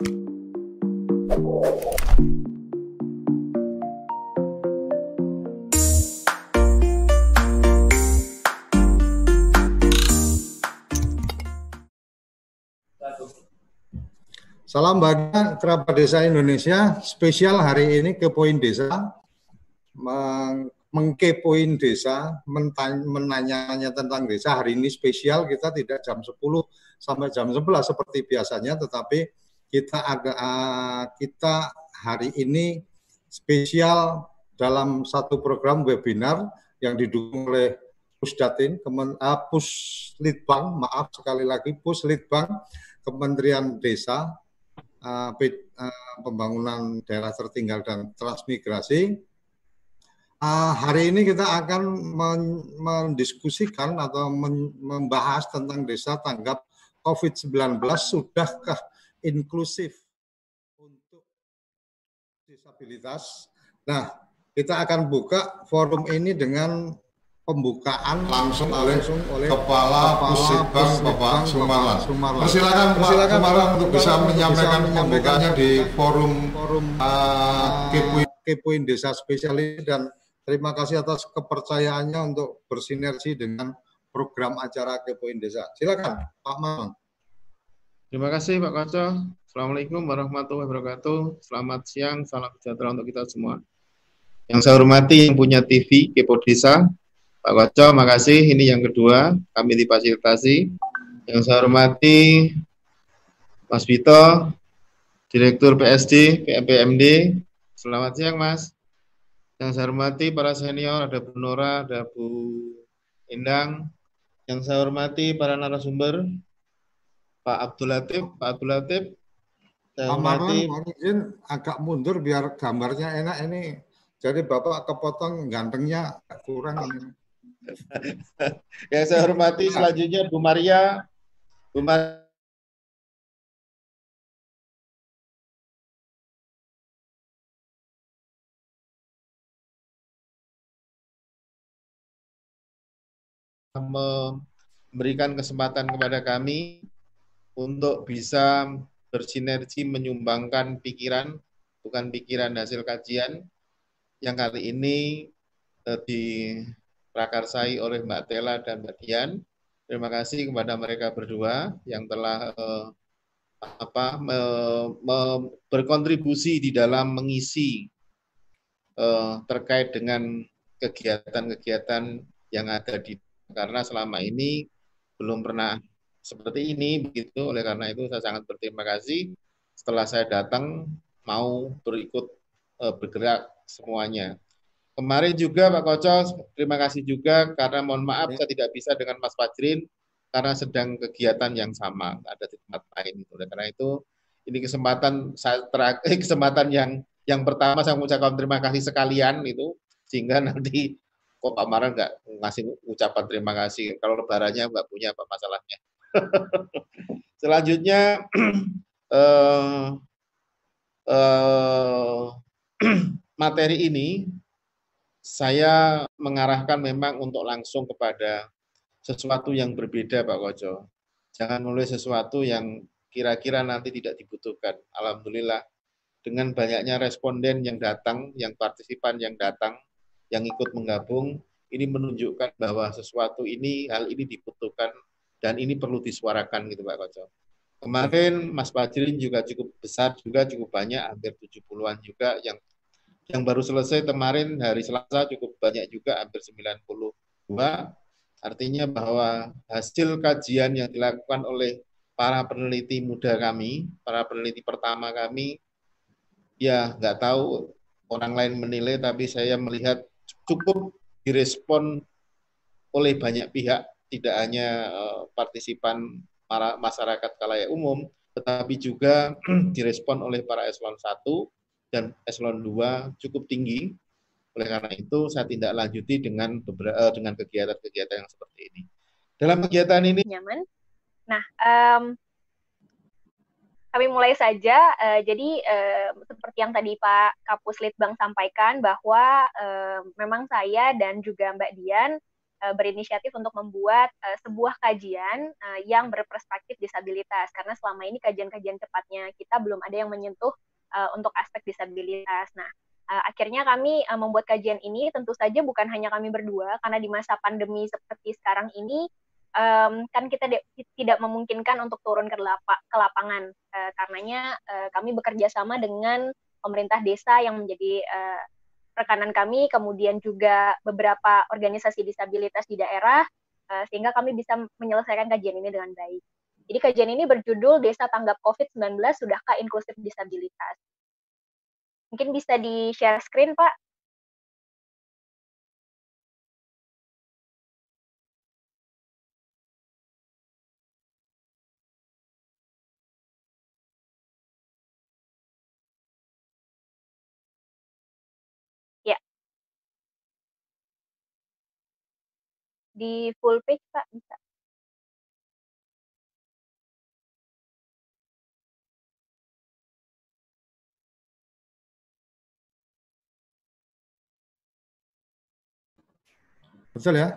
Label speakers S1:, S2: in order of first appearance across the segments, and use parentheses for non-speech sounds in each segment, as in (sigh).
S1: Salam bahagia kerabat desa Indonesia. Spesial hari ini ke poin desa, meng mengkepoin desa, menanya-nanya tentang desa. Hari ini spesial kita tidak jam 10 sampai jam 11 seperti biasanya, tetapi kita agak uh, kita hari ini spesial dalam satu program webinar yang didukung oleh Pusdatin, Kemen, uh, Puslitbang, maaf sekali lagi Puslitbang, Kementerian Desa uh, pembangunan daerah tertinggal dan transmigrasi. Uh, hari ini kita akan men mendiskusikan atau men membahas tentang desa tanggap COVID-19 sudahkah inklusif untuk disabilitas. Nah, kita akan buka forum ini dengan pembukaan
S2: langsung oleh, langsung oleh Kepala Pusitbang Bapak Sumarlan. Sumarlan. Persilakan Pak Sumarlan untuk bisa menyampaikan pembukaannya di forum, forum uh,
S1: Kepoin, Kepoin Desa Spesial ini dan terima kasih atas kepercayaannya untuk bersinergi dengan program acara Kepoin Desa. Silakan Pak Mamang.
S3: Terima kasih Pak Koco. Assalamualaikum warahmatullahi wabarakatuh. Selamat siang, salam sejahtera untuk kita semua. Yang saya hormati yang punya TV Kepo Desa, Pak Koco, makasih. Ini yang kedua, kami difasilitasi. Yang saya hormati Mas Vito, Direktur PSD, PMPMD. Selamat siang, Mas. Yang saya hormati para senior, ada Bu Nora, ada Bu Endang. Yang saya hormati para narasumber, Pak Abdul Latif, Pak Abdul Latif.
S1: Hormati. izin agak mundur biar gambarnya enak ini. Jadi Bapak kepotong gantengnya kurang ini. (laughs)
S3: yang saya hormati selanjutnya Bu Maria. Bu Maria. memberikan kesempatan kepada kami untuk bisa bersinergi menyumbangkan pikiran, bukan pikiran hasil kajian, yang kali ini eh, di prakarsai oleh Mbak Tela dan Mbak Dian. Terima kasih kepada mereka berdua yang telah eh, apa me, me, berkontribusi di dalam mengisi eh, terkait dengan kegiatan-kegiatan yang ada di karena selama ini belum pernah seperti ini begitu oleh karena itu saya sangat berterima kasih setelah saya datang mau berikut eh, bergerak semuanya Kemarin juga Pak Koco, terima kasih juga karena mohon maaf ya. saya tidak bisa dengan Mas Fajrin karena sedang kegiatan yang sama, ada di tempat lain itu. Karena itu ini kesempatan saya terakhir (laughs) kesempatan yang yang pertama saya mengucapkan terima kasih sekalian itu sehingga nanti kok Pak Maran nggak ngasih ucapan terima kasih kalau lebarannya nggak punya apa masalahnya. (laughs) Selanjutnya (clears throat) eh, eh, (clears throat) materi ini saya mengarahkan memang untuk langsung kepada sesuatu yang berbeda Pak Kojo. Jangan nulis sesuatu yang kira-kira nanti tidak dibutuhkan. Alhamdulillah dengan banyaknya responden yang datang, yang partisipan yang datang, yang ikut menggabung, ini menunjukkan bahwa sesuatu ini, hal ini dibutuhkan dan ini perlu disuarakan gitu Pak Kojo. Kemarin Mas Fajrin juga cukup besar juga cukup banyak hampir 70-an juga. Yang yang baru selesai kemarin hari Selasa cukup banyak juga hampir 92 artinya bahwa hasil kajian yang dilakukan oleh para peneliti muda kami, para peneliti pertama kami, ya nggak tahu orang lain menilai, tapi saya melihat cukup direspon oleh banyak pihak, tidak hanya uh, partisipan masyarakat kalayak umum, tetapi juga (clears throat) direspon oleh para eselon 1 dan eselon 2 cukup tinggi. Oleh karena itu saya tidak lanjuti dengan beberapa eh, dengan kegiatan-kegiatan yang seperti ini. Dalam kegiatan ini
S4: nyaman. Nah, um, kami mulai saja. Uh, jadi uh, seperti yang tadi Pak Kapus Litbang sampaikan bahwa uh, memang saya dan juga Mbak Dian uh, berinisiatif untuk membuat uh, sebuah kajian uh, yang berperspektif disabilitas karena selama ini kajian-kajian cepatnya kita belum ada yang menyentuh uh, untuk aspek disabilitas. Nah, uh, akhirnya kami uh, membuat kajian ini tentu saja bukan hanya kami berdua karena di masa pandemi seperti sekarang ini um, kan kita tidak memungkinkan untuk turun ke, ke lapangan uh, karenanya uh, kami bekerja sama dengan pemerintah desa yang menjadi uh, rekanan kami, kemudian juga beberapa organisasi disabilitas di daerah, uh, sehingga kami bisa menyelesaikan kajian ini dengan baik. Jadi kajian ini berjudul Desa Tanggap COVID-19 Sudahkah Inklusif Disabilitas? Mungkin bisa di-share screen, Pak. Di full page Pak bisa.
S1: Betul ya?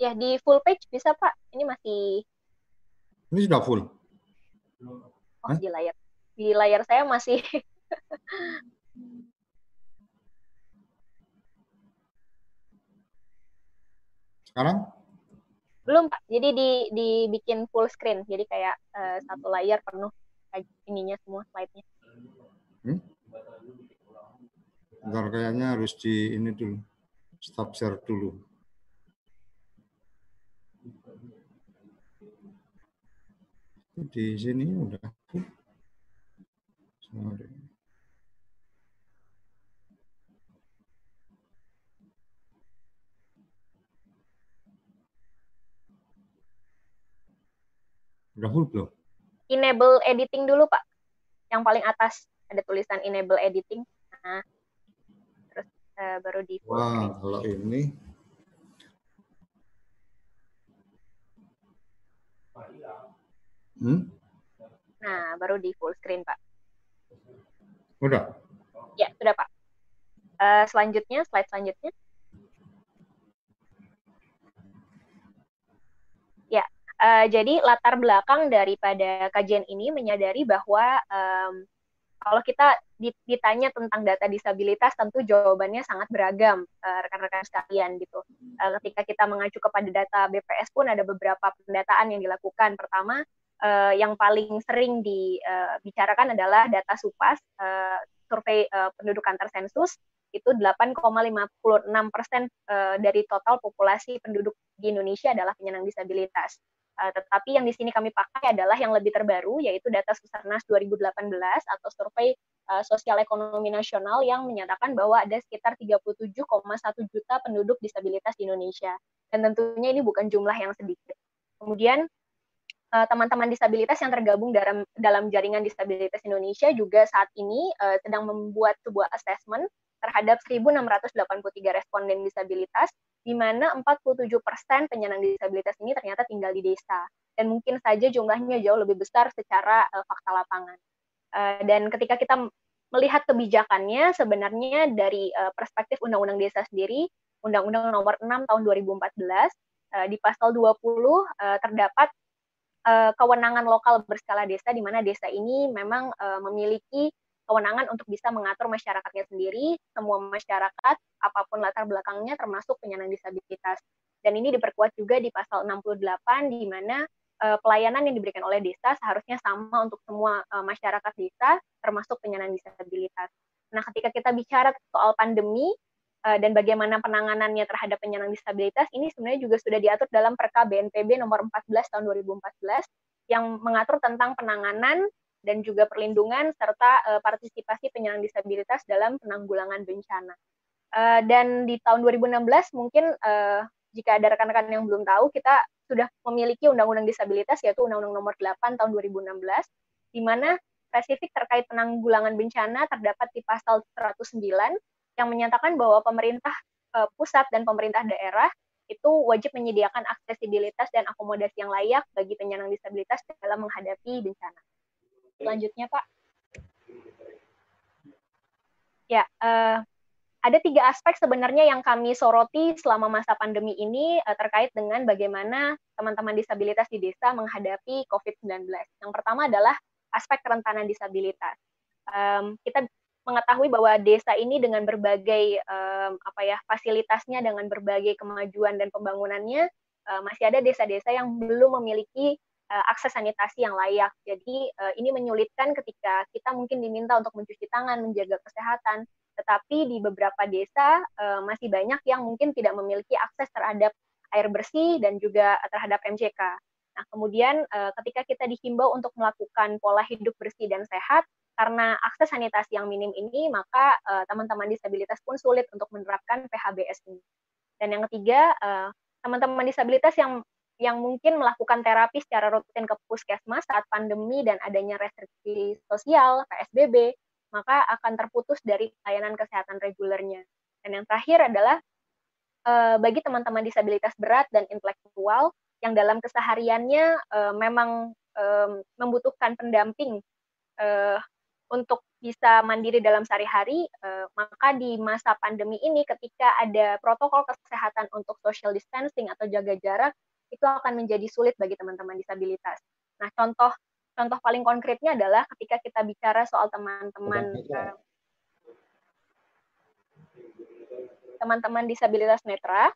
S4: Ya, di full page bisa Pak. Ini masih...
S1: Ini sudah full?
S4: Oh, Hah? di layar. Di layar saya masih... (laughs)
S1: Sekarang?
S4: Belum Pak. Jadi di dibikin full screen. Jadi kayak uh, satu layar penuh ininya semua slide-nya. Hmm?
S1: Bentar kayaknya harus di ini dulu. Stop share dulu. Di sini udah. Sorry. Udah full belum?
S4: Enable editing dulu, Pak. Yang paling atas ada tulisan enable editing. Nah, terus uh, baru di
S1: full Wah, screen. kalau ini
S4: Hmm? Nah, baru di full screen, Pak.
S1: Udah?
S4: Ya, sudah, Pak. Uh, selanjutnya, slide selanjutnya. Uh, jadi latar belakang daripada kajian ini menyadari bahwa um, kalau kita ditanya tentang data disabilitas tentu jawabannya sangat beragam uh, rekan-rekan sekalian gitu. Uh, ketika kita mengacu kepada data BPS pun ada beberapa pendataan yang dilakukan. Pertama uh, yang paling sering dibicarakan adalah data SUPAS uh, survei uh, pendudukan tersensus itu 8,56 persen dari total populasi penduduk di Indonesia adalah penyandang disabilitas. Uh, tetapi yang di sini kami pakai adalah yang lebih terbaru, yaitu data Susarnas 2018 atau survei uh, sosial ekonomi nasional yang menyatakan bahwa ada sekitar 37,1 juta penduduk disabilitas di Indonesia. Dan tentunya ini bukan jumlah yang sedikit. Kemudian eh, teman-teman disabilitas yang tergabung dalam dalam jaringan disabilitas Indonesia juga saat ini uh, sedang membuat sebuah assessment terhadap 1.683 responden disabilitas di mana 47% penyandang disabilitas ini ternyata tinggal di desa dan mungkin saja jumlahnya jauh lebih besar secara uh, fakta lapangan. Uh, dan ketika kita melihat kebijakannya sebenarnya dari uh, perspektif Undang-Undang Desa sendiri, Undang-Undang Nomor 6 Tahun 2014 uh, di pasal 20 uh, terdapat uh, kewenangan lokal berskala desa di mana desa ini memang uh, memiliki kewenangan untuk bisa mengatur masyarakatnya sendiri, semua masyarakat, apa pun latar belakangnya, termasuk penyandang disabilitas. Dan ini diperkuat juga di pasal 68, di mana uh, pelayanan yang diberikan oleh desa seharusnya sama untuk semua uh, masyarakat desa, termasuk penyandang disabilitas. Nah, ketika kita bicara soal pandemi, uh, dan bagaimana penanganannya terhadap penyandang disabilitas, ini sebenarnya juga sudah diatur dalam Perka BNPB nomor 14 tahun 2014, yang mengatur tentang penanganan dan juga perlindungan serta uh, partisipasi penyandang disabilitas dalam penanggulangan bencana. Uh, dan di tahun 2016 mungkin uh, jika ada rekan-rekan yang belum tahu kita sudah memiliki undang-undang disabilitas yaitu Undang-Undang Nomor 8 tahun 2016 di mana spesifik terkait penanggulangan bencana terdapat di pasal 109 yang menyatakan bahwa pemerintah uh, pusat dan pemerintah daerah itu wajib menyediakan aksesibilitas dan akomodasi yang layak bagi penyandang disabilitas dalam menghadapi bencana selanjutnya Pak. Ya, uh, ada tiga aspek sebenarnya yang kami soroti selama masa pandemi ini uh, terkait dengan bagaimana teman-teman disabilitas di desa menghadapi COVID-19. Yang pertama adalah aspek kerentanan disabilitas. Um, kita mengetahui bahwa desa ini dengan berbagai um, apa ya fasilitasnya dengan berbagai kemajuan dan pembangunannya uh, masih ada desa-desa yang belum memiliki uh, akses sanitasi yang layak. Jadi uh, ini menyulitkan ketika kita mungkin diminta untuk mencuci tangan, menjaga kesehatan, tetapi di beberapa desa uh, masih banyak yang mungkin tidak memiliki akses terhadap air bersih dan juga terhadap MCK. Nah, kemudian ketika kita dihimbau untuk melakukan pola hidup bersih dan sehat, karena akses sanitasi yang minim ini, maka teman-teman disabilitas pun sulit untuk menerapkan PHBS ini. Dan yang ketiga, teman-teman disabilitas yang yang mungkin melakukan terapi secara rutin ke puskesmas saat pandemi dan adanya restriksi sosial, PSBB, maka akan terputus dari layanan kesehatan regulernya. Dan yang terakhir adalah uh, bagi teman-teman disabilitas berat dan intelektual yang dalam kesehariannya uh, memang membutuhkan pendamping uh, untuk bisa mandiri dalam sehari-hari, maka di masa pandemi ini ketika ada protokol kesehatan untuk social distancing atau jaga jarak, itu akan menjadi sulit bagi teman-teman disabilitas. Nah, contoh contoh paling konkretnya adalah ketika kita bicara soal teman-teman uh, teman-teman disabilitas netra,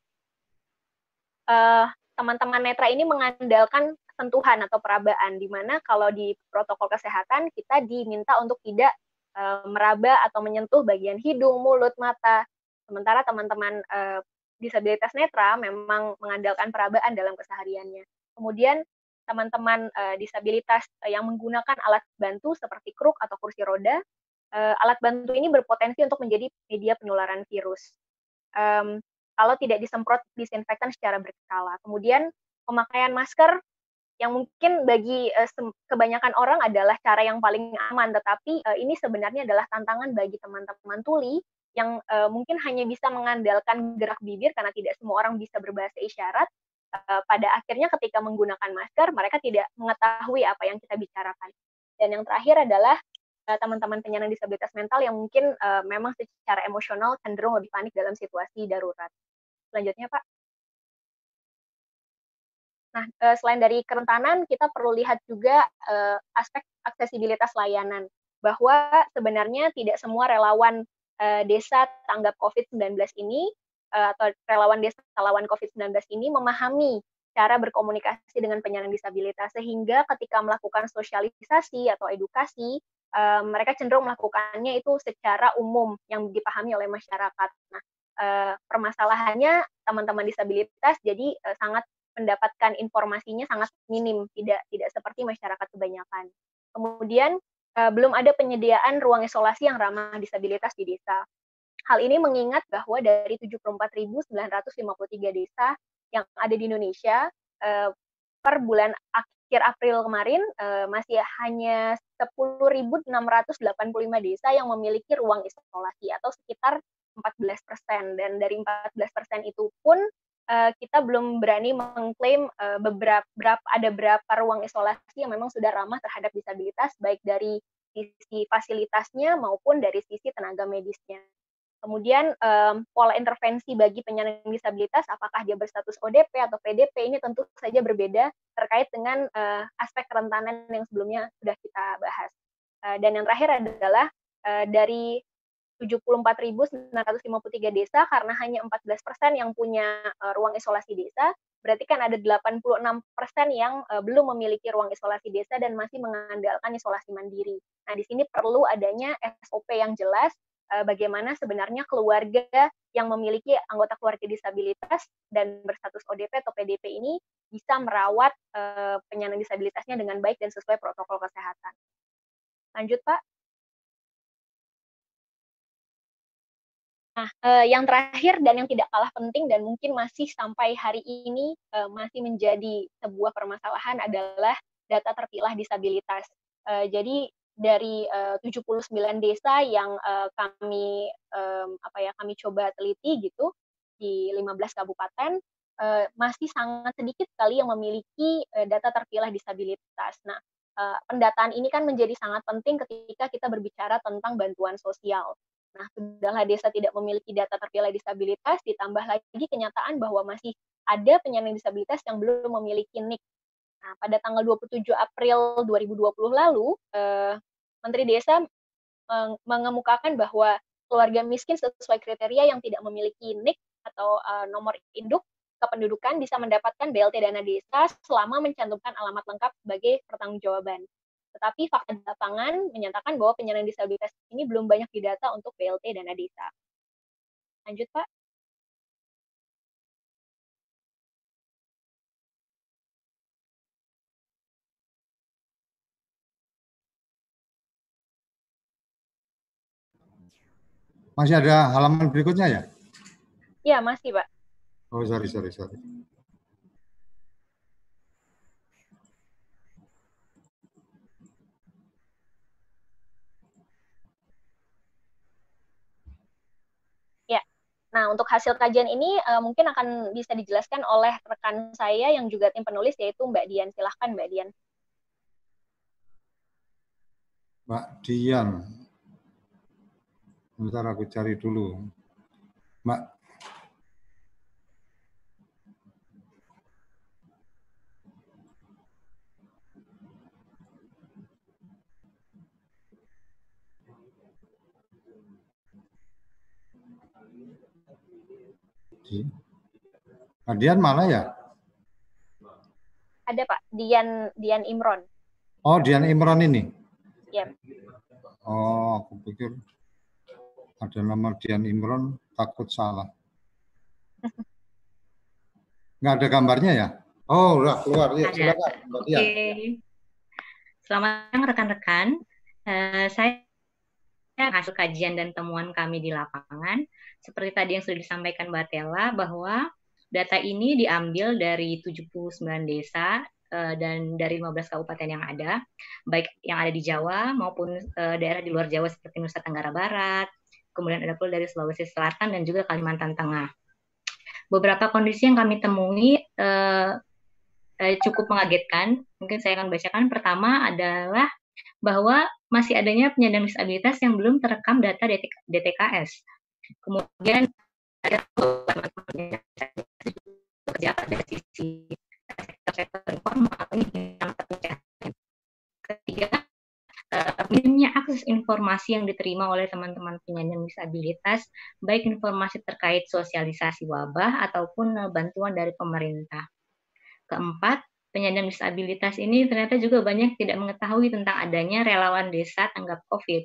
S4: uh, teman-teman netra ini mengandalkan sentuhan atau perabaan, di mana kalau di protokol kesehatan kita diminta untuk tidak uh, meraba atau menyentuh bagian hidung, mulut, mata. Sementara teman-teman uh, disabilitas netra memang mengandalkan perabaan dalam kesehariannya. Kemudian teman-teman uh, disabilitas uh, yang menggunakan alat bantu seperti kruk atau kursi roda, uh, alat bantu ini berpotensi untuk menjadi media penularan virus. Um, kalau tidak disemprot disinfektan secara berkala. Kemudian pemakaian masker yang mungkin bagi uh, kebanyakan orang adalah cara yang paling aman, tetapi uh, ini sebenarnya adalah tantangan bagi teman-teman tuli yang uh, mungkin hanya bisa mengandalkan gerak bibir karena tidak semua orang bisa berbahasa isyarat Eh, pada akhirnya ketika menggunakan masker mereka tidak mengetahui apa yang kita bicarakan. Dan yang terakhir adalah uh, teman-teman penyandang disabilitas mental yang mungkin uh, memang secara emosional cenderung lebih panik dalam situasi darurat. Selanjutnya, Pak. Nah, uh, selain dari kerentanan, kita perlu lihat juga uh, aspek aksesibilitas layanan bahwa sebenarnya tidak semua relawan uh, desa tanggap COVID-19 ini uh, atau relawan desa lawan COVID-19 ini memahami cara berkomunikasi dengan penyandang disabilitas sehingga ketika melakukan sosialisasi atau edukasi uh, mereka cenderung melakukannya itu secara umum yang dipahami oleh masyarakat. Nah, permasalahannya teman-teman disabilitas jadi sangat mendapatkan informasinya sangat minim, tidak tidak seperti masyarakat kebanyakan. Kemudian uh, belum ada penyediaan ruang isolasi yang ramah disabilitas di desa. Hal ini mengingat bahwa dari 74.953 desa yang ada di Indonesia eh, per bulan akhir April kemarin eh, masih hanya 10.685 desa yang memiliki ruang isolasi atau sekitar 14 persen dan dari 14 persen itu pun eh, kita belum berani mengklaim beberapa berapa, ada berapa ruang isolasi yang memang sudah ramah terhadap disabilitas baik dari sisi fasilitasnya maupun dari sisi tenaga medisnya. Kemudian um, pola intervensi bagi penyandang disabilitas, apakah dia berstatus ODP atau PDP ini tentu saja berbeda terkait dengan uh, aspek kerentanan yang sebelumnya sudah kita bahas. Uh, dan yang terakhir adalah uh, dari 74.953 desa karena hanya 14 persen yang punya uh, ruang isolasi desa, berarti kan ada 86 persen yang uh, belum memiliki ruang isolasi desa dan masih mengandalkan isolasi mandiri. Nah, di sini perlu adanya SOP yang jelas uh, bagaimana sebenarnya keluarga yang memiliki anggota keluarga disabilitas dan berstatus ODP atau PDP ini bisa merawat uh, penyandang disabilitasnya dengan baik dan sesuai protokol kesehatan. Lanjut, Pak. Nah, uh, yang terakhir dan yang tidak kalah penting dan mungkin masih sampai hari ini uh, masih menjadi sebuah permasalahan adalah data terpilah disabilitas. Uh, jadi dari uh, 79 desa yang uh, kami um, apa ya kami coba teliti gitu di 15 kabupaten uh, masih sangat sedikit sekali yang memiliki uh, data terpilah disabilitas. Nah, uh, pendataan ini kan menjadi sangat penting ketika kita berbicara tentang bantuan sosial. Nah, sudahlah desa tidak memiliki data terpilah disabilitas, ditambah lagi kenyataan bahwa masih ada penyandang disabilitas yang belum memiliki NIK. Nah, pada tanggal 27 April 2020 lalu, eh, Menteri Desa mengemukakan bahwa keluarga miskin sesuai kriteria yang tidak memiliki NIK atau uh, nomor induk kependudukan bisa mendapatkan BLT dana desa selama mencantumkan alamat lengkap sebagai pertanggungjawaban. Tetapi fakta di lapangan menyatakan bahwa penyandang disabilitas ini belum banyak didata untuk BLT dana desa. Lanjut, Pak.
S1: Masih ada halaman berikutnya ya?
S4: Iya, masih, Pak.
S1: Oh, sorry, sorry, sorry.
S4: Nah, untuk hasil kajian ini uh, mungkin akan bisa dijelaskan oleh rekan saya yang juga tim penulis yaitu Mbak Dian. Silahkan Mbak Dian.
S1: Mbak Dian. Bentar aku cari dulu. Mbak Nah, Dian mana ya?
S4: Ada Pak, Dian Dian Imron.
S1: Oh, Dian Imron ini?
S4: Iya.
S1: Oh, aku pikir ada nama Dian Imron, takut salah. (laughs) Nggak ada gambarnya ya? Oh, udah keluar. Ya, silakan,
S5: Oke. Okay. Selamat siang rekan-rekan. Uh, saya hasil kajian dan temuan kami di lapangan seperti tadi yang sudah disampaikan Mbak Tela bahwa data ini diambil dari 79 desa uh, dan dari 15 kabupaten yang ada, baik yang ada di Jawa maupun uh, daerah di luar Jawa seperti Nusa Tenggara Barat, kemudian ada pula dari Sulawesi Selatan dan juga Kalimantan Tengah. Beberapa kondisi yang kami temui uh, cukup mengagetkan. Mungkin saya akan bacakan. Pertama adalah bahwa masih adanya penyandang disabilitas yang belum terekam data DTKS Kemudian ada kerja dari sisi sektor informal ini Ketiga, uh, minimnya akses informasi yang diterima oleh teman-teman penyandang disabilitas, baik informasi terkait sosialisasi wabah ataupun uh, bantuan dari pemerintah. Keempat, penyandang disabilitas ini ternyata juga banyak tidak mengetahui tentang adanya relawan desa tanggap COVID.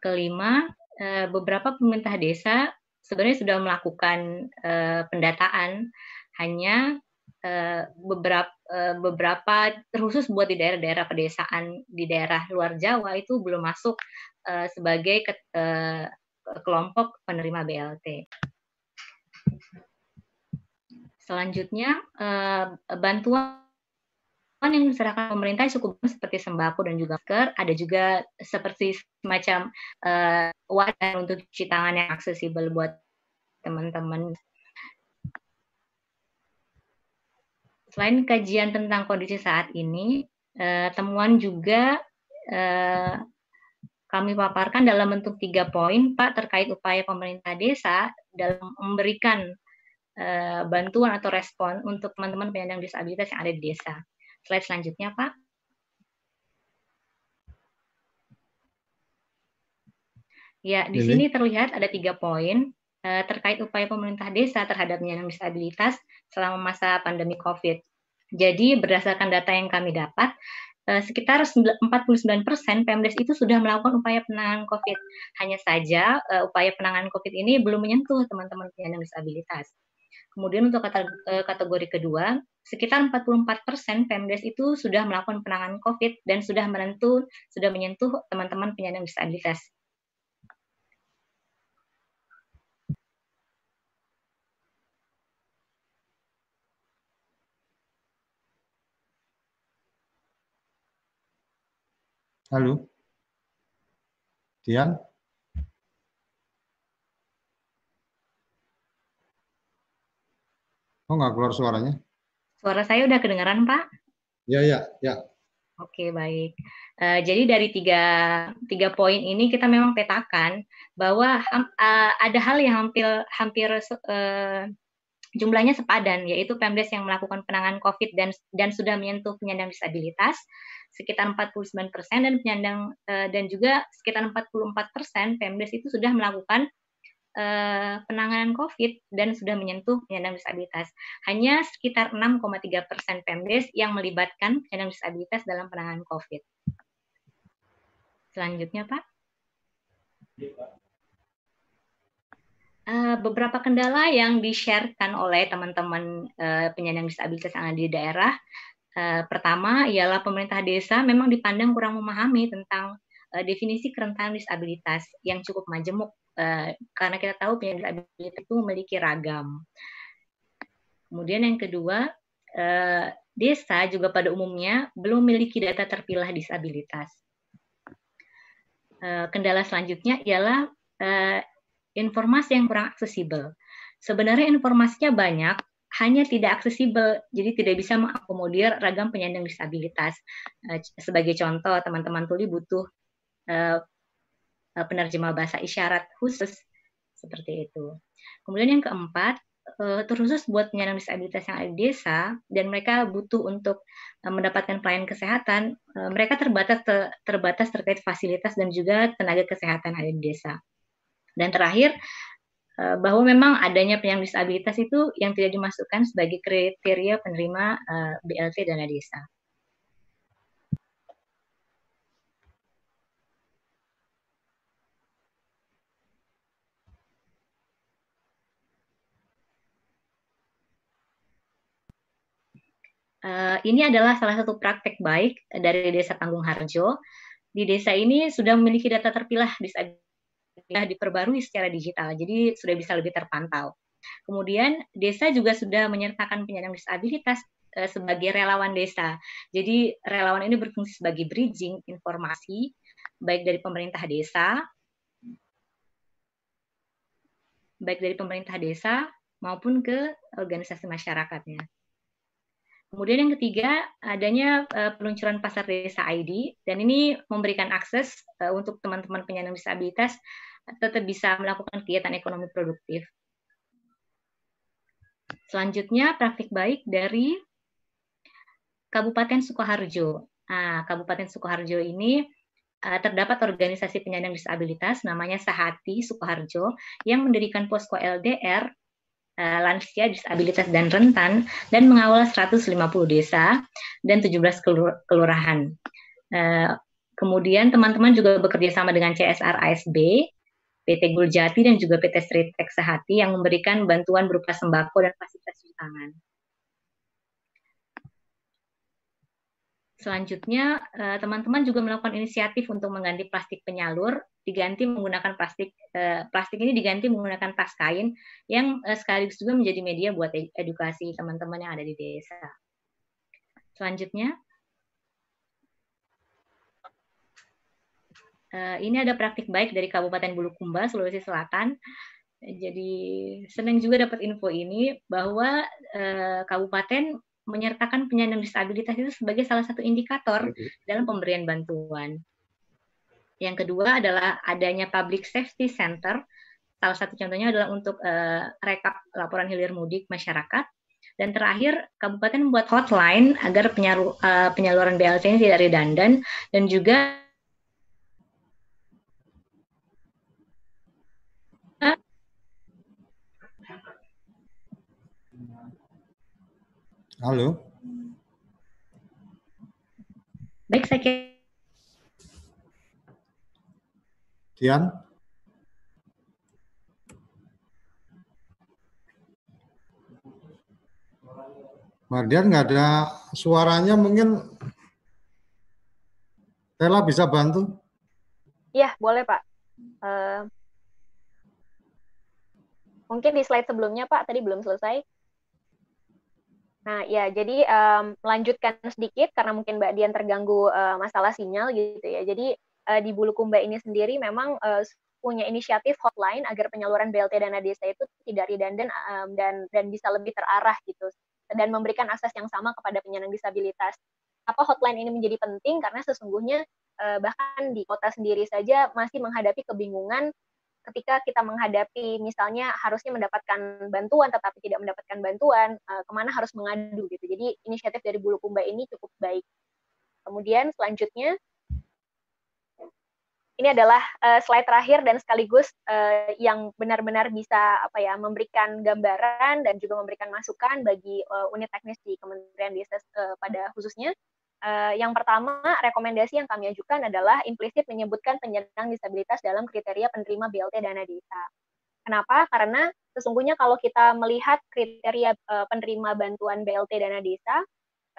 S5: Kelima, Eh, beberapa pemerintah desa sebenarnya sudah melakukan uh, pendataan hanya uh, beberapa beberapa khusus buat di daerah-daerah pedesaan di daerah luar Jawa itu belum masuk sebagai ke, kelompok penerima BLT. Selanjutnya uh, bantuan yang diserahkan pemerintah cukup seperti sembako dan juga masker, ada juga seperti semacam uh, wadah untuk cuci tangan yang aksesibel buat teman-teman. Selain kajian tentang kondisi saat ini, uh, temuan juga kami paparkan dalam bentuk tiga poin, Pak, terkait upaya pemerintah desa dalam memberikan uh, bantuan atau respon untuk teman-teman penyandang disabilitas yang ada di desa. Slide selanjutnya, Pak. Ya, di Ini. sini terlihat ada tiga poin uh, terkait upaya pemerintah desa terhadap penyandang disabilitas selama masa pandemi COVID. Jadi berdasarkan data yang kami dapat, uh, sekitar 49 persen Pemdes itu sudah melakukan upaya penanganan COVID. Hanya saja uh, upaya penanganan COVID ini belum menyentuh teman-teman penyandang disabilitas. Kemudian untuk eh, kategori kedua, sekitar 44 persen Pemdes itu sudah melakukan penanganan COVID dan sudah menentu, sudah menyentuh teman-teman penyandang disabilitas.
S1: Halo. Dian? Oh, nggak keluar suaranya?
S5: Suara saya udah kedengaran, Pak?
S1: Ya, ya, ya.
S5: Oke baik. Uh, jadi dari tiga tiga poin ini kita memang petakan bahwa uh, ada hal yang hampir hampir uh, jumlahnya sepadan, yaitu Pemdes yang melakukan penanganan COVID dan dan sudah menyentuh penyandang disabilitas sekitar 49 persen dan penyandang uh, dan juga sekitar 44 persen Pemdes itu sudah melakukan uh, penanganan COVID dan sudah menyentuh penyandang disabilitas. Hanya sekitar 6,3 persen Pemdes yang melibatkan penyandang disabilitas dalam penanganan COVID. Selanjutnya, Pak. Uh, beberapa kendala yang di-sharekan oleh teman-teman uh, penyandang disabilitas yang ada di daerah Uh, pertama ialah pemerintah desa memang dipandang kurang memahami tentang definisi kerentanan disabilitas yang cukup majemuk uh, karena kita tahu penyandang disabilitas itu memiliki ragam. Kemudian yang kedua, uh, desa juga pada umumnya belum memiliki data terpilah disabilitas. Uh, kendala selanjutnya ialah informasi yang kurang aksesibel. Sebenarnya informasinya banyak, hanya tidak aksesibel, jadi tidak bisa mengakomodir ragam penyandang disabilitas. Eh, sebagai contoh, teman-teman tuli butuh uh, penerjemah bahasa isyarat khusus seperti itu. Kemudian yang keempat, uh, terkhusus buat penyandang disabilitas yang ada di desa dan mereka butuh untuk mendapatkan pelayanan kesehatan, mereka terbatas terbatas terkait fasilitas dan juga tenaga kesehatan ada di desa. Dan terakhir, Eh, bahwa memang adanya penyandang disabilitas itu yang tidak dimasukkan sebagai kriteria penerima eh, BLT dana desa. Uh, ini adalah salah satu praktek baik dari Desa Panggung Harjo. Di desa ini sudah memiliki data terpilah disabilitas diperbarui secara digital, jadi sudah bisa lebih terpantau. Kemudian desa juga sudah menyertakan penyandang disabilitas uh, sebagai relawan desa. Jadi relawan ini berfungsi sebagai bridging informasi baik dari pemerintah desa, baik dari pemerintah desa maupun ke organisasi masyarakatnya. Kemudian yang ketiga, adanya uh, peluncuran pasar desa ID dan ini memberikan akses uh, untuk teman-teman penyandang disabilitas tetap bisa melakukan kegiatan ekonomi produktif. Selanjutnya, praktik baik dari Kabupaten Sukoharjo. Nah, Kabupaten Sukoharjo ini uh, terdapat organisasi penyandang disabilitas namanya Sahati Sukoharjo yang mendirikan posko LDR Eh, lansia, disabilitas dan rentan dan mengawal 150 desa dan 17 kelurahan. Eh, kemudian teman-teman juga bekerja sama dengan CSR ASB, PT Guljati dan juga PT Stritek Sehati yang memberikan bantuan berupa sembako dan fasilitas cuci tangan. Selanjutnya, eh, teman-teman juga melakukan inisiatif untuk mengganti plastik penyalur, diganti menggunakan plastik eh, plastik ini diganti menggunakan tas kain yang eh, sekaligus juga menjadi media buat edukasi teman-teman yang ada di desa. Selanjutnya, ini ada praktik baik dari Kabupaten Bulukumba, Sulawesi Selatan. Jadi senang juga dapat info ini bahwa kabupaten menyertakan penyandang disabilitas itu sebagai salah satu indikator dalam pemberian bantuan. Yang kedua adalah adanya Public Safety Center. Salah satu contohnya adalah untuk uh, rekap laporan hilir mudik masyarakat. Dan terakhir, Kabupaten membuat hotline agar penyalu, uh, penyaluran BLT ini tidak redundant dan juga
S1: Halo.
S5: Baik, saya kira.
S1: Tian. Mardian nggak ada suaranya mungkin Tela bisa bantu?
S4: Iya, boleh Pak. Uh, mungkin di slide sebelumnya Pak, tadi belum selesai. Nah, ya, jadi um, melanjutkan sedikit karena mungkin Mbak Dian terganggu uh, masalah sinyal gitu ya. Jadi uh, di Bulukumba ini sendiri memang uh, punya inisiatif hotline agar penyaluran BLT dana desa itu tidak redundant um, dan dan bisa lebih terarah gitu dan memberikan akses yang sama kepada penyandang disabilitas. Kenapa hotline ini menjadi penting? Karena sesungguhnya uh, bahkan di kota sendiri saja masih menghadapi kebingungan ketika kita menghadapi misalnya harusnya mendapatkan bantuan tetapi tidak mendapatkan bantuan, uh, ke mana harus mengadu gitu. Jadi inisiatif dari Bulukumba ini cukup baik. Kemudian selanjutnya ini adalah uh, slide terakhir dan sekaligus uh, yang benar-benar bisa apa ya memberikan gambaran dan juga memberikan masukan bagi unit teknis di Kementerian Desa pada khususnya. Uh, yang pertama, rekomendasi yang kami ajukan adalah implisit menyebutkan penyandang disabilitas dalam kriteria penerima BLT dana desa. Kenapa? Karena sesungguhnya kalau kita melihat kriteria uh, penerima bantuan BLT dana desa,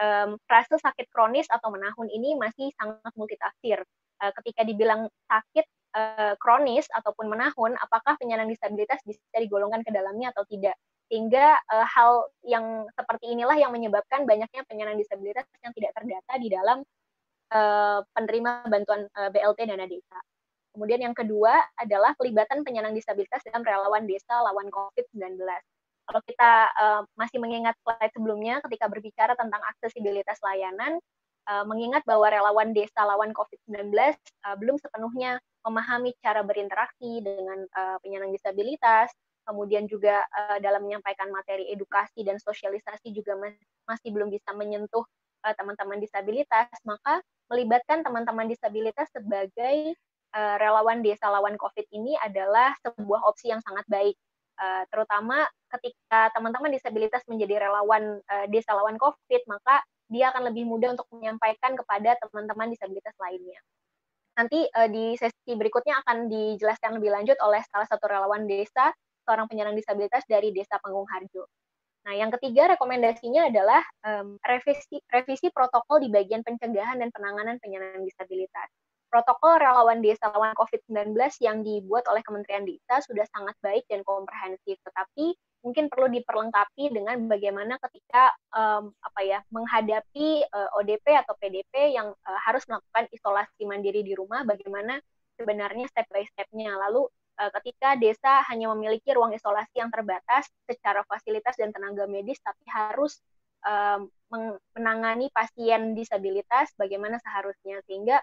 S4: um, rasa sakit kronis atau menahun ini masih sangat multitafsir. Uh, ketika dibilang sakit uh, kronis ataupun menahun, apakah penyandang disabilitas bisa digolongkan ke dalamnya atau tidak? Sehingga uh, hal yang seperti inilah yang menyebabkan banyaknya penyandang disabilitas yang tidak terdata di dalam uh, penerima bantuan uh, BLT dana desa. Kemudian yang kedua adalah pelibatan penyandang disabilitas dalam relawan desa lawan COVID-19. Kalau kita uh, masih mengingat slide sebelumnya ketika berbicara tentang aksesibilitas layanan, uh, mengingat bahwa relawan desa lawan COVID-19 uh, belum sepenuhnya memahami cara berinteraksi dengan uh, penyandang disabilitas, kemudian juga uh, dalam menyampaikan materi edukasi dan sosialisasi juga masih belum bisa menyentuh uh, teman-teman disabilitas, maka melibatkan teman-teman disabilitas sebagai uh, relawan desa lawan COVID ini adalah sebuah opsi yang sangat baik. Uh, terutama ketika teman-teman disabilitas menjadi relawan uh, desa lawan COVID, maka dia akan lebih mudah untuk menyampaikan kepada teman-teman disabilitas lainnya. Nanti uh, di sesi berikutnya akan dijelaskan lebih lanjut oleh salah satu relawan desa seorang penyandang disabilitas dari Desa Panggung Harjo. Nah, yang ketiga rekomendasinya adalah um, revisi revisi protokol di bagian pencegahan dan penanganan penyandang disabilitas. Protokol relawan desa lawan COVID-19 yang dibuat oleh Kementerian Desa sudah sangat baik dan komprehensif, tetapi mungkin perlu diperlengkapi dengan bagaimana ketika um, apa ya menghadapi uh, ODP atau PDP yang uh, harus melakukan isolasi mandiri di rumah, bagaimana sebenarnya step by stepnya. Lalu ketika desa hanya memiliki ruang isolasi yang terbatas secara fasilitas dan tenaga medis, tapi harus um, menangani pasien disabilitas bagaimana seharusnya sehingga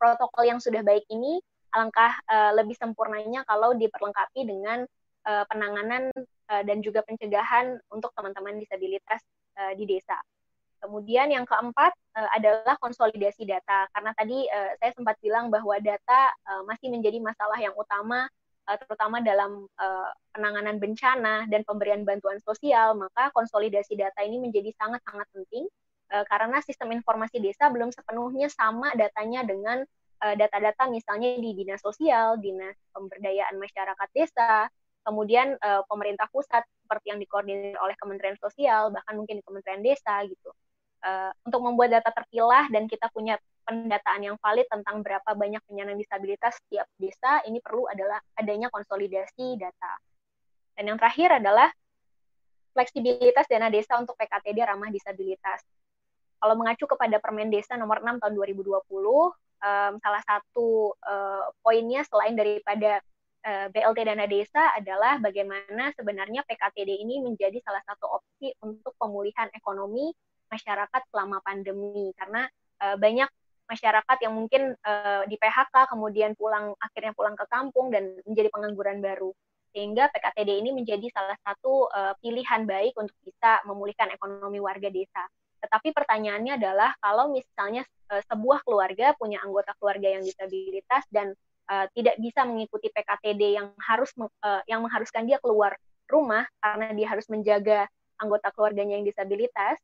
S4: protokol yang sudah baik ini alangkah uh, lebih sempurnanya kalau diperlengkapi dengan penanganan dan juga pencegahan untuk teman-teman disabilitas di desa. Kemudian yang keempat uh, adalah konsolidasi data. Karena tadi uh, saya sempat bilang bahwa data uh, masih menjadi masalah yang utama terutama dalam penanganan bencana dan pemberian bantuan sosial, maka konsolidasi data ini menjadi sangat-sangat penting karena sistem informasi desa belum sepenuhnya sama datanya dengan data-data misalnya di dinas sosial, dinas pemberdayaan masyarakat desa, kemudian pemerintah pusat seperti yang dikoordinir oleh Kementerian Sosial, bahkan mungkin di Kementerian Desa gitu uh, untuk membuat data terpilah dan kita punya pendataan yang valid tentang berapa banyak penyandang disabilitas setiap desa, ini perlu adalah adanya konsolidasi data. Dan yang terakhir adalah fleksibilitas dana desa untuk PKTD ramah disabilitas. Kalau mengacu kepada Permen Desa nomor 6 tahun 2020, um, salah satu uh, poinnya selain daripada uh, BLT dana desa adalah bagaimana sebenarnya PKTD ini menjadi salah satu opsi untuk pemulihan ekonomi masyarakat selama pandemi karena uh, banyak masyarakat yang mungkin uh, di PHK kemudian pulang akhirnya pulang ke kampung dan menjadi pengangguran baru sehingga PKTD ini menjadi salah satu uh, pilihan baik untuk bisa memulihkan ekonomi warga desa. Tetapi pertanyaannya adalah kalau misalnya uh, sebuah keluarga punya anggota keluarga yang disabilitas dan uh, tidak bisa mengikuti PKTD yang harus uh, yang mengharuskan dia keluar rumah karena dia harus menjaga anggota keluarganya yang disabilitas,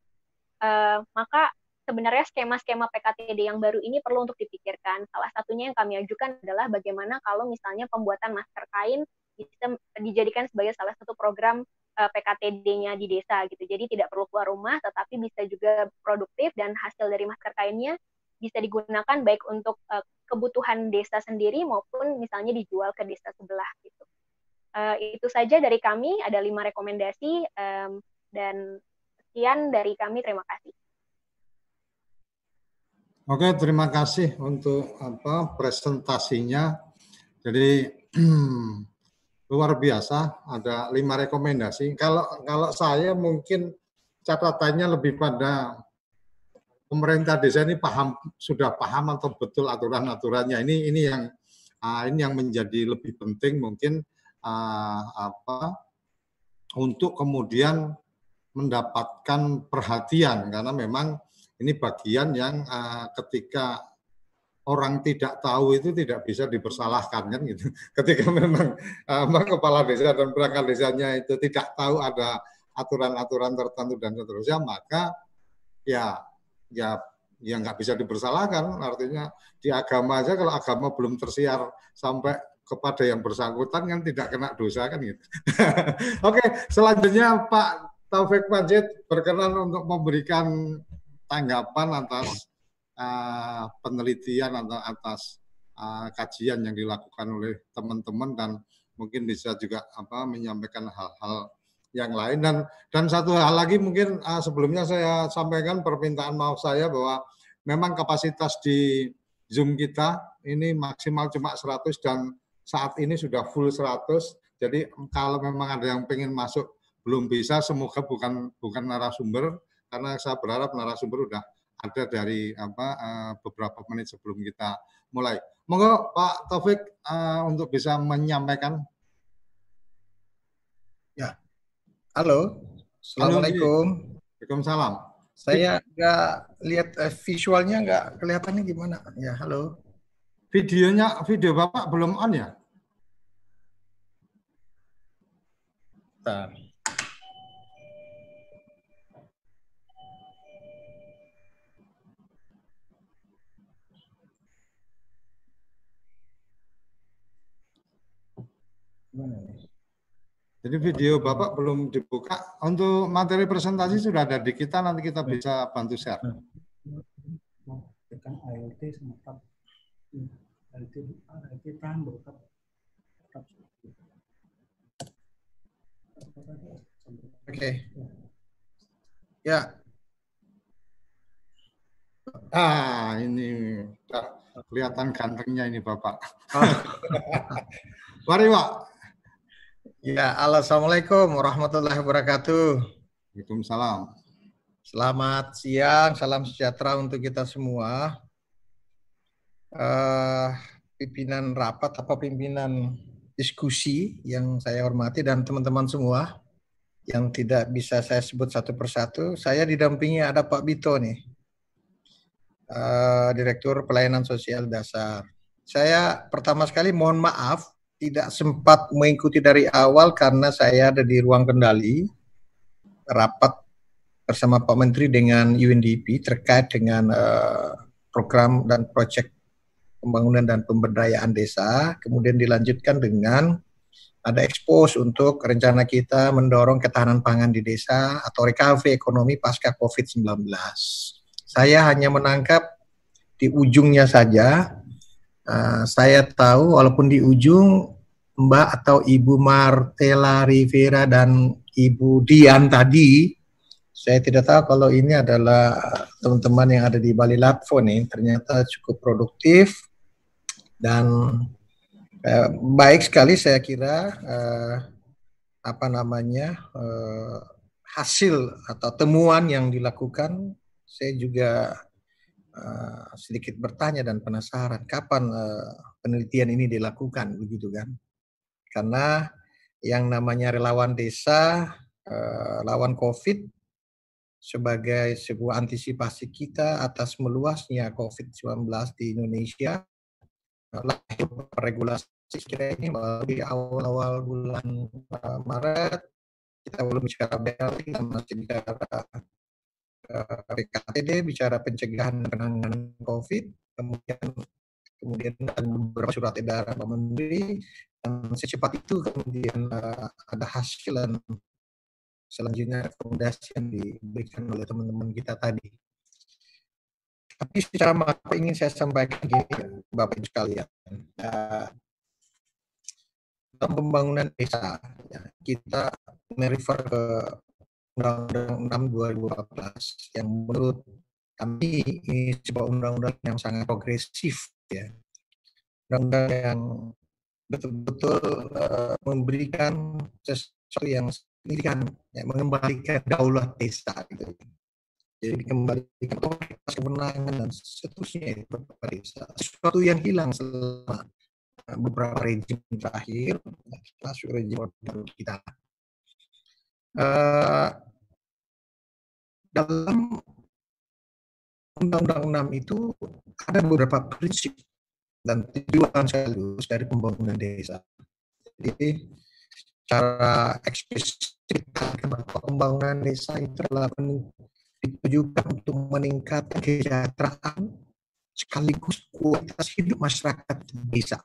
S4: uh, maka sebenarnya skema-skema PKTD yang baru ini perlu untuk dipikirkan. Salah satunya yang kami ajukan adalah bagaimana kalau misalnya pembuatan masker kain dijadikan sebagai salah satu program uh, eh, PKTD-nya di desa gitu. Jadi tidak perlu keluar rumah, tetapi bisa juga produktif dan hasil dari masker kainnya bisa digunakan baik untuk uh, kebutuhan desa sendiri maupun misalnya dijual ke desa sebelah gitu. Uh, itu saja dari kami. Ada lima rekomendasi um, dan Sekian dari kami, terima kasih.
S1: Oke, terima kasih untuk apa presentasinya. Jadi (clears throat) luar biasa, ada lima rekomendasi. Kalau kalau saya mungkin catatannya lebih pada pemerintah desa ini paham sudah paham atau betul aturan-aturannya. Ini ini yang uh, ini yang menjadi lebih penting mungkin uh, apa untuk kemudian mendapatkan perhatian karena memang ini bagian yang uh, ketika orang tidak tahu itu tidak bisa dipersalahkan kan gitu. (laughs) Ketika memang uh, kepala desa dan perangkat desanya itu tidak tahu ada aturan-aturan tertentu dan seterusnya, maka ya ya ya nggak bisa dipersalahkan. Artinya di agama aja kalau agama belum tersiar sampai kepada yang bersangkutan kan tidak kena dosa kan gitu. (laughs) Oke, selanjutnya Pak Taufik Majid berkenan untuk memberikan tanggapan atas uh, penelitian atau atas uh, kajian yang dilakukan oleh teman-teman dan mungkin bisa juga apa menyampaikan hal-hal yang lain. Dan dan satu hal lagi mungkin uh, sebelumnya saya sampaikan permintaan maaf saya bahwa memang kapasitas di Zoom kita ini maksimal cuma 100 dan saat ini sudah full 100 jadi kalau memang ada yang pengen masuk belum bisa semoga bukan bukan narasumber karena saya berharap narasumber sudah ada dari apa uh, beberapa menit sebelum kita mulai. Monggo Pak Taufik uh, untuk bisa menyampaikan.
S6: Ya, halo, assalamualaikum.
S1: Waalaikumsalam.
S6: Saya nggak lihat uh, visualnya nggak kelihatannya gimana? Ya, halo.
S1: Videonya, video Bapak belum on ya?
S6: Bentar.
S1: Jadi video Bapak belum dibuka. Untuk materi presentasi sudah ada di kita, nanti kita bisa bantu share. Tekan tab. ALT, ALT tahan tab.
S6: Oke. Ya.
S1: Ah, ini kelihatan gantengnya ini Bapak. Oh. (laughs) Mari Pak.
S6: Ya, Assalamualaikum warahmatullahi wabarakatuh.
S1: Waalaikumsalam.
S6: Selamat siang, salam sejahtera untuk kita semua. Uh, pimpinan rapat apa pimpinan diskusi yang saya hormati dan teman-teman semua yang tidak bisa saya sebut satu persatu. Saya didampingi ada Pak Bito nih, uh, Direktur Pelayanan Sosial Dasar. Saya pertama sekali mohon maaf tidak sempat mengikuti dari awal karena saya ada di ruang kendali rapat bersama Pak Menteri dengan UNDP terkait dengan uh, program dan proyek pembangunan dan pemberdayaan desa. Kemudian dilanjutkan dengan ada ekspos untuk rencana kita mendorong ketahanan pangan di desa atau recovery ekonomi pasca COVID-19. Saya hanya menangkap di ujungnya saja Uh, saya tahu walaupun di ujung Mbak atau Ibu Martela Rivera dan Ibu Dian tadi, saya tidak tahu kalau ini adalah teman-teman yang ada di Bali Latvo nih, ternyata cukup produktif dan uh, baik sekali saya kira uh, apa namanya uh, hasil atau temuan yang dilakukan. Saya juga Eh, sedikit bertanya dan penasaran kapan uh, penelitian ini dilakukan begitu kan? Karena yang namanya relawan desa uh, lawan COVID sebagai sebuah antisipasi kita atas meluasnya COVID-19 di Indonesia lahir regulasi ini di awal-awal bulan Maret kita belum bicara BLT kita masih bicara PKTD bicara pencegahan penanganan COVID, kemudian kemudian dan beberapa surat edaran Pak Menteri dan secepat itu kemudian uh, ada hasil dan selanjutnya rekomendasi yang diberikan oleh teman-teman kita tadi. Tapi secara makro ingin saya sampaikan gini, Bapak Ibu sekalian. Uh, dalam pembangunan desa, ya, kita merefer ke Undang-Undang 6 2014 yang menurut kami ini sebuah undang-undang yang sangat progresif ya. Undang-undang yang betul-betul uh, memberikan sesuatu yang signifikan, ya, mengembalikan daulat desa gitu. jadi dikembalikan otoritas kewenangan dan seterusnya itu desa sesuatu yang hilang selama beberapa rejim terakhir masuk rejim kita uh, dalam Undang-Undang 6 itu ada beberapa prinsip dan tujuan sekaligus dari pembangunan desa. Jadi secara eksplisit pembangunan desa itu adalah ditujukan untuk meningkatkan kesejahteraan sekaligus kualitas hidup masyarakat desa.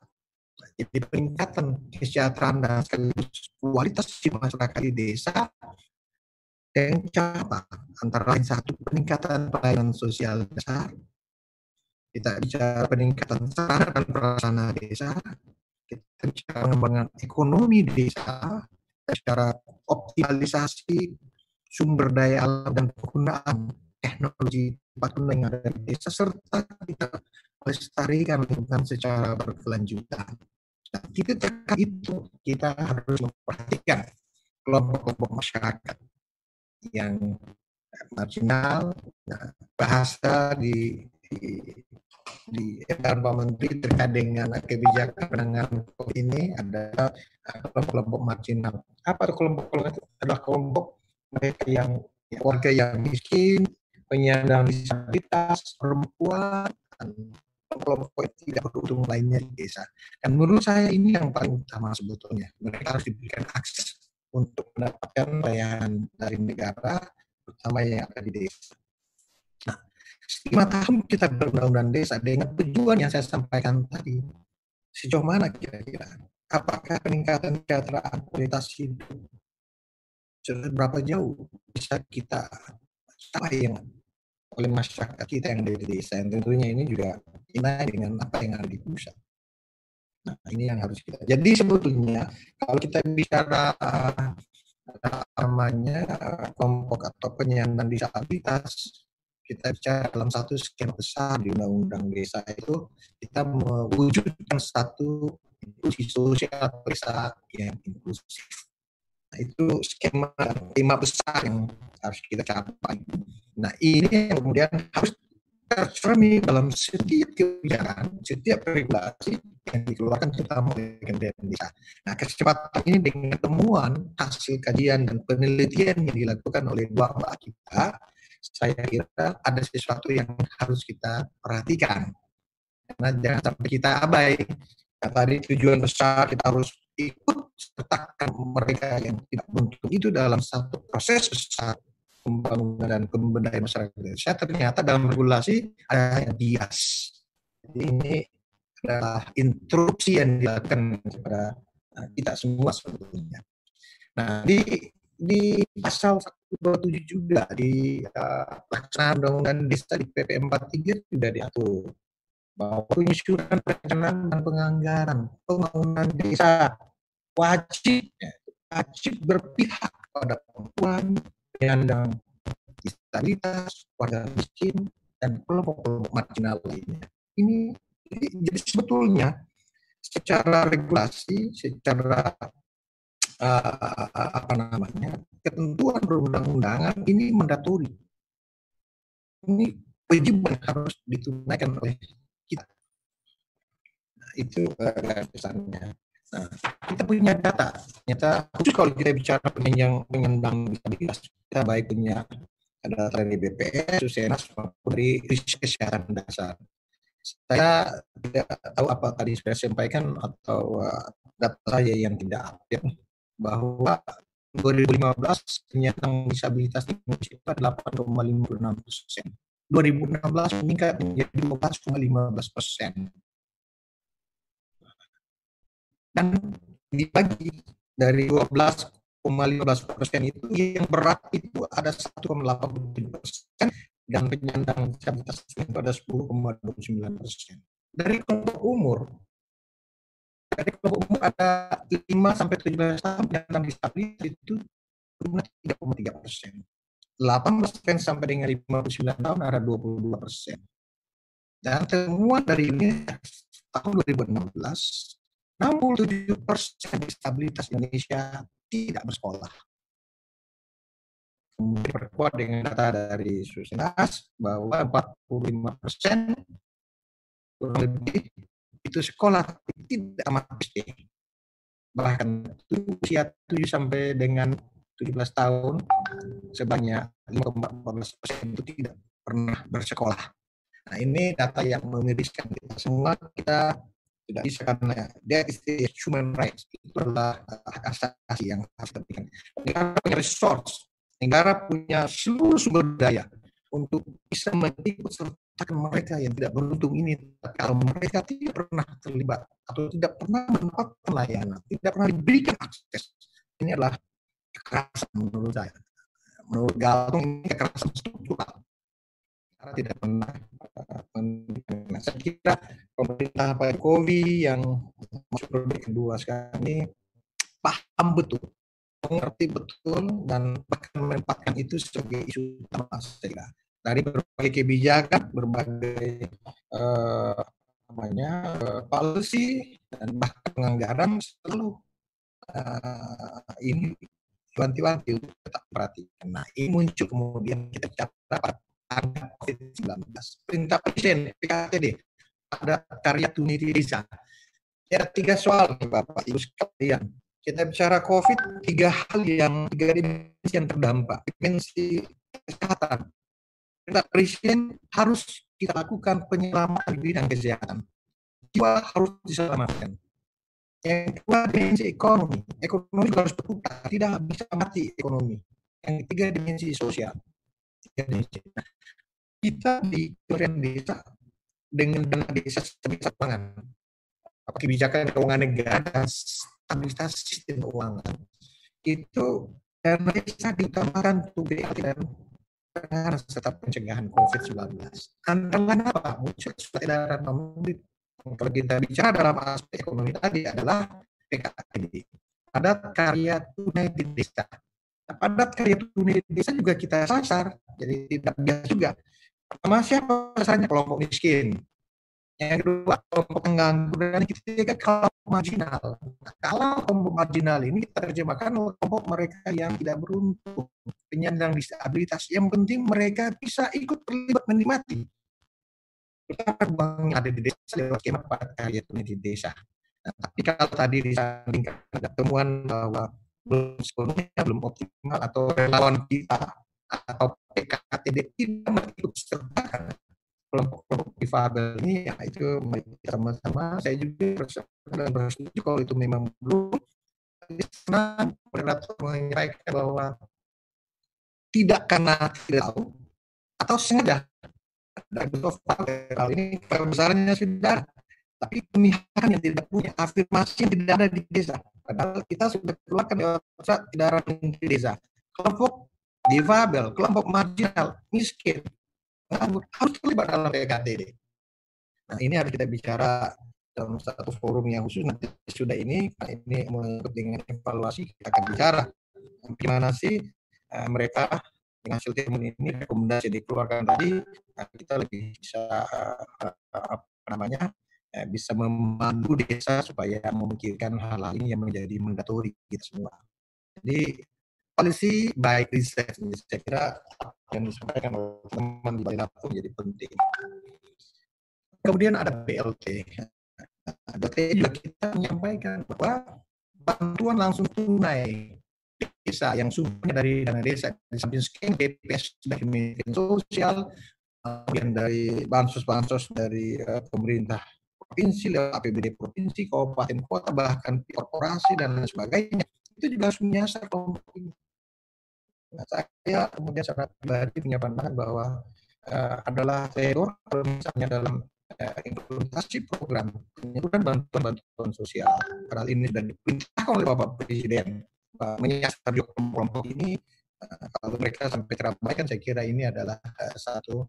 S6: Jadi peningkatan kesejahteraan dan sekaligus kualitas hidup masyarakat di desa yang cara antara lain satu peningkatan pelayanan sosial dasar, kita bicara peningkatan sarana dan prasarana desa, kita bicara pengembangan ekonomi desa, secara optimalisasi sumber daya alam dan penggunaan teknologi yang ada di desa serta kita melestarikan lingkungan secara berkelanjutan. Nah, kita itu kita harus memperhatikan kelompok-kelompok masyarakat yang marginal, nah, bahasa di di, di Pak Menteri terkait dengan kebijakan penanganan COVID ini ada kelompok-kelompok marginal. Apa kelompok-kelompok? Adalah kelompok mereka yang warga yang miskin, penyandang disabilitas, perempuan, kelompok tidak beruntung lainnya di desa. Dan menurut saya ini yang paling utama sebetulnya. Mereka harus diberikan akses untuk mendapatkan layanan dari negara, terutama yang ada di desa. Nah, lima tahun kita berundang-undang desa dengan tujuan yang saya sampaikan tadi, sejauh mana kira-kira? Apakah peningkatan kesejahteraan kualitas hidup seberapa jauh bisa kita capai yang oleh masyarakat kita yang ada di desa yang tentunya ini juga inai dengan apa yang ada di pusat. Nah, ini yang harus kita. Jadi sebetulnya kalau kita bicara uh, namanya kelompok atau penyandang disabilitas, kita bicara dalam satu skema besar di Undang-Undang Desa itu kita mewujudkan satu inklusi sosial desa yang inklusif. Itu skema lima besar yang harus kita capai. Nah, ini yang kemudian harus tercermin dalam setiap kebijakan, setiap regulasi yang dikeluarkan terutama oleh Kementerian Desa. Nah, kecepatan ini dengan temuan hasil kajian dan penelitian yang dilakukan oleh dua mbak kita, saya kira ada sesuatu yang harus kita perhatikan. Karena jangan sampai kita abai. Nah, tadi tujuan besar kita harus ikut sertakan mereka yang tidak beruntung itu dalam satu proses besar pembangunan dan pemberdayaan masyarakat Indonesia ternyata dalam regulasi ada bias. Jadi ini adalah interupsi yang dilakukan kepada uh, kita semua sebetulnya. Nah, di di pasal 127 juga di uh, pelaksanaan undang-undang desa di PP 43 sudah diatur bahwa penyusunan perencanaan dan penganggaran pembangunan desa wajib wajib berpihak pada perempuan, penyandang disabilitas, warga miskin, dan kelompok-kelompok marginal lainnya. Ini jadi, sebetulnya secara regulasi, secara uh, apa namanya ketentuan perundang-undangan ini mendaturi. Ini kewajiban harus ditunaikan oleh itu pesannya. Nah, kita punya data. Ternyata khusus kalau kita bicara penyandang penyandang disabilitas, kita baik punya ada data dari BPS, Susenas, maupun dari kesehatan dasar. Saya tidak tahu apa tadi sudah sampaikan atau uh, data saya yang tidak update bahwa 2015 penyandang disabilitas di Indonesia itu 8,56 persen. 2016 meningkat menjadi 12,15 persen dan dibagi dari 12,15 persen itu yang berat itu ada 1,87 persen dan penyandang disabilitas itu ada 10,29 persen. Dari kelompok umur, dari kelompok umur ada 5 sampai 17 tahun penyandang disabilitas itu jumlah 3,3 persen. 18 persen sampai dengan 59 tahun ada 22 persen. Dan temuan dari ini tahun 2016 67 persen disabilitas Indonesia tidak bersekolah. kemudian dengan data dari Susnas bahwa 45 persen kurang lebih itu sekolah tidak amat SD. Bahkan usia 7 sampai dengan 17 tahun sebanyak 5,14 persen itu tidak pernah bersekolah. Nah ini data yang memiriskan kita semua kita tidak bisa karena dia is human rights itu adalah hak asasi yang harus diberikan. Negara punya resource, negara punya seluruh sumber daya untuk bisa mengikut sertakan mereka yang tidak beruntung ini. Kalau mereka tidak pernah terlibat atau tidak pernah mendapatkan layanan, tidak pernah diberikan akses, ini adalah kekerasan menurut saya. Menurut Galtung ini kekerasan struktural karena tidak pernah nah, saya kira pemerintah Pak Jokowi yang masuk periode kedua sekarang ini paham betul mengerti betul dan bahkan menempatkan itu sebagai isu utama saya dari berbagai kebijakan berbagai uh, namanya uh, policy dan bahkan penganggaran selalu uh, ini wanti-wanti tetap perhatikan. Nah ini muncul kemudian kita dapat ada COVID-19. Perintah Presiden PKTD ada karya tuniti desa. Ya tiga soal Bapak Ibu sekalian. Kita bicara COVID, tiga hal yang tiga dimensi yang terdampak. Dimensi kesehatan. Perintah Presiden harus kita lakukan penyelamatan bidang kesehatan. Jiwa harus diselamatkan. Yang kedua dimensi ekonomi. Ekonomi harus berputar, tidak bisa mati ekonomi. Yang ketiga dimensi sosial. Tiga dimensi. Nah, kita di Kementerian Desa dengan dana desa keuangan, apa kebijakan keuangan negara stabilitas sistem keuangan itu dana desa diutamakan untuk BLT dan penanganan serta pencegahan COVID-19. Antara apa? Muncul surat edaran nomor kalau kita bicara dalam aspek ekonomi tadi adalah PKD. Ada karya tunai di desa. Nah, padat karya tunai di desa juga kita sasar, jadi tidak biasa juga Pertama siapa sasarannya kelompok miskin. Yang kedua kelompok pengangguran dan ketiga kelompok marginal. Kalau kelompok marginal ini kita terjemahkan kelompok mereka yang tidak beruntung, penyandang disabilitas. Yang penting mereka bisa ikut terlibat menikmati. Kita uang ada di desa lewat skema pada karya tunai di desa. Nah, tapi kalau tadi disandingkan ada temuan bahwa belum sepenuhnya belum optimal atau relawan kita atau PKTD tidak ikut serta kelompok-kelompok difabel ini ya itu sama-sama. Saya juga dan bersetuju kalau itu memang belum. Karena moderator menyampaikan bahwa tidak karena tidak tahu atau sengaja. Betul hal ini besarnya sudah tapi pemihakan yang tidak punya afirmasi yang tidak ada di desa. Padahal kita sudah keluarkan tidak ada di desa. Kelompok difabel, kelompok marginal, miskin, harus terlibat dalam PKTD. Nah ini harus kita bicara dalam satu forum yang khusus nanti sudah ini ini mengikut dengan evaluasi kita akan bicara gimana sih uh, mereka dengan hasil temuan ini rekomendasi dikeluarkan tadi uh, kita lebih bisa uh, apa namanya bisa memandu desa supaya memikirkan hal-hal ini yang menjadi mandatori kita semua. Jadi polisi baik riset saya kira yang disampaikan oleh teman di Balai menjadi penting. Kemudian ada BLT. BLT juga kita menyampaikan bahwa bantuan langsung tunai desa yang sumbernya dari dana desa di samping scan BPS dari media sosial kemudian dari bansos-bansos dari uh, pemerintah provinsi lewat APBD provinsi, kabupaten, kota bahkan korporasi dan lain sebagainya itu juga harus menyasar kelompok ini. Nah, saya kemudian secara pribadi punya pandangan bahwa uh, adalah teror kalau misalnya dalam uh, implementasi program penyaluran bantuan-bantuan sosial. Karena ini sudah diperintahkan oleh Bapak Presiden uh, menyasar kelompok ini. Uh, kalau mereka sampai terabaikan, saya kira ini adalah uh, satu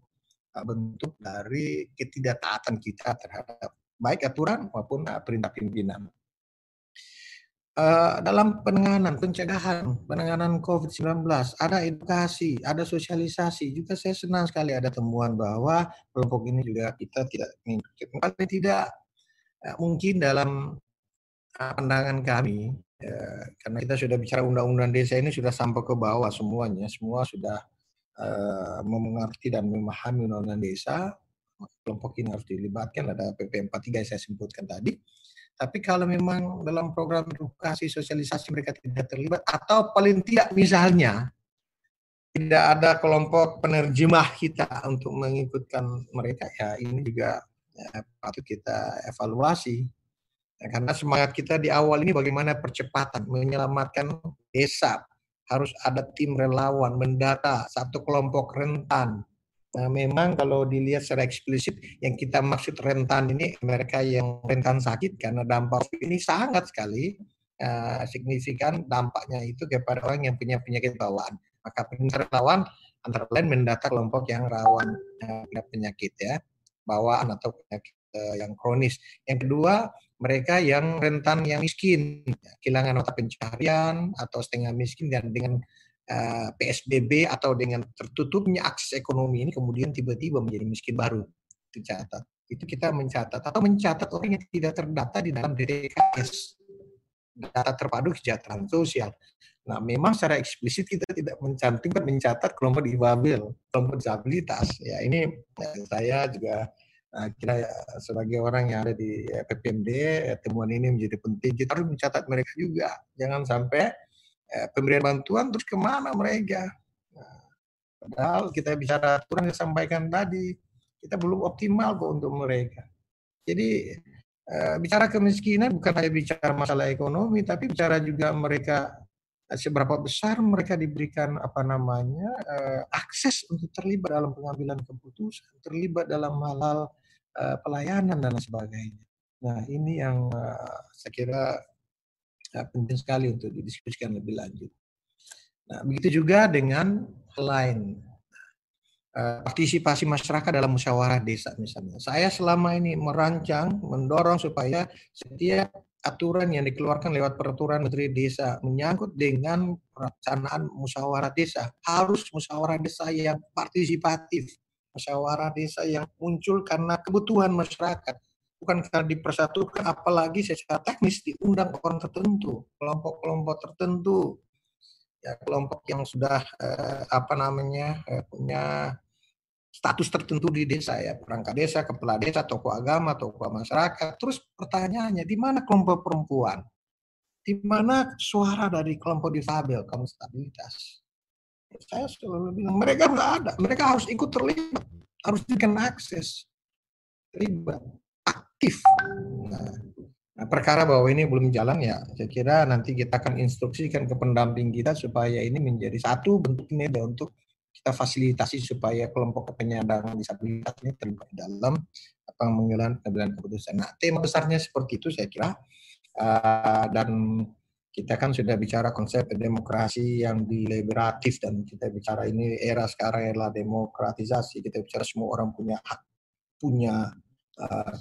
S6: uh, bentuk dari ketidaktaatan kita terhadap baik aturan maupun uh, perintah pimpinan. Uh, dalam penanganan pencegahan penanganan COVID-19 ada edukasi, ada sosialisasi. Juga saya senang sekali ada temuan bahwa kelompok ini juga kita tidak paling tidak uh, mungkin dalam uh, pandangan kami Ya, karena kita sudah bicara undang-undang desa ini sudah sampai ke bawah semuanya, semua sudah uh, mengerti dan memahami undang-undang desa. Kelompok ini harus dilibatkan, ada PP 43 yang saya sebutkan tadi. Tapi kalau memang dalam program edukasi sosialisasi mereka tidak terlibat atau paling tidak misalnya tidak ada kelompok penerjemah kita untuk mengikutkan mereka ya ini juga ya, patut kita evaluasi. Ya, karena semangat kita di awal ini bagaimana percepatan menyelamatkan desa. Harus ada tim relawan mendata satu kelompok rentan Nah, memang kalau dilihat secara eksplisit yang kita maksud rentan ini mereka yang rentan sakit karena dampak ini sangat sekali uh, signifikan dampaknya itu kepada orang yang punya penyakit bawaan. Maka relawan antara lain mendata kelompok yang rawan uh, penyakit ya bawaan atau penyakit uh, yang kronis. Yang kedua mereka yang rentan yang miskin, kehilangan mata pencaharian atau setengah miskin dan dengan Eh, PSBB atau dengan tertutupnya akses ekonomi ini kemudian tiba-tiba menjadi miskin baru tercatat. Itu kita mencatat atau mencatat orang yang tidak terdata di dalam DTKS data terpadu kesejahteraan sosial. Nah, memang secara eksplisit kita tidak mencantumkan mencatat kelompok difabel, kelompok disabilitas. Ya, ini ya, saya juga uh, kira sebagai orang yang ada di PPMD, temuan ini menjadi penting. Kita harus mencatat mereka juga. Jangan sampai eh, pemberian bantuan terus ke mana mereka? Nah, padahal kita bicara aturan yang disampaikan tadi, kita belum optimal kok untuk mereka. Jadi eh, bicara kemiskinan bukan hanya bicara masalah ekonomi, tapi bicara juga mereka eh, seberapa besar mereka diberikan apa namanya eh, akses untuk terlibat dalam pengambilan keputusan, terlibat dalam hal-hal eh, pelayanan dan sebagainya. Nah ini yang uh, saya kira uh, penting sekali untuk didiskusikan lebih lanjut. Nah, begitu juga dengan lain uh, partisipasi masyarakat dalam musyawarah desa misalnya. Saya selama ini merancang, mendorong supaya setiap aturan yang dikeluarkan lewat peraturan Menteri Desa menyangkut dengan pelaksanaan musyawarah desa harus musyawarah desa yang partisipatif, musyawarah desa yang muncul karena kebutuhan masyarakat, bukan karena dipersatukan apalagi secara teknis diundang orang tertentu kelompok-kelompok tertentu. Ya kelompok yang sudah eh, apa namanya eh, punya status tertentu di desa ya. Perangkat desa kepala desa tokoh agama tokoh masyarakat. Terus pertanyaannya di mana kelompok perempuan? Di mana suara dari kelompok difabel kaum stabilitas? Saya selalu bilang mereka nggak ada. Mereka harus ikut terlibat harus diberikan akses. Terlibat aktif. Nah, perkara bahwa ini belum jalan ya, saya kira nanti kita akan instruksikan ke pendamping kita supaya ini menjadi satu bentuk ini untuk kita fasilitasi supaya kelompok penyandang disabilitas ini terlibat dalam apa pengambilan keputusan. Nah, tema besarnya seperti itu saya kira uh, dan kita kan sudah bicara konsep demokrasi yang deliberatif dan kita bicara ini era sekarang adalah demokratisasi kita bicara semua orang punya hak punya uh,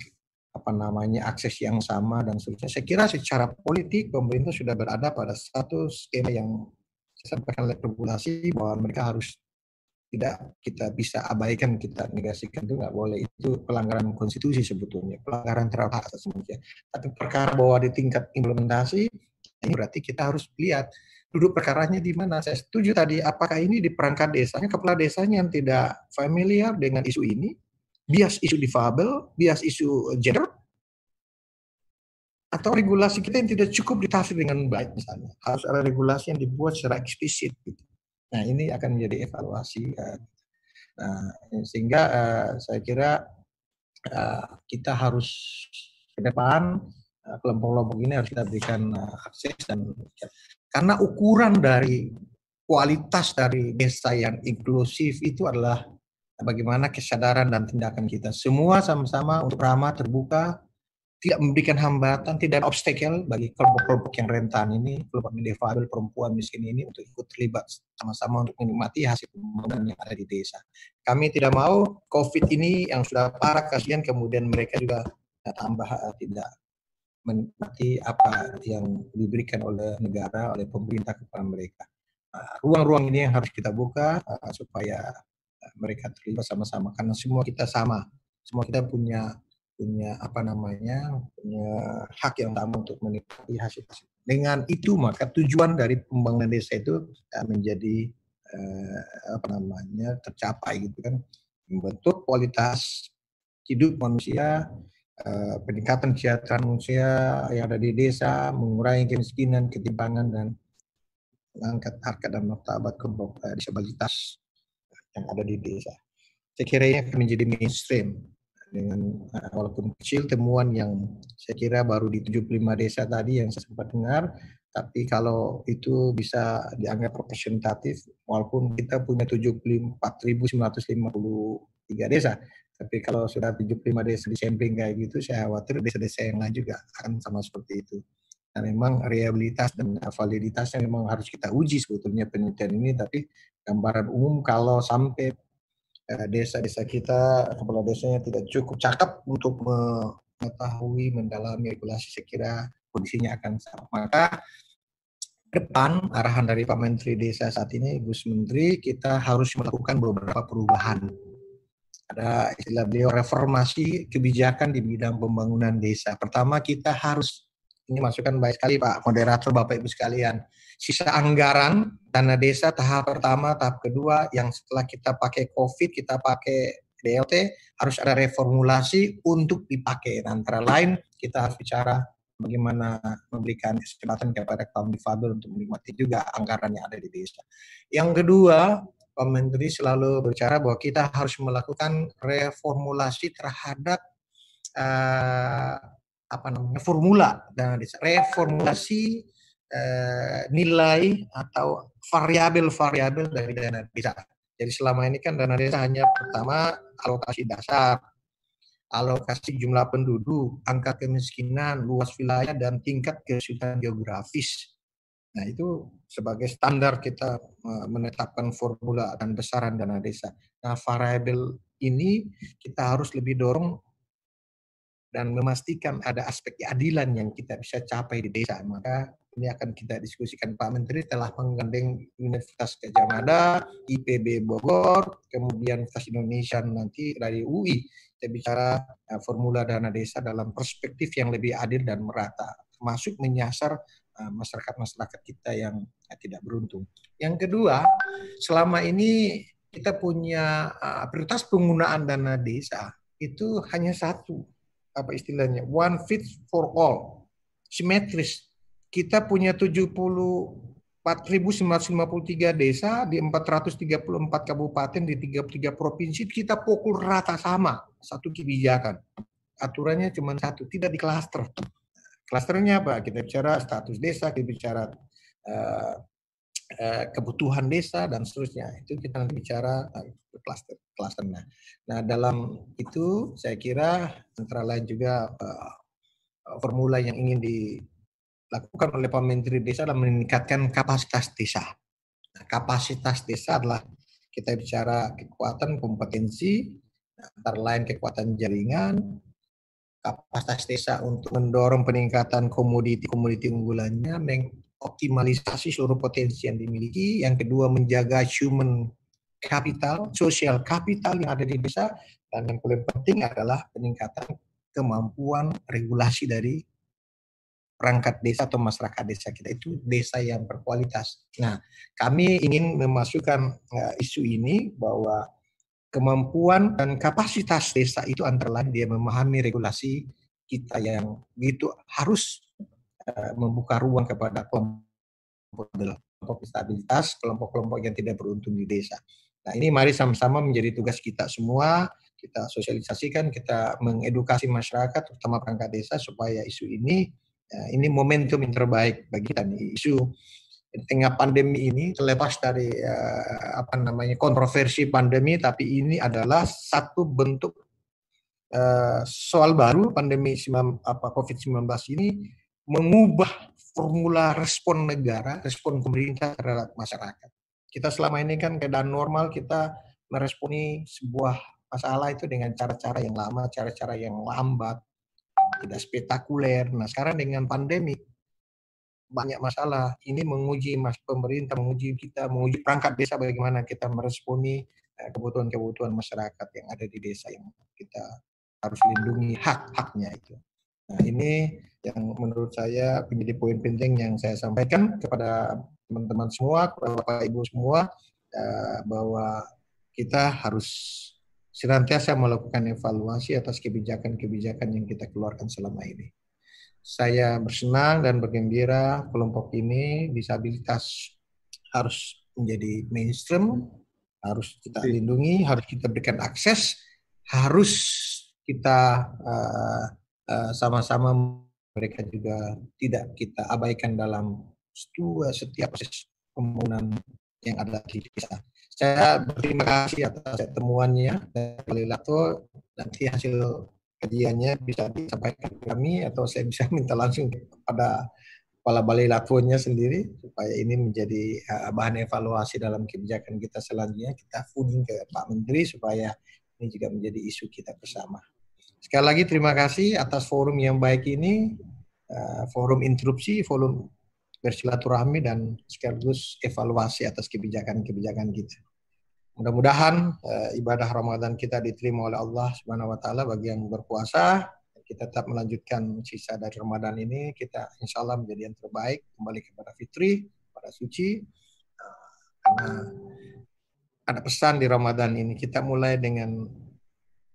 S6: apa namanya akses yang sama dan seterusnya. Saya kira secara politik pemerintah sudah berada pada satu skema yang sampaikan oleh regulasi bahwa mereka harus tidak kita bisa abaikan kita negasikan itu nggak boleh. Itu pelanggaran konstitusi sebetulnya pelanggaran terhadap hak asasi tapi perkara bahwa di tingkat implementasi ini berarti kita harus lihat duduk perkaranya di mana. Saya setuju tadi apakah ini di perangkat desanya kepala desanya yang tidak familiar dengan isu ini bias isu difabel, bias isu gender, atau regulasi kita yang tidak cukup ditafsir dengan baik misalnya. Harus ada regulasi yang dibuat secara eksplisit. Gitu. Nah ini akan menjadi evaluasi. Nah, sehingga uh, saya kira kita harus ke depan kelompok-kelompok ini harus kita berikan akses dan karena ukuran dari kualitas dari desa yang inklusif itu adalah bagaimana kesadaran dan tindakan kita. Semua sama-sama untuk ramah, terbuka, tidak memberikan hambatan, tidak obstacle bagi kelompok-kelompok yang rentan ini, kelompok difabel, perempuan miskin ini untuk ikut terlibat sama-sama untuk menikmati hasil pembangunan yang ada di desa. Kami tidak mau COVID ini yang sudah parah kasihan kemudian mereka juga tambah eh, tidak menikmati apa yang diberikan oleh negara, oleh pemerintah kepada mereka. Ruang-ruang ini yang harus kita buka uh, supaya mereka terlibat sama-sama karena semua kita sama. Semua kita punya punya apa namanya punya hak yang sama untuk menikmati hasil hasil. Dengan itu maka tujuan dari pembangunan desa itu menjadi apa namanya tercapai gitu kan. Membentuk kualitas hidup manusia peningkatan kesejahteraan manusia yang ada di desa mengurangi kemiskinan ketimpangan dan mengangkat harkat dan martabat kelompok disabilitas yang ada di desa. Saya kira ini akan menjadi mainstream dengan uh, walaupun kecil temuan yang saya kira baru di 75 desa tadi yang saya sempat dengar tapi kalau itu bisa dianggap representatif walaupun kita punya 74.953 desa tapi kalau sudah 75 desa di sampling kayak gitu saya khawatir desa-desa yang lain juga akan sama seperti itu Nah, memang reliabilitas dan validitasnya memang harus kita uji sebetulnya penelitian ini, tapi gambaran umum kalau sampai eh, desa-desa kita, kepala desanya tidak cukup cakep untuk mengetahui, mendalami regulasi, saya kira kondisinya akan sama. Maka depan arahan dari Pak Menteri Desa saat ini, Gus Menteri, kita harus melakukan beberapa perubahan. Ada istilah beliau reformasi kebijakan di bidang pembangunan desa. Pertama kita harus ini masukan baik sekali Pak moderator Bapak Ibu sekalian. Sisa anggaran dana desa tahap pertama, tahap kedua yang setelah kita pakai COVID, kita pakai BLT harus ada reformulasi untuk dipakai. Antara lain kita harus bicara bagaimana memberikan kesempatan kepada kaum difabel untuk menikmati juga anggaran yang ada di desa. Yang kedua, Pak Menteri selalu berbicara bahwa kita harus melakukan reformulasi terhadap uh, apa namanya formula dan reformulasi eh, nilai atau variabel-variabel dari dana desa. Jadi selama ini kan dana desa hanya pertama alokasi dasar, alokasi jumlah penduduk, angka kemiskinan, luas wilayah dan tingkat kesulitan geografis. Nah itu sebagai standar kita menetapkan formula dan besaran dana desa. Nah variabel ini kita harus lebih dorong dan memastikan ada aspek keadilan yang kita bisa capai di desa. Maka ini akan kita diskusikan Pak Menteri telah menggandeng Universitas Gajah Mada, IPB Bogor, kemudian Universitas Indonesia nanti dari UI. Kita bicara uh, formula dana desa dalam perspektif yang lebih adil dan merata, termasuk menyasar uh, masyarakat-masyarakat kita yang tidak beruntung. Yang kedua, selama ini kita punya uh, prioritas penggunaan dana desa itu hanya satu, apa istilahnya one fit for all simetris. Kita punya 74.953 desa di 434 kabupaten di 33 provinsi kita pukul rata sama satu kebijakan. Aturannya cuma satu tidak di klaster klasternya apa? Kita bicara status desa kita bicara uh, kebutuhan desa dan seterusnya itu kita nanti bicara uh, klaster klaster. Nah, nah dalam itu saya kira antara lain juga uh, formula yang ingin dilakukan oleh Pak Menteri Desa adalah meningkatkan kapasitas desa. Nah, kapasitas desa adalah kita bicara kekuatan kompetensi, antara lain kekuatan jaringan, kapasitas desa untuk mendorong peningkatan komoditi-komoditi unggulannya, mengoptimalisasi seluruh potensi yang dimiliki. Yang kedua, menjaga human kapital, sosial kapital yang ada di desa, dan yang paling penting adalah peningkatan kemampuan regulasi dari perangkat desa atau masyarakat desa kita itu desa yang berkualitas. Nah, kami ingin memasukkan uh, isu ini bahwa kemampuan dan kapasitas desa itu antara lain dia memahami regulasi kita yang itu harus membuka ruang kepada kelompok kelompok kelompok-kelompok yang tidak beruntung di desa. Nah ini mari sama-sama menjadi tugas kita semua, kita sosialisasikan, kita mengedukasi masyarakat, terutama perangkat desa supaya isu ini, ya, ini momentum yang terbaik bagi kita nih, isu di tengah pandemi ini terlepas dari uh, apa namanya kontroversi pandemi, tapi ini adalah satu bentuk soal baru pandemi apa COVID-19 ini mengubah formula respon negara, respon pemerintah terhadap masyarakat kita selama ini kan keadaan normal kita meresponi sebuah masalah itu dengan cara-cara yang lama, cara-cara yang lambat, tidak spektakuler. Nah sekarang dengan pandemi banyak masalah. Ini menguji mas pemerintah, menguji kita, menguji perangkat desa bagaimana kita meresponi eh, kebutuhan-kebutuhan masyarakat yang ada di desa yang kita harus lindungi hak-haknya itu. Nah, ini yang menurut saya menjadi poin penting yang saya sampaikan kepada teman-teman semua, kepada Bapak Ibu semua, uh, bahwa kita harus senantiasa melakukan evaluasi atas kebijakan-kebijakan yang kita keluarkan selama ini. Saya bersenang dan bergembira kelompok ini disabilitas harus menjadi mainstream, harus kita iya. lindungi, harus kita berikan akses, harus kita uh, sama-sama mereka juga tidak kita abaikan dalam setiap proses pembangunan yang ada di desa. Saya berterima kasih atas temuannya dari Lato. Nanti hasil kajiannya bisa disampaikan ke kami atau saya bisa (laughs) minta langsung kepada kepala balai latuannya sendiri supaya ini menjadi uh, bahan evaluasi dalam kebijakan kita selanjutnya kita fooding ke Pak Menteri supaya ini juga menjadi isu kita bersama. Sekali lagi terima kasih atas forum yang baik ini, uh, forum interupsi, forum bersilaturahmi dan sekaligus evaluasi atas kebijakan-kebijakan kita. Mudah-mudahan uh, ibadah Ramadan kita diterima oleh Allah Subhanahu wa taala bagi yang berpuasa. Kita tetap melanjutkan sisa dari Ramadan ini, kita insya Allah menjadi yang terbaik, kembali kepada fitri, pada suci. Karena ada pesan di Ramadan ini, kita mulai dengan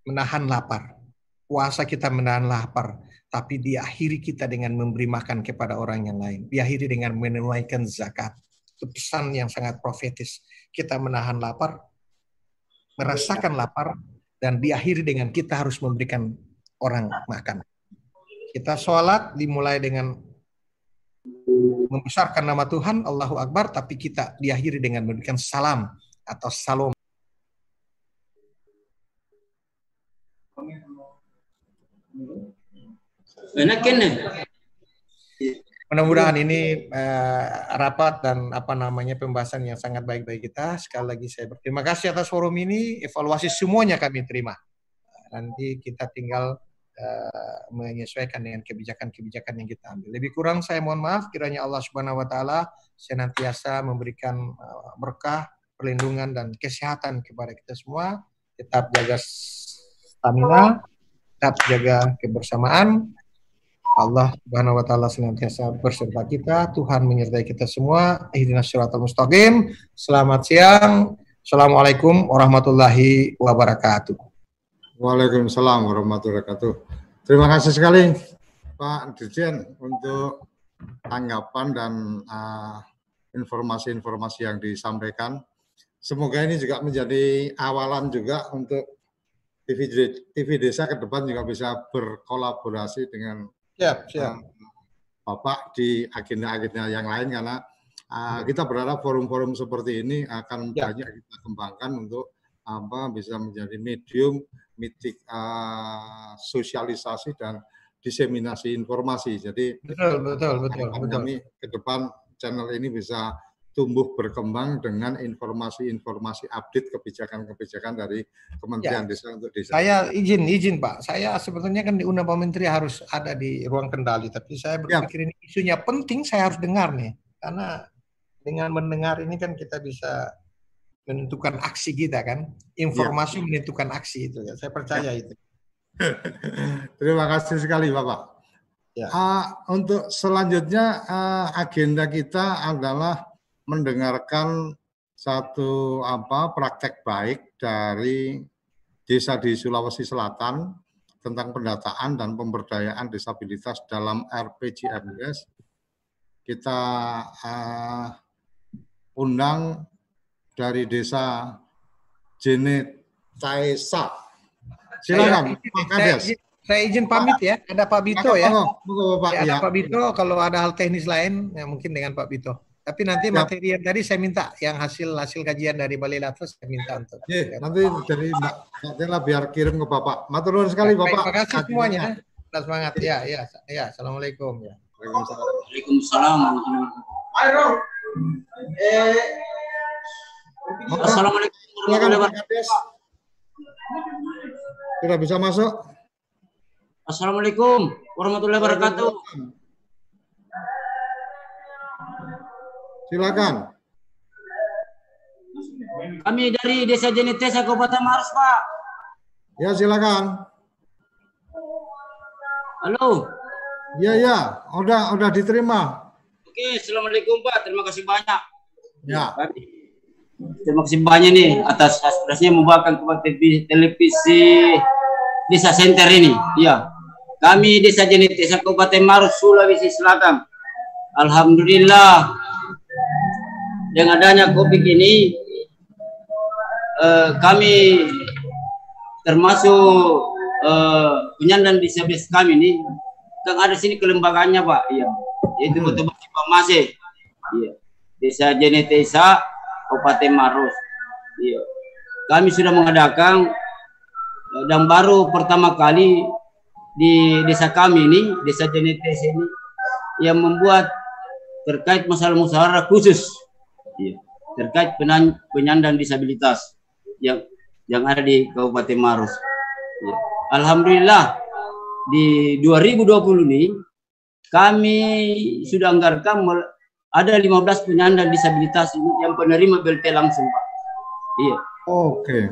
S6: menahan lapar. Puasa kita menahan lapar, tapi diakhiri kita dengan memberi makan kepada orang yang lain. Diakhiri dengan menunaikan zakat. Itu pesan yang sangat profetis. Kita menahan lapar, merasakan lapar dan diakhiri dengan kita harus memberikan orang makan. Kita sholat dimulai dengan membesarkan nama Tuhan, Allahu Akbar, tapi kita diakhiri dengan memberikan salam atau salam. Enak Mudah-mudahan ini uh, rapat dan apa namanya pembahasan yang sangat baik bagi kita. Sekali lagi saya berterima kasih atas forum ini. Evaluasi semuanya kami terima. Nanti kita tinggal uh, menyesuaikan dengan kebijakan-kebijakan yang kita ambil. Lebih kurang saya mohon maaf kiranya Allah Subhanahu wa taala senantiasa memberikan uh, berkah, perlindungan dan kesehatan kepada kita semua. Tetap jaga stamina, tetap jaga kebersamaan, Allah Subhanahu wa taala senantiasa berserta kita. Tuhan menyertai kita semua. Ihdinas syiratal mustaqim. Selamat siang. Assalamualaikum warahmatullahi wabarakatuh.
S1: Waalaikumsalam warahmatullahi wabarakatuh. Terima kasih sekali Pak Dirjen untuk tanggapan dan uh, informasi-informasi yang disampaikan. Semoga ini juga menjadi awalan juga untuk TV, TV Desa ke depan juga bisa berkolaborasi dengan siap, siap. Bapak di agenda-agenda yang lain karena uh, kita berharap forum-forum seperti ini akan ya. banyak kita kembangkan untuk apa bisa menjadi medium mitik uh, sosialisasi dan diseminasi informasi. Jadi betul betul betul betul. Kami ke depan channel ini bisa tumbuh berkembang dengan informasi-informasi update kebijakan-kebijakan dari Kementerian ya. Desa untuk desa.
S6: Saya izin izin Pak, saya sebetulnya kan di Undang Pak Menteri harus ada di ruang kendali, tapi saya ya. berpikir ya. ini isunya penting, saya harus dengar nih, karena dengan mendengar ini kan kita bisa menentukan aksi kita kan, informasi ya. menentukan aksi itu ya, saya percaya ya. itu. (laughs)
S1: Terima kasih sekali Bapak. Ya. Uh, untuk selanjutnya uh, agenda kita adalah mendengarkan satu apa praktek baik dari desa di Sulawesi Selatan tentang pendataan dan pemberdayaan disabilitas dalam RPJMS. Kita uh, undang dari desa Jenet Caesa. Silakan,
S6: Pak Kades. Saya izin pamit ya. Ada Pak Bito ya. ya ada ya. Pak Bito. Kalau ada hal teknis lain, ya mungkin dengan Pak Bito. Tapi nanti materi yang tadi saya minta yang hasil hasil kajian dari Bali Latas saya minta untuk.
S1: Iya, nanti dari Mbak Tela biar kirim ke Bapak. Matur nuwun sekali ya, Bapak.
S6: Terima kasih semuanya. Terima semangat. Ya, ya, ya. Assalamualaikum ya.
S7: Waalaikumsalam. Eh, Assalamualaikum warahmatullahi wabarakatuh.
S1: Sudah bisa masuk?
S7: Assalamualaikum warahmatullahi wabarakatuh.
S1: Silakan.
S7: Kami dari Desa Jenitesa Kabupaten Maros, Pak.
S1: Ya, silakan.
S7: Halo.
S1: Iya, iya, udah udah diterima.
S7: Oke, Assalamualaikum Pak. Terima kasih banyak.
S1: Ya.
S7: Terima kasih banyak nih atas aspirasinya membawakan kepada televisi Desa Center ini. Iya. Kami Desa Jenitesa Kabupaten Maros, Sulawesi Selatan. Alhamdulillah dengan adanya COVID ini eh, kami termasuk eh, penyandang disabilitas kami ini kan ada sini kelembagaannya Pak, iya. Yaitu betul Pak Masih. Iya. Desa Jenetesa Kabupaten Maros. Iya. Kami sudah mengadakan eh, dan baru pertama kali di desa kami ini, desa Jenetesa ini yang membuat terkait masalah musyawarah khusus iya. terkait penyandang disabilitas yang yang ada di Kabupaten Maros. Iya. Alhamdulillah di 2020 ini kami sudah anggarkan ada 15 penyandang disabilitas ini yang penerima BLT langsung Pak. Iya.
S1: Oke. Okay.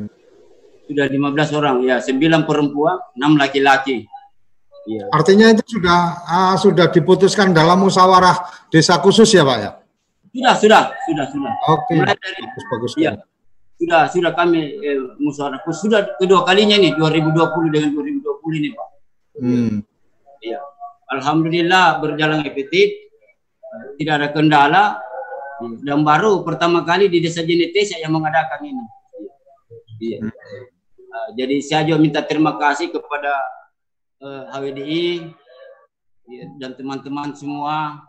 S7: Sudah 15 orang ya, 9 perempuan, 6 laki-laki.
S1: Iya. Artinya itu sudah uh, sudah diputuskan dalam musyawarah desa khusus ya Pak ya?
S7: Sudah, sudah, sudah, sudah.
S1: Oke. Okay. bagus, bagus.
S7: Iya. Sudah, sudah kami eh, musyawarah sudah kedua kalinya nih 2020 dengan 2020 ini Pak. Hmm. Ya. Alhamdulillah berjalan efektif, tidak ada kendala, dan baru pertama kali di Desa Jenetesa yang mengadakan ini. Iya. Uh, jadi saya juga minta terima kasih kepada uh, eh, HWDI ya, dan teman-teman semua.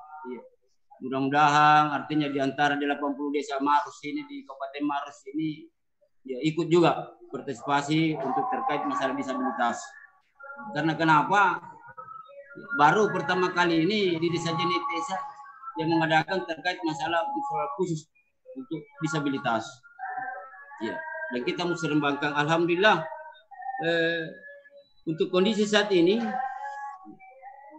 S7: Mudah-mudahan artinya di antara 80 desa Marus ini di Kabupaten Marus ini ya ikut juga partisipasi untuk terkait masalah disabilitas. Karena kenapa? Baru pertama kali ini di Desa Jenitesa yang mengadakan terkait masalah khusus untuk disabilitas. Ya, dan kita mesti rembangkan. Alhamdulillah eh, untuk kondisi saat ini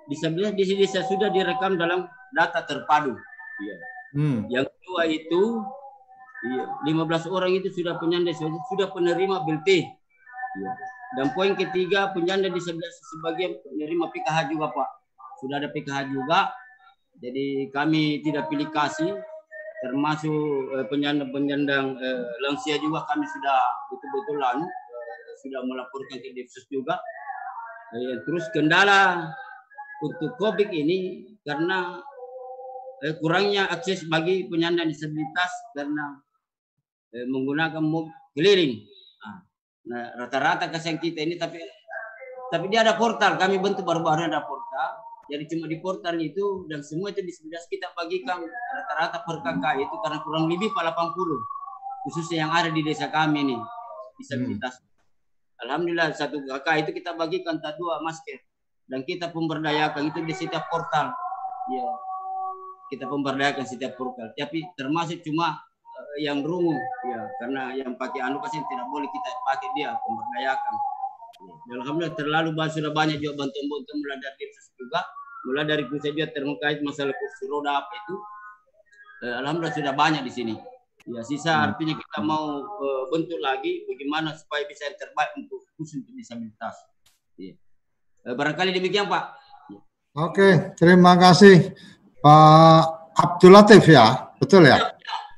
S7: disabilitas di desa sudah direkam dalam data terpadu. Ya. Hmm. Yang kedua itu ya, 15 orang itu sudah penyandang sudah penerima BLT. Ya. Dan poin ketiga penyandang disabilitas sebagian penerima PKH juga Pak. Sudah ada PKH juga. Jadi kami tidak pilih kasih termasuk eh, penyandang-penyandang eh, lansia juga kami sudah betul-betul lalu eh, sudah melaporkan ke Depsus juga. Eh, terus kendala untuk COVID ini karena eh, kurangnya akses bagi penyandang disabilitas karena eh, menggunakan mobil keliling. Nah, Nah, rata-rata kasihan kita ini tapi tapi dia ada portal, kami bentuk baru-baru ada portal. Jadi cuma di portal itu dan semua itu di sebelah kita bagikan rata-rata per kakak itu karena kurang lebih 80 khususnya yang ada di desa kami ini disabilitas. Hmm. Alhamdulillah satu kakak itu kita bagikan tak dua masker dan kita pemberdayakan itu di setiap portal. Ya, kita pemberdayakan setiap portal. Tapi termasuk cuma yang rungu ya karena yang pakai anu pasti tidak boleh kita pakai dia pemberdayakan ya, alhamdulillah terlalu banyak sudah banyak juga bantuan-bantuan mulai dari desa juga mulai dari pusat juga terkait masalah kursi roda apa itu eh, alhamdulillah sudah banyak di sini ya sisa hmm. artinya kita mau uh, bentuk lagi bagaimana supaya bisa yang terbaik untuk khusus untuk disabilitas ya. Eh, barangkali demikian pak.
S1: Oke terima kasih Pak Abdul Latif ya. Betul ya?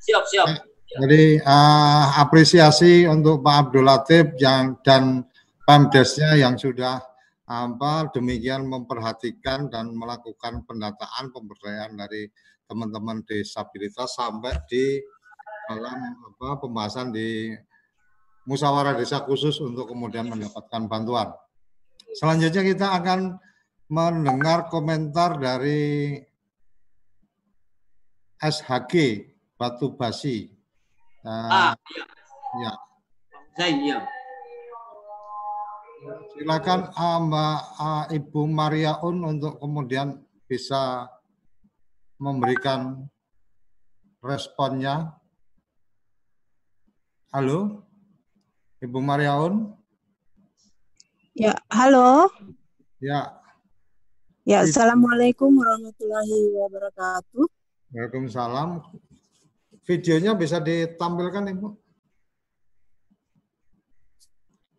S7: Siap siap eh,
S1: jadi uh, apresiasi untuk Pak Abdul Latif yang dan Pemdesnya yang sudah apa demikian memperhatikan dan melakukan pendataan pemberdayaan dari teman-teman disabilitas sampai di dalam apa pembahasan di musyawarah desa khusus untuk kemudian mendapatkan bantuan. Selanjutnya kita akan mendengar komentar dari SHG Batu Basi.
S7: Uh, ah,
S1: iya. Ya.
S7: Saya iya.
S1: Silakan uh, Mbak uh, Ibu Maria Un untuk kemudian bisa memberikan responnya. Halo, Ibu Maria Un.
S8: Ya, halo.
S1: Ya.
S8: Ya, Assalamualaikum warahmatullahi wabarakatuh.
S1: Waalaikumsalam. Videonya bisa ditampilkan Ibu?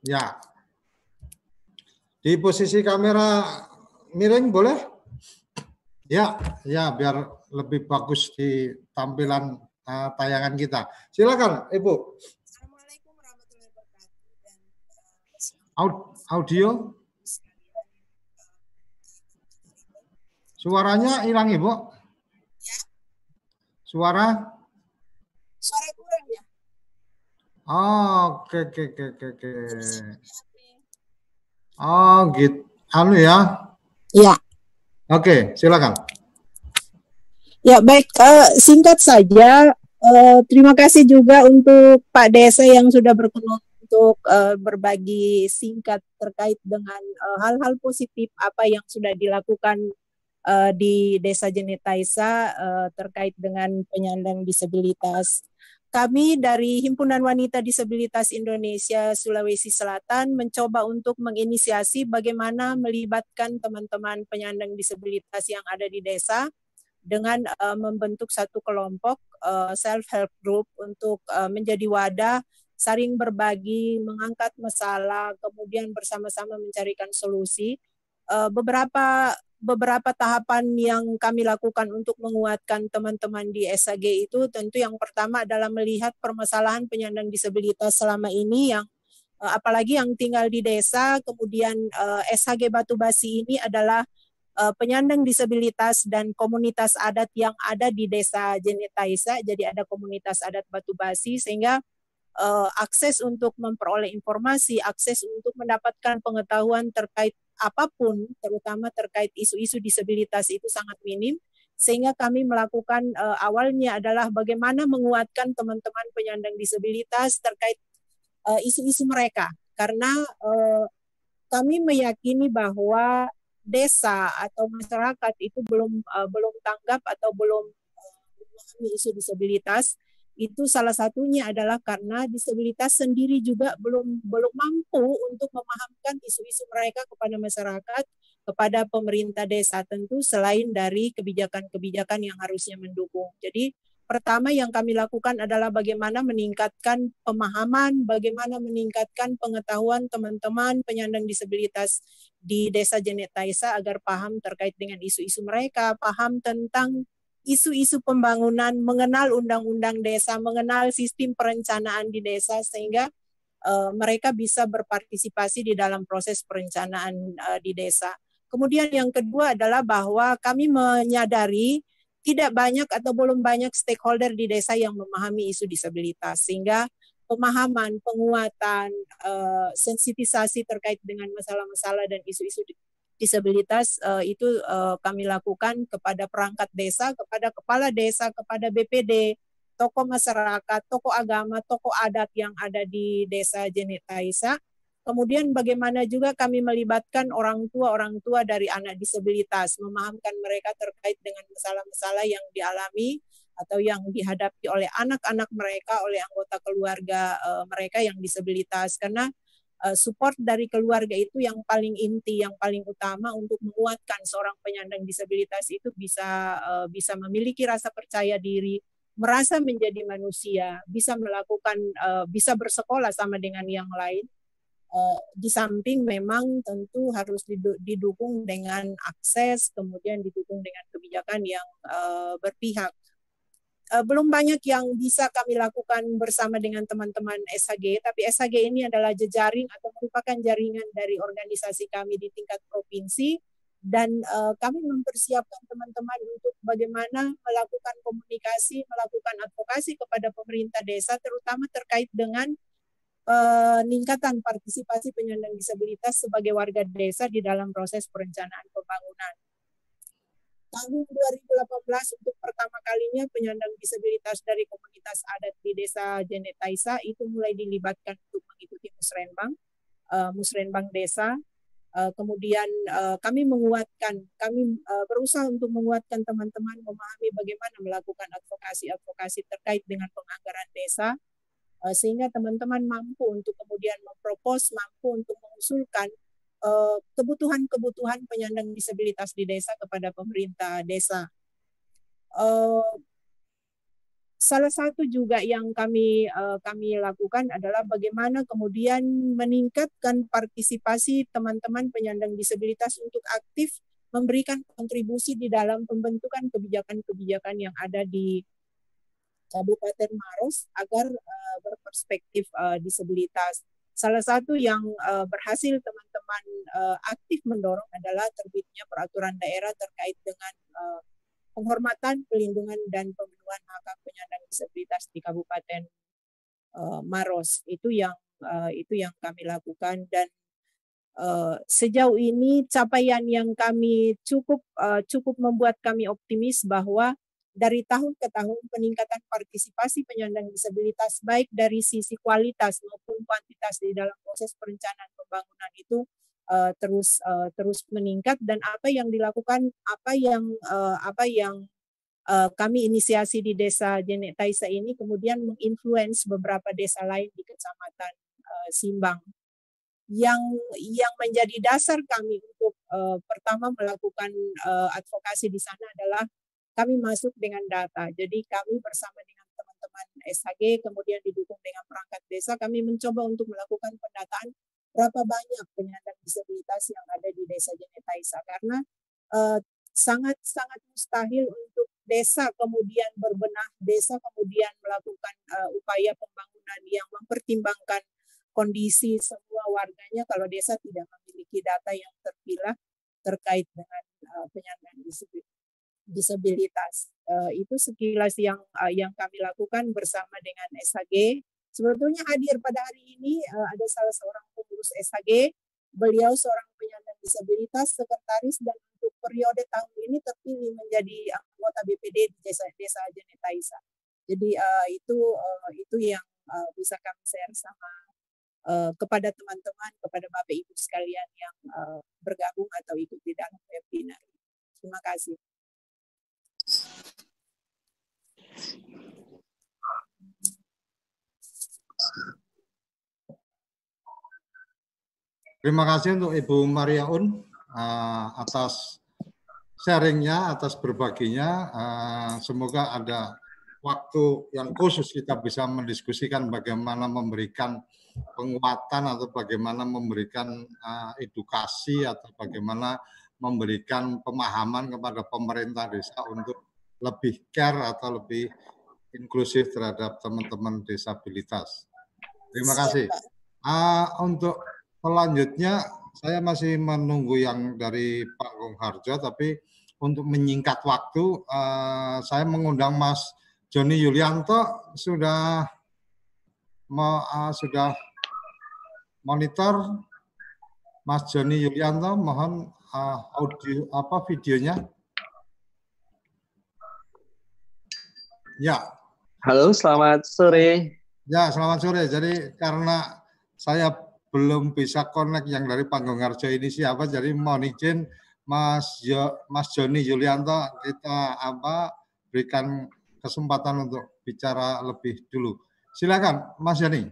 S1: Ya. Di posisi kamera miring boleh? Ya, ya biar lebih bagus di tampilan uh, tayangan kita. Silakan, Ibu. Assalamualaikum warahmatullahi wabarakatuh. Audio? Suaranya hilang, Ibu? Ya. Suara? Suara kurang ya. Oh, oke, oke, oke, oke. Oh, gitu. Anu ya?
S8: Iya.
S1: Oke, silakan.
S8: Ya, baik. Uh, singkat saja, uh, terima kasih juga untuk Pak Desa yang sudah berkenan untuk uh, berbagi singkat terkait dengan hal-hal uh, positif apa yang sudah dilakukan uh, di Desa Jenetaisa uh, terkait dengan penyandang disabilitas. Kami dari Himpunan Wanita Disabilitas Indonesia Sulawesi Selatan mencoba untuk menginisiasi bagaimana melibatkan teman-teman penyandang disabilitas yang ada di desa dengan uh, membentuk satu kelompok uh, eh, self help group untuk uh, menjadi wadah saling berbagi, mengangkat masalah, kemudian bersama-sama mencarikan solusi. Uh, beberapa beberapa tahapan yang kami lakukan untuk menguatkan teman-teman di SAG itu tentu yang pertama adalah melihat permasalahan penyandang disabilitas selama ini yang eh, apalagi yang tinggal di desa kemudian eh, SAG Batu Basi ini adalah eh, penyandang disabilitas dan komunitas adat yang ada di desa Jenetaisa jadi ada komunitas adat Batu Basi sehingga akses untuk memperoleh informasi, akses untuk mendapatkan pengetahuan terkait apa pun, terutama terkait isu-isu disabilitas itu sangat minim, sehingga kami melakukan uh, awalnya adalah bagaimana menguatkan teman-teman penyandang disabilitas terkait uh, isu-isu mereka, karena uh, kami meyakini bahwa desa atau masyarakat itu belum uh, belum tanggap atau belum memahami uh, isu disabilitas itu salah satunya adalah karena disabilitas sendiri juga belum belum mampu untuk memahamkan isu-isu mereka kepada masyarakat, kepada pemerintah desa tentu selain dari kebijakan-kebijakan yang harusnya mendukung. Jadi pertama yang kami lakukan adalah bagaimana meningkatkan pemahaman, bagaimana meningkatkan pengetahuan teman-teman penyandang disabilitas di Desa Jenetaisa agar paham terkait dengan isu-isu mereka, paham tentang isu-isu pembangunan, mengenal undang-undang desa, mengenal sistem perencanaan di desa sehingga uh, mereka bisa berpartisipasi di dalam proses perencanaan uh, di desa. Kemudian yang kedua adalah bahwa kami menyadari tidak banyak atau belum banyak stakeholder di desa yang memahami isu disabilitas sehingga pemahaman, penguatan, uh, sensitisasi terkait dengan masalah-masalah dan isu-isu disabilitas uh, itu uh, kami lakukan kepada perangkat desa, kepada kepala desa, kepada BPD, tokoh masyarakat, tokoh agama, tokoh adat yang ada di desa Jenetaisa. Kemudian bagaimana juga kami melibatkan orang tua orang tua dari anak disabilitas, memahamkan mereka terkait dengan masalah-masalah yang dialami atau yang dihadapi oleh anak-anak mereka, oleh anggota keluarga uh, mereka yang disabilitas. Karena uh, support dari keluarga itu yang paling inti, yang paling utama untuk menguatkan seorang penyandang disabilitas itu bisa uh, bisa memiliki rasa percaya diri, merasa menjadi manusia, bisa melakukan uh, bisa bersekolah sama dengan yang lain. Di samping memang tentu harus didukung dengan akses, kemudian didukung dengan kebijakan yang berpihak uh, belum banyak yang bisa kami lakukan bersama dengan teman-teman SHG, tapi SHG ini adalah jejaring atau merupakan jaringan dari organisasi kami di tingkat provinsi. Dan uh, kami mempersiapkan teman-teman untuk bagaimana melakukan komunikasi, melakukan advokasi kepada pemerintah desa, terutama terkait dengan peningkatan partisipasi penyandang disabilitas sebagai warga desa di dalam proses perencanaan pembangunan tahun 2018 untuk pertama kalinya penyandang disabilitas dari komunitas adat di desa Jenetaisa itu mulai dilibatkan untuk mengikuti musrenbang, uh, musrenbang desa. Uh, kemudian uh, kami menguatkan, kami uh, berusaha untuk menguatkan teman-teman memahami bagaimana melakukan advokasi-advokasi terkait dengan penganggaran desa, sehingga teman-teman mampu untuk kemudian mempropos, mampu untuk mengusulkan Eh, kebutuhan-kebutuhan penyandang disabilitas di desa kepada pemerintah desa. Uh, salah satu juga yang kami uh, kami lakukan adalah bagaimana kemudian meningkatkan partisipasi teman-teman penyandang disabilitas untuk aktif memberikan kontribusi di dalam pembentukan kebijakan-kebijakan yang ada di Kabupaten Maros agar berperspektif disabilitas. Salah satu yang uh, berhasil teman-teman uh, aktif mendorong adalah terbitnya peraturan daerah terkait dengan uh, penghormatan, pelindungan dan pemenuhan hak hak penyandang disabilitas di Kabupaten uh, Maros. Itu yang uh, itu yang kami lakukan dan uh, sejauh ini capaian yang kami cukup uh, cukup membuat kami optimis bahwa dari tahun ke tahun peningkatan partisipasi penyandang disabilitas baik dari sisi kualitas maupun kuantitas di dalam proses perencanaan pembangunan itu uh, terus uh, terus meningkat. Dan apa yang dilakukan apa yang uh, apa yang uh, kami inisiasi di desa Jenek Taisa ini kemudian menginfluence beberapa desa lain di kecamatan uh, Simbang. Yang yang menjadi dasar kami untuk uh, pertama melakukan uh, advokasi di sana adalah kami masuk dengan data. Jadi kami bersama dengan teman-teman SHG, kemudian didukung dengan perangkat desa, kami mencoba untuk melakukan pendataan berapa banyak penyandang disabilitas yang ada di desa Jenetaisa. Karena sangat-sangat uh, mustahil untuk desa kemudian berbenah, desa kemudian melakukan uh, upaya pembangunan yang mempertimbangkan kondisi semua warganya kalau desa tidak memiliki data yang terpilah terkait dengan uh, penyandang disabilitas disabilitas. Uh, itu sekilas yang uh, yang kami lakukan bersama dengan SHG. Sebetulnya hadir pada hari ini uh, ada salah seorang pengurus SHG. Beliau seorang penyandang disabilitas, sekretaris dan untuk periode tahun ini terpilih menjadi anggota BPD di desa desa Jenetaisa. Jadi uh, itu uh, itu yang uh, bisa kami share sama uh, kepada teman-teman, kepada Bapak Ibu sekalian yang uh, bergabung atau ikut di dalam webinar. Terima kasih.
S1: Terima kasih untuk Ibu Maria Un uh, atas sharingnya, atas berbaginya. Uh, semoga ada waktu yang khusus kita bisa mendiskusikan bagaimana memberikan penguatan atau bagaimana memberikan uh, edukasi atau bagaimana memberikan pemahaman kepada pemerintah desa untuk lebih care atau lebih inklusif terhadap teman-teman disabilitas. Terima kasih. Uh, untuk selanjutnya saya masih menunggu yang dari Pak Gong Harjo, tapi untuk menyingkat waktu, uh, saya mengundang Mas Joni Yulianto sudah uh, sudah monitor Mas Joni Yulianto, mohon uh, audio apa videonya.
S9: Ya. Halo, selamat sore.
S1: Ya, selamat sore. Jadi karena saya belum bisa connect yang dari Panggung Harjo ini siapa, jadi mohon izin Mas jo, Mas Joni Yulianto kita apa berikan kesempatan untuk bicara lebih dulu. Silakan, Mas Joni.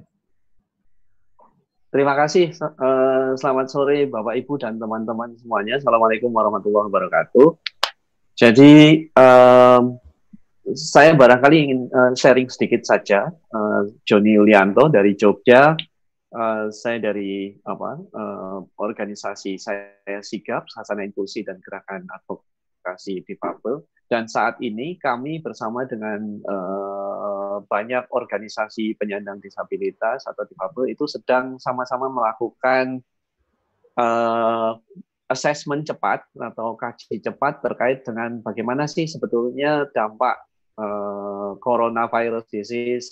S9: Terima kasih. Eh, selamat sore Bapak Ibu dan teman-teman semuanya. Assalamualaikum warahmatullahi wabarakatuh. Jadi um, saya barangkali ingin uh, sharing sedikit saja. Uh, Joni Yulianto dari Jogja. Uh, saya dari apa uh, organisasi saya Sigap, Sasana Inklusi dan Gerakan Advokasi Difabel. Dan saat ini kami bersama dengan uh, banyak organisasi penyandang disabilitas atau difabel itu sedang sama-sama melakukan uh, assessment cepat atau kaji cepat terkait dengan bagaimana sih sebetulnya dampak uh, coronavirus disease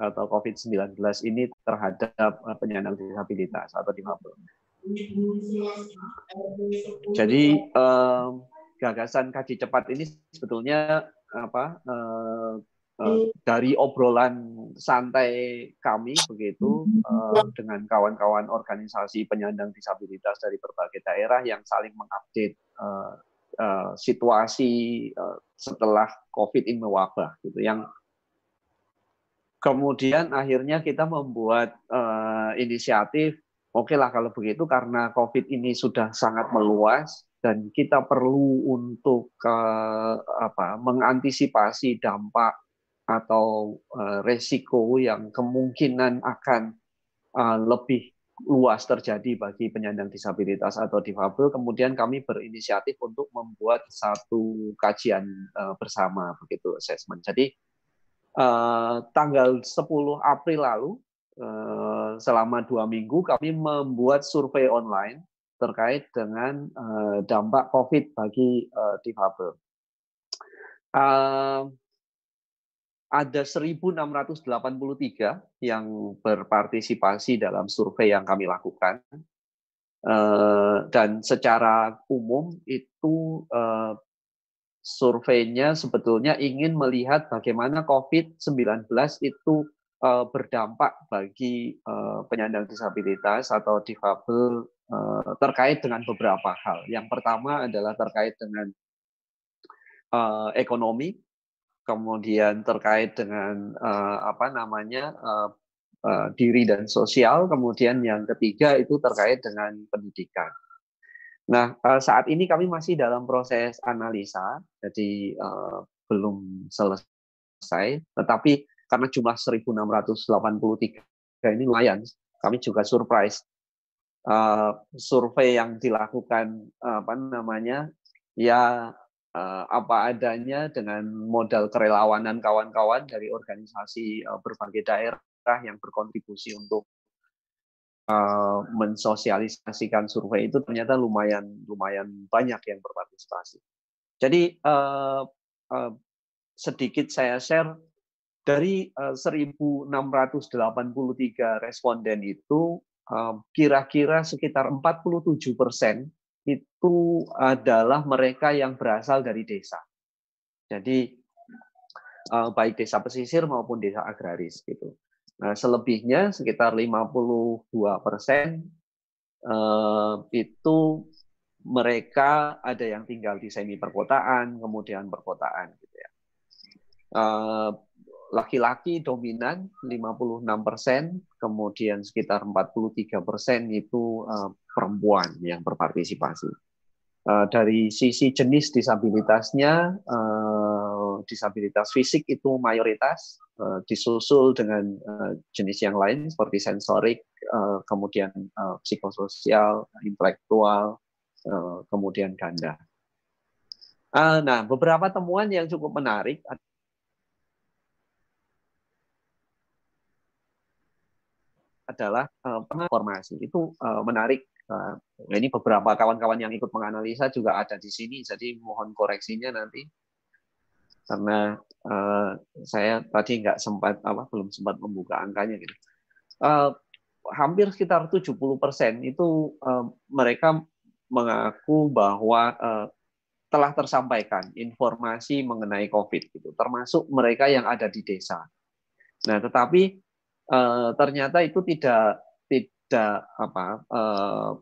S9: atau COVID-19 ini terhadap uh, penyandang disabilitas atau difabel. Jadi uh, gagasan kaji cepat ini sebetulnya apa uh, uh, dari obrolan santai kami begitu uh, dengan kawan-kawan organisasi penyandang disabilitas dari berbagai daerah yang saling mengupdate uh, situasi uh, setelah COVID ini mewabah gitu yang kemudian akhirnya kita membuat uh, inisiatif oke okay lah kalau begitu karena COVID ini sudah sangat meluas dan kita perlu untuk uh, apa mengantisipasi dampak atau uh, resiko yang kemungkinan akan lebih luas terjadi bagi penyandang disabilitas atau difabel, kemudian kami berinisiatif untuk membuat satu kajian uh, bersama begitu assessment. Jadi uh, tanggal 10 April lalu uh, selama dua minggu kami membuat survei online terkait dengan dampak COVID bagi difabel. Uh, ada 1.683 yang berpartisipasi dalam survei yang kami lakukan. Uh, dan secara umum itu uh, surveinya sebetulnya ingin melihat bagaimana COVID-19 itu uh, berdampak bagi penyandang disabilitas atau difabel terkait dengan beberapa hal. Yang pertama adalah terkait dengan ekonomi, kemudian terkait dengan uh, apa namanya uh, uh, diri dan sosial, kemudian yang ketiga itu terkait dengan pendidikan. Nah, uh, saat ini kami masih dalam proses analisa, jadi uh, belum selesai, tetapi karena jumlah 1.683 ini lumayan, kami juga surprise. Uh, survei yang dilakukan apa namanya ya apa adanya dengan modal kerelawanan kawan-kawan dari organisasi uh, berbagai daerah yang berkontribusi untuk uh, mensosialisasikan survei itu ternyata lumayan lumayan banyak yang berpartisipasi. Jadi sedikit saya share dari uh, 1.683 responden itu kira-kira sekitar 47 persen itu adalah mereka yang berasal dari desa. Jadi eh, baik desa pesisir maupun desa agraris gitu. Nah, selebihnya sekitar 52 persen eh, itu mereka ada yang tinggal di semi perkotaan, kemudian perkotaan gitu ya. Eh, laki-laki dominan 56 persen, kemudian sekitar 43 persen itu perempuan yang berpartisipasi. Uh, dari sisi jenis disabilitasnya, uh, disabilitas fisik itu mayoritas, uh, disusul dengan jenis yang lain seperti sensorik, kemudian psikososial, intelektual, kemudian ganda. Nah, beberapa temuan yang cukup menarik adalah informasi itu menarik. Uh, ini beberapa kawan-kawan yang ikut menganalisa juga ada di sini, jadi mohon koreksinya nanti karena uh, saya tadi nggak sempat apa belum sempat membuka angkanya gitu. Uh, hampir sekitar 70 persen itu uh, mereka mengaku bahwa uh, telah tersampaikan informasi mengenai COVID gitu, termasuk mereka yang ada di desa. Nah, tetapi uh, ternyata itu tidak tidak apa uh,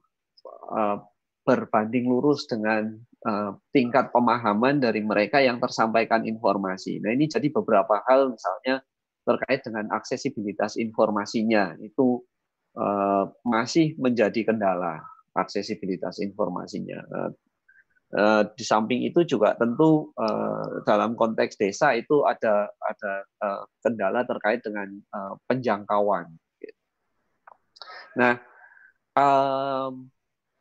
S9: uh, berbanding lurus dengan uh, tingkat pemahaman dari mereka yang tersampaikan informasi. Nah ini jadi beberapa hal misalnya terkait dengan aksesibilitas informasinya itu uh, masih menjadi kendala aksesibilitas informasinya. Di samping itu juga tentu dalam konteks desa itu ada ada kendala terkait dengan penjangkauan. Nah, um,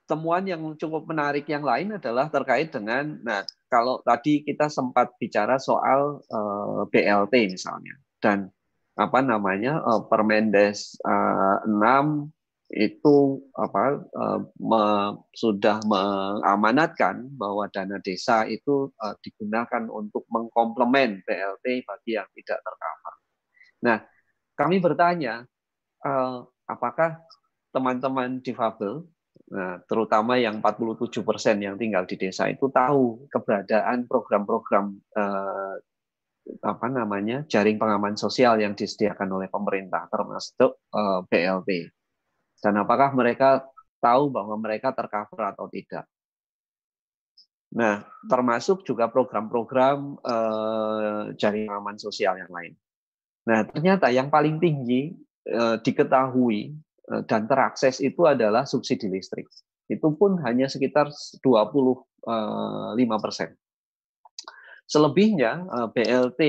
S9: temuan yang cukup menarik yang lain adalah terkait dengan, nah kalau tadi kita sempat bicara soal uh, BLT misalnya dan apa namanya uh, Permendes uh, 6 itu apa uh, me, sudah mengamanatkan bahwa dana desa itu uh, digunakan untuk mengkomplement BLT bagi yang tidak tercover. Nah, kami bertanya uh, apakah teman-teman difabel, nah, terutama yang 47 persen yang tinggal di desa itu tahu keberadaan program-program uh, apa namanya jaring pengaman sosial yang disediakan oleh pemerintah termasuk uh, BLT dan apakah mereka tahu bahwa mereka tercover atau tidak. Nah, termasuk juga program-program eh, jaringan aman sosial yang lain. Nah, ternyata yang paling tinggi eh, diketahui eh, dan terakses itu adalah subsidi listrik. Itu pun hanya sekitar 25 eh, persen. Selebihnya eh, BLT,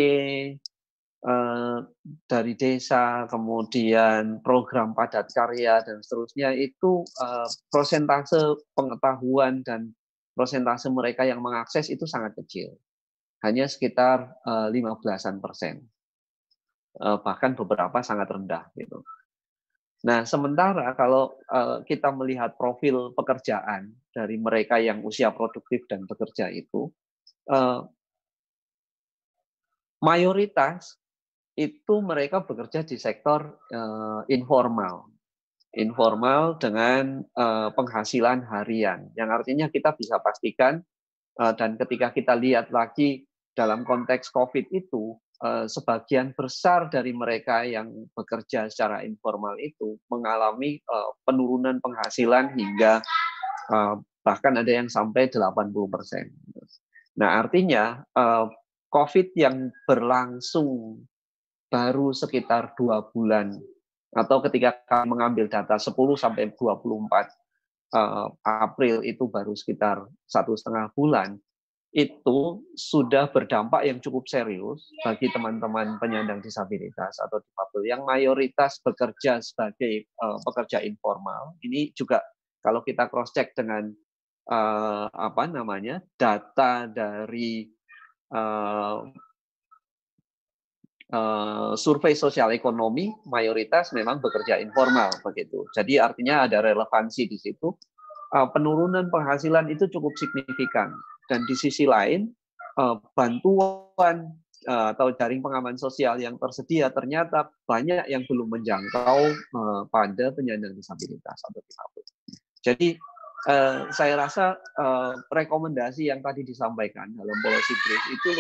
S9: eh, dari desa, kemudian program padat karya dan seterusnya itu eh, prosentase pengetahuan dan prosentase mereka yang mengakses itu sangat kecil, hanya sekitar lima belasan persen, bahkan beberapa sangat rendah gitu. Nah, sementara kalau kita melihat profil pekerjaan dari mereka yang usia produktif dan bekerja itu, mayoritas itu mereka bekerja di sektor uh, informal. Informal dengan penghasilan harian, yang artinya kita bisa pastikan dan ketika kita lihat lagi dalam konteks COVID itu, sebagian besar dari mereka yang bekerja secara informal itu mengalami uh, penurunan penghasilan hingga uh, bahkan ada yang sampai 80 persen. Nah artinya COVID yang berlangsung baru sekitar dua bulan atau ketika kami mengambil data 10 sampai 24 uh, April itu baru sekitar satu setengah bulan itu sudah berdampak yang cukup serius bagi teman-teman penyandang disabilitas atau difabel yang mayoritas bekerja sebagai uh, pekerja informal. Ini juga kalau kita cross check dengan uh, apa namanya data dari uh, uh, survei sosial ekonomi mayoritas memang bekerja informal begitu. Jadi artinya ada relevansi di situ. Penurunan penghasilan itu cukup signifikan dan di sisi lain uh, bantuan uh, atau jaring pengaman sosial yang tersedia ternyata banyak yang belum menjangkau uh, pada penyandang disabilitas atau difabel. Jadi saya rasa rekomendasi yang tadi disampaikan dalam policy brief itu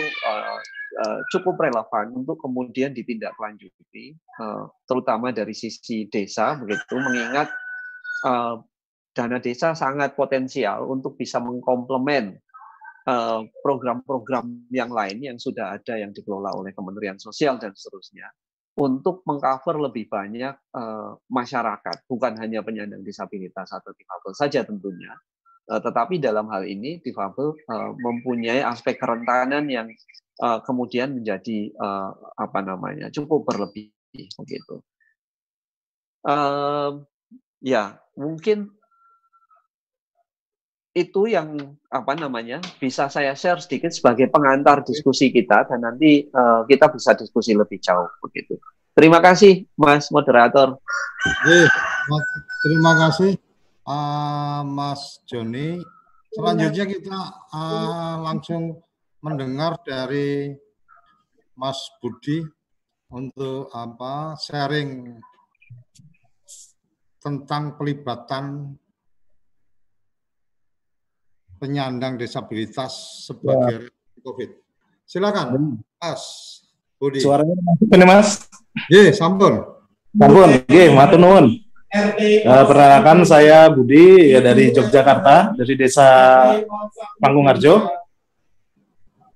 S9: cukup relevan untuk kemudian ditindaklanjuti, terutama dari sisi desa begitu, mengingat dana desa sangat potensial untuk bisa mengkomplement program-program uh, yang lain yang sudah ada yang dikelola oleh Kementerian Sosial dan seterusnya untuk mengcover lebih banyak uh, masyarakat, bukan hanya penyandang disabilitas atau difabel saja tentunya, uh, tetapi dalam hal ini difabel mempunyai aspek kerentanan yang kemudian menjadi apa namanya cukup berlebih begitu. Ya mungkin itu yang apa namanya bisa saya share sedikit sebagai pengantar diskusi kita dan nanti uh, kita bisa diskusi lebih jauh begitu. Terima kasih Mas moderator.
S1: terima kasih uh, Mas Joni. Selanjutnya kita uh, langsung mendengar dari Mas Budi untuk apa sharing tentang pelibatan penyandang disabilitas sebagai ya. COVID. Silakan, Mas Budi.
S10: Suaranya masuk ini, Mas.
S1: Ye, sampun.
S10: Sampun, ye, matur nuwun. Uh, perkenalkan saya Budi ya dari Yogyakarta, dari Desa Panggungarjo.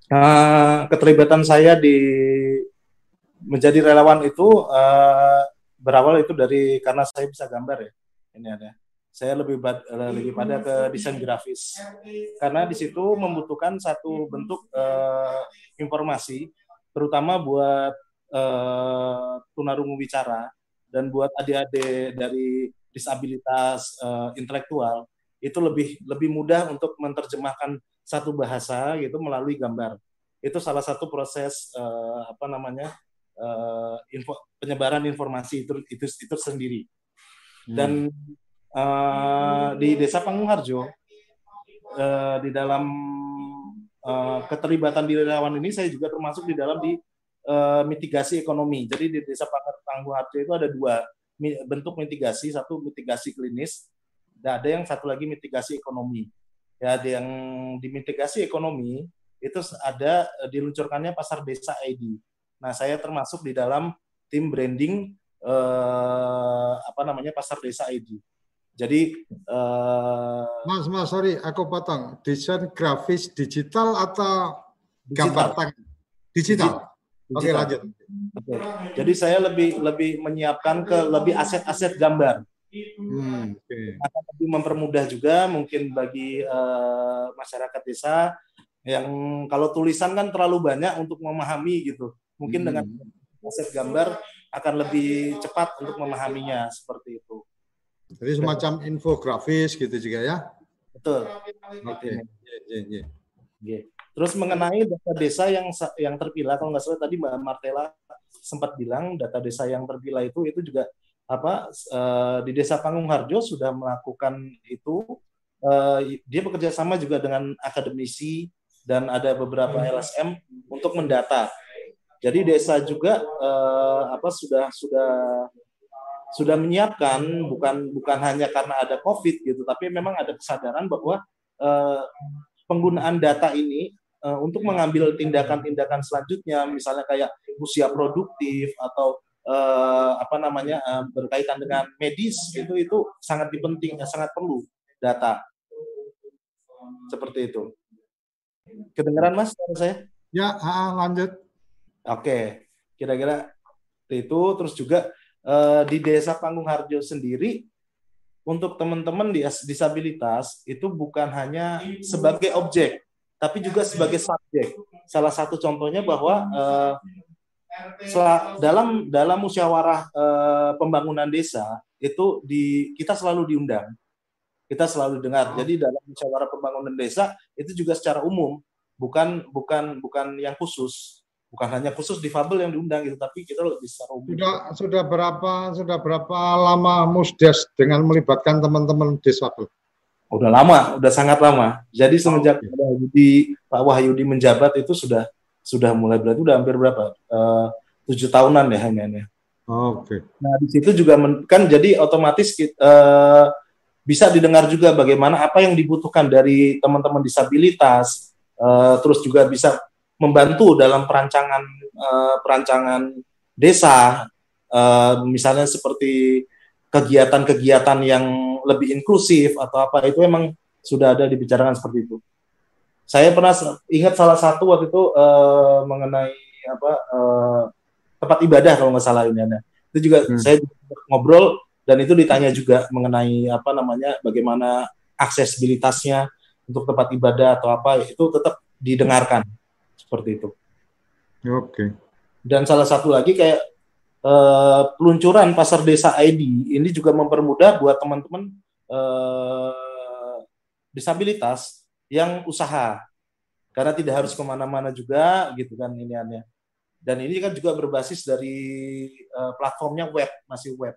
S10: Uh, keterlibatan saya di menjadi relawan itu uh, berawal itu dari karena saya bisa gambar ya. Ini ada saya lebih eh, lebih pada ke desain grafis. Karena di situ membutuhkan satu bentuk uh, informasi terutama buat uh, tunarungu bicara dan buat adik-adik dari disabilitas uh, intelektual itu lebih lebih mudah untuk menerjemahkan satu bahasa gitu melalui gambar. Itu salah satu proses uh, apa namanya uh, info, penyebaran informasi itu itu itu sendiri. Dan hmm uh, di Desa Pangungharjo uh, eh, di dalam uh, keterlibatan di relawan ini saya juga termasuk di dalam di uh, mitigasi ekonomi. Jadi di Desa Pangungharjo itu ada dua bentuk mitigasi, satu mitigasi klinis, dan ada yang satu lagi mitigasi ekonomi. Ya, ada yang di mitigasi ekonomi itu ada diluncurkannya pasar desa ID. Nah, saya termasuk di dalam tim branding eh, apa namanya pasar desa ID. Jadi uh,
S1: Mas, Mas, sorry, aku potong. Desain grafis digital atau digital. gambar tangan? Digital. digital. Oke, lanjut.
S10: Oke. Jadi saya lebih lebih menyiapkan ke lebih aset-aset gambar. Hmm, okay. Akan lebih mempermudah juga mungkin bagi uh, masyarakat desa yang kalau tulisan kan terlalu banyak untuk memahami gitu. Mungkin hmm. dengan aset gambar akan lebih cepat untuk memahaminya seperti itu.
S1: Jadi semacam infografis gitu juga ya?
S10: Betul. Oke. Okay. Yeah, yeah, yeah. Terus mengenai data desa yang yang terpilah, kalau nggak salah tadi Mbak Martela sempat bilang data desa yang terpilah itu itu juga apa uh, di Desa Panggung Harjo sudah melakukan itu. Uh, dia bekerja sama juga dengan akademisi dan ada beberapa LSM untuk mendata. Jadi desa juga uh, apa sudah sudah sudah menyiapkan bukan bukan hanya karena ada COVID gitu, tapi memang ada kesadaran bahwa uh, penggunaan data ini uh, untuk mengambil tindakan-tindakan selanjutnya, misalnya kayak usia produktif atau uh, apa namanya uh, berkaitan dengan medis itu itu sangat dipenting, sangat perlu data seperti itu. Kedengeran mas saya?
S1: Ya, lanjut.
S10: Oke, kira-kira itu terus juga di Desa Panggung Harjo sendiri untuk teman-teman di disabilitas itu bukan hanya sebagai objek, tapi juga sebagai subjek. Salah satu contohnya bahwa uh, dalam dalam musyawarah uh, pembangunan desa itu di kita selalu diundang, kita selalu dengar. Jadi dalam musyawarah pembangunan desa itu juga secara umum, bukan bukan bukan yang khusus bukan hanya khusus difabel yang diundang gitu, tapi kita lebih secara umum.
S1: Sudah sudah berapa sudah berapa lama Musdes dengan melibatkan teman-teman difabel?
S10: Udah lama, udah sangat lama. Jadi semenjak oh, okay. Wahyudi, Pak Wahyudi menjabat itu sudah sudah mulai berarti udah hampir berapa? Uh, tujuh tahunan ya hanya
S1: Oke. Okay.
S10: Nah di situ juga men, kan jadi otomatis kita, uh, eh, bisa didengar juga bagaimana apa yang dibutuhkan dari teman-teman disabilitas, uh, terus juga bisa membantu dalam perancangan uh, perancangan desa, uh, misalnya seperti kegiatan-kegiatan yang lebih inklusif atau apa itu memang sudah ada dibicarakan seperti itu. Saya pernah ingat salah satu waktu itu uh, mengenai apa uh, tempat ibadah kalau nggak salah ini ada. Itu juga hmm. saya ngobrol dan itu ditanya juga mengenai apa namanya bagaimana aksesibilitasnya untuk tempat ibadah atau apa itu tetap didengarkan seperti itu.
S1: Oke. Okay.
S10: Dan salah satu lagi kayak uh, peluncuran pasar desa ID ini juga mempermudah buat teman-teman uh, disabilitas yang usaha karena tidak harus ke mana-mana juga gitu kan ini aneh. Dan ini kan juga berbasis dari uh, platformnya web masih web.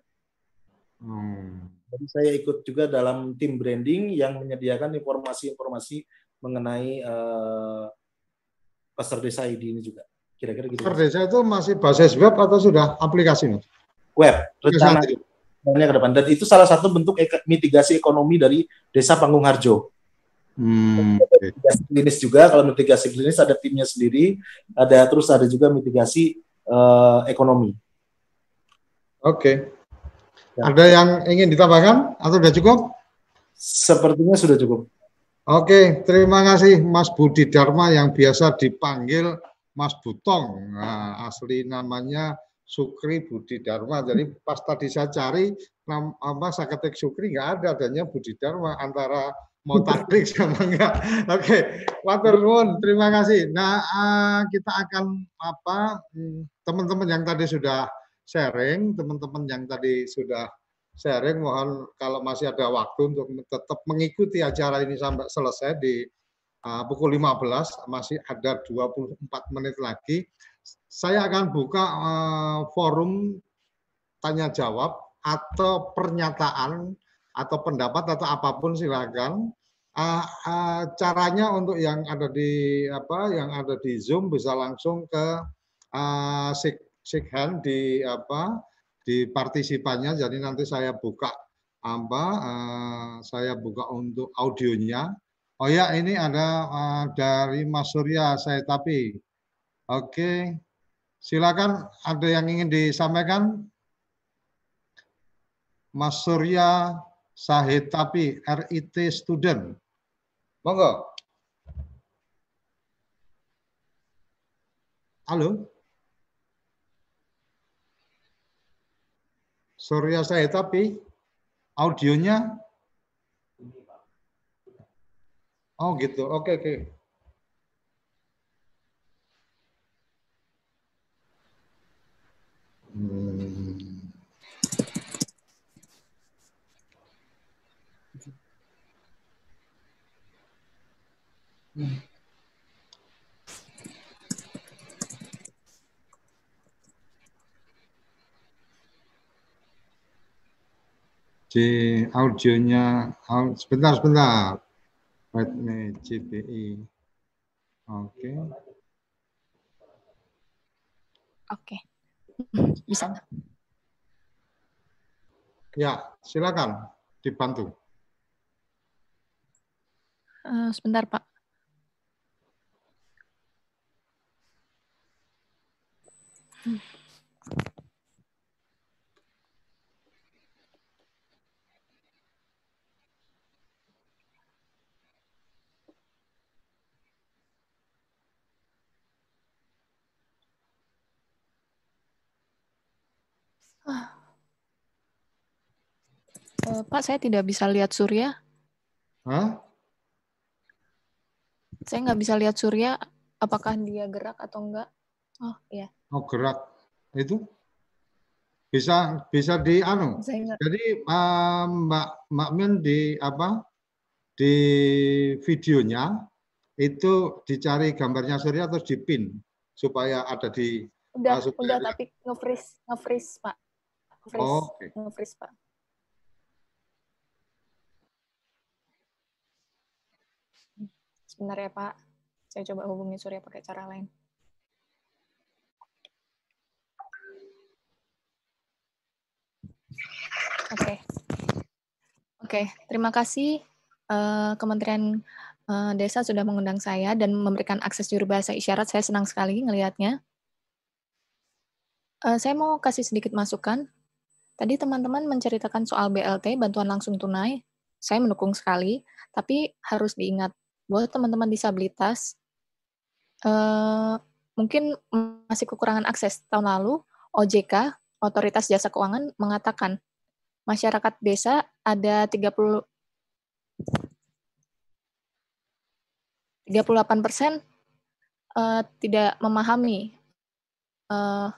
S10: Hmm. Jadi saya ikut juga dalam tim branding yang menyediakan informasi-informasi mengenai uh, Pasar Desa ID ini juga. Kira-kira gitu.
S1: Pasar Desa itu masih basis web atau sudah aplikasi, Mas?
S10: Web, rencana ke depan. Dan itu salah satu bentuk mitigasi ekonomi dari Desa Panggung Harjo. Hmm, mitigasi klinis juga, kalau mitigasi klinis ada timnya sendiri, ada terus ada juga mitigasi uh, ekonomi.
S1: Oke. Okay. Ya. Ada yang ingin ditambahkan atau sudah cukup?
S10: Sepertinya sudah cukup.
S1: Oke, terima kasih Mas Budi Dharma yang biasa dipanggil Mas Butong. Nah, asli namanya Sukri Budi Dharma. Jadi pas tadi saya cari nama apa saya ketik Sukri nggak ada adanya Budi Dharma antara mau (laughs) taktik sama enggak. Oke, Water Moon, terima kasih. Nah, uh, kita akan apa hmm, teman-teman yang tadi sudah sharing, teman-teman yang tadi sudah sharing mohon kalau masih ada waktu untuk tetap mengikuti acara ini sampai selesai di uh, pukul 15 masih ada 24 menit lagi. Saya akan buka uh, forum tanya jawab atau pernyataan atau pendapat atau apa pun silakan. Uh, uh, caranya untuk yang ada di apa yang ada di Zoom bisa langsung ke uh, shake hand di apa di partisipannya. Jadi nanti saya buka apa? Uh, saya buka untuk audionya. Oh ya, ini ada uh, dari Mas Surya saya tapi. Oke. Silakan ada yang ingin disampaikan? Mas Surya Sahid tapi RIT student. Monggo. Halo. Surya saya tapi audionya Oh gitu. Oke oke. Hmm. Hmm. Di audionya sebentar sebentar Wait me oke okay.
S11: oke okay. (laughs) bisa
S1: ya silakan dibantu
S11: uh, sebentar pak hmm. Uh, Pak, saya tidak bisa lihat surya.
S1: Hah?
S11: Saya nggak bisa lihat surya. Apakah dia gerak atau enggak? Oh, iya.
S1: Oh, gerak. Itu bisa bisa di anu. Jadi uh, Mbak Mbak Min di apa? Di videonya itu dicari gambarnya surya terus dipin supaya ada di
S11: udah uh, udah tapi nge-freeze nge-freeze Pak. Nge-freeze, oh, okay. nge-freeze Pak. Sebentar ya Pak, saya coba hubungi Surya pakai cara lain. Oke, okay. oke. Okay. Terima kasih uh, Kementerian uh, Desa sudah mengundang saya dan memberikan akses juru bahasa isyarat. Saya senang sekali ngelihatnya. Uh, saya mau kasih sedikit masukan. Tadi teman-teman menceritakan soal BLT, bantuan langsung tunai. Saya mendukung sekali, tapi harus diingat buat teman-teman disabilitas uh, mungkin masih kekurangan akses. Tahun lalu OJK, Otoritas Jasa Keuangan mengatakan masyarakat desa ada 30 38 persen uh, tidak memahami uh,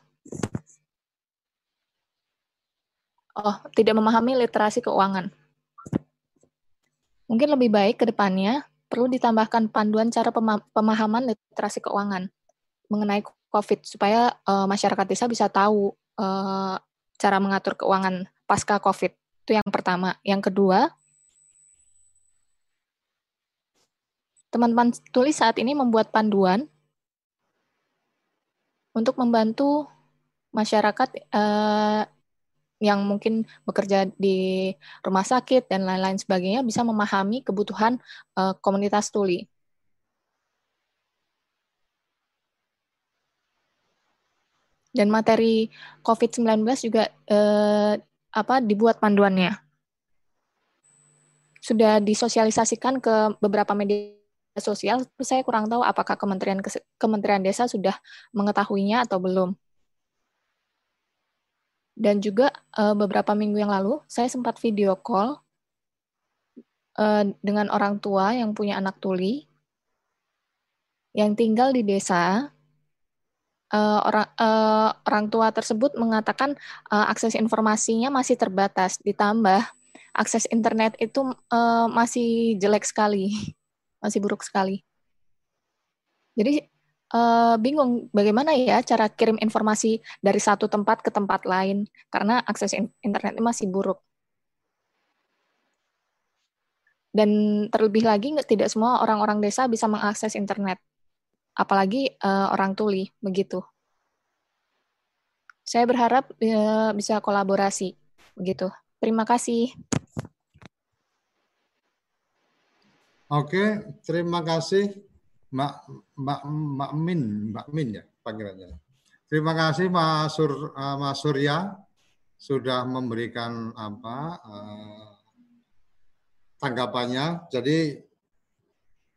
S11: oh tidak memahami literasi keuangan. Mungkin lebih baik ke depannya perlu ditambahkan panduan cara pemahaman literasi keuangan mengenai COVID supaya uh, masyarakat desa bisa tahu uh, cara mengatur keuangan pasca COVID. Itu yang pertama. Yang kedua, teman-teman tulis saat ini membuat panduan untuk membantu masyarakat uh, yang mungkin bekerja di rumah sakit dan lain-lain sebagainya bisa memahami kebutuhan uh, komunitas tuli. Dan materi COVID-19 juga uh, apa dibuat panduannya. Sudah disosialisasikan ke beberapa media sosial, saya kurang tahu apakah Kementerian Kementerian Desa sudah mengetahuinya atau belum. Dan juga uh, beberapa minggu yang lalu, saya sempat video call uh, dengan orang tua yang punya anak tuli, yang tinggal di desa. Uh, orang uh, orang tua tersebut mengatakan uh, akses informasinya masih terbatas, ditambah akses internet itu uh, masih jelek sekali, (laughs) masih buruk sekali. Jadi uh, bingung bagaimana ya cara kirim informasi dari satu tempat ke tempat lain karena akses internet masih buruk. Dan terlebih lagi tidak semua orang-orang desa bisa mengakses internet, apalagi uh, orang tuli begitu. Saya berharap uh, bisa kolaborasi begitu. Terima kasih.
S1: Oke, terima kasih Mbak Mbak Mbak Min, Mbak Min ya panggilannya. Terima kasih Mas Sur uh, Mas Surya sudah memberikan apa uh, tanggapannya. Jadi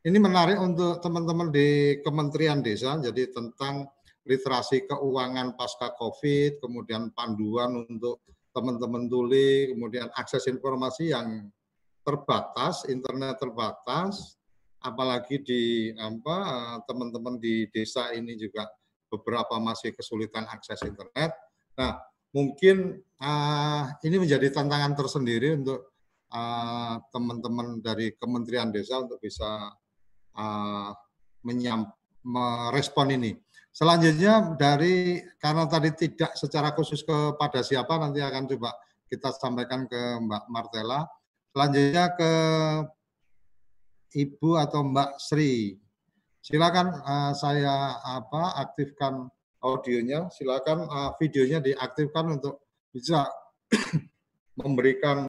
S1: ini menarik untuk teman-teman di Kementerian Desa. Jadi tentang literasi keuangan pasca COVID, kemudian panduan untuk teman-teman tuli, kemudian akses informasi yang terbatas, internet terbatas, apalagi di apa teman-teman di desa ini juga beberapa masih kesulitan akses internet. Nah, mungkin uh, ini menjadi tantangan tersendiri untuk teman-teman uh, dari Kementerian Desa untuk bisa uh, menyam, merespon ini. Selanjutnya dari karena tadi tidak secara khusus kepada siapa nanti akan coba kita sampaikan ke Mbak Martela. Selanjutnya ke Ibu atau Mbak Sri. Silakan uh, saya apa aktifkan audionya, silakan uh, videonya diaktifkan untuk bisa (clears throat) memberikan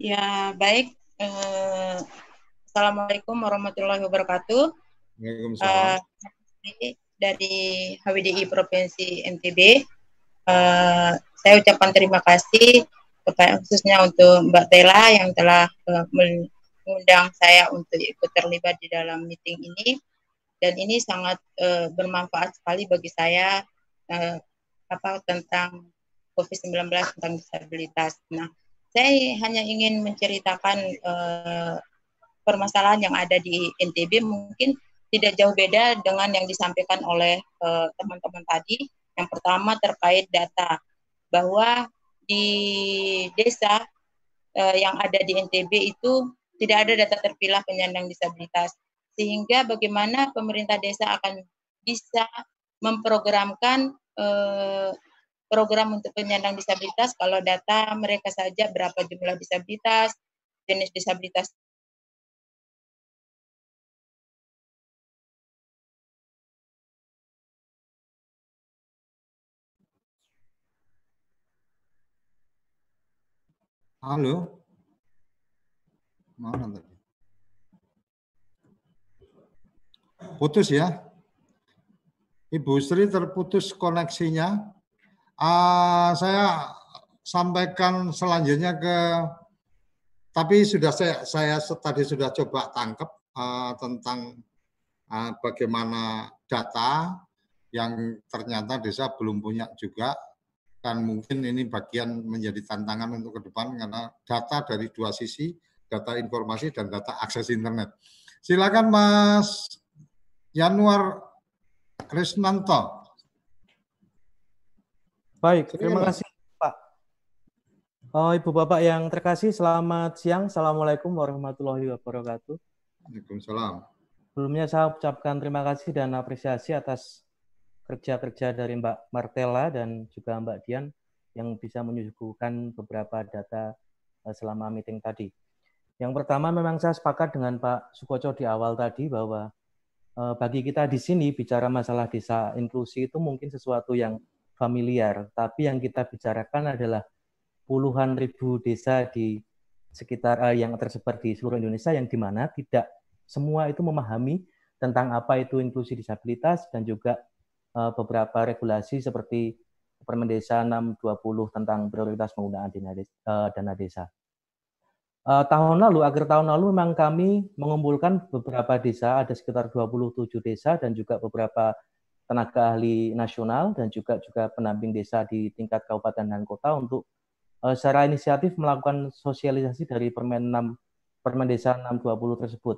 S12: Ya, baik. Eh, Assalamualaikum warahmatullahi wabarakatuh. Waalaikumsalam. Uh, dari HWDI Provinsi NTB, uh, saya ucapkan terima kasih khususnya untuk Mbak Tela yang telah uh, mengundang saya untuk ikut terlibat di dalam meeting ini. Dan ini sangat uh, bermanfaat sekali bagi saya uh, apa tentang COVID-19 tentang disabilitas. Nah, saya hanya ingin menceritakan uh, permasalahan yang ada di NTB mungkin tidak jauh beda dengan yang disampaikan oleh teman-teman uh, tadi. Yang pertama terkait data bahwa di desa uh, yang ada di NTB itu tidak ada data terpilah penyandang disabilitas. Sehingga bagaimana pemerintah desa akan bisa memprogramkan uh, program untuk penyandang disabilitas kalau data mereka saja berapa jumlah disabilitas, jenis disabilitas
S1: Halo? Mana tadi? Putus ya? Ibu Sri terputus koneksinya. Uh, saya sampaikan selanjutnya ke tapi sudah saya saya tadi sudah coba tangkap uh, tentang uh, bagaimana data yang ternyata desa belum punya juga dan mungkin ini bagian menjadi tantangan untuk ke depan karena data dari dua sisi, data informasi dan data akses internet. Silakan Mas Januar Krisnanto.
S13: Baik, terima kasih Pak. Oh, Ibu Bapak yang terkasih, selamat siang. Assalamualaikum warahmatullahi wabarakatuh.
S1: Waalaikumsalam.
S13: Sebelumnya saya ucapkan terima kasih dan apresiasi atas kerja-kerja dari Mbak Martella dan juga Mbak Dian yang bisa menyuguhkan beberapa data eh, selama meeting tadi. Yang pertama memang saya sepakat dengan Pak Sukoco di awal tadi bahwa eh, bagi kita di sini bicara masalah desa inklusi itu mungkin sesuatu yang familiar, tapi yang kita bicarakan adalah puluhan ribu desa di sekitar eh, yang tersebar di seluruh Indonesia yang di mana tidak semua itu memahami tentang apa itu inklusi disabilitas dan juga beberapa regulasi seperti Permen Desa 620 tentang prioritas penggunaan dana desa. Uh, dana desa. Uh, tahun lalu, akhir tahun lalu memang kami mengumpulkan beberapa desa, ada sekitar 27 desa dan juga beberapa tenaga ahli nasional dan juga juga pendamping desa di tingkat kabupaten dan kota untuk secara inisiatif melakukan sosialisasi dari Permen 6 Permen Desa 620 tersebut.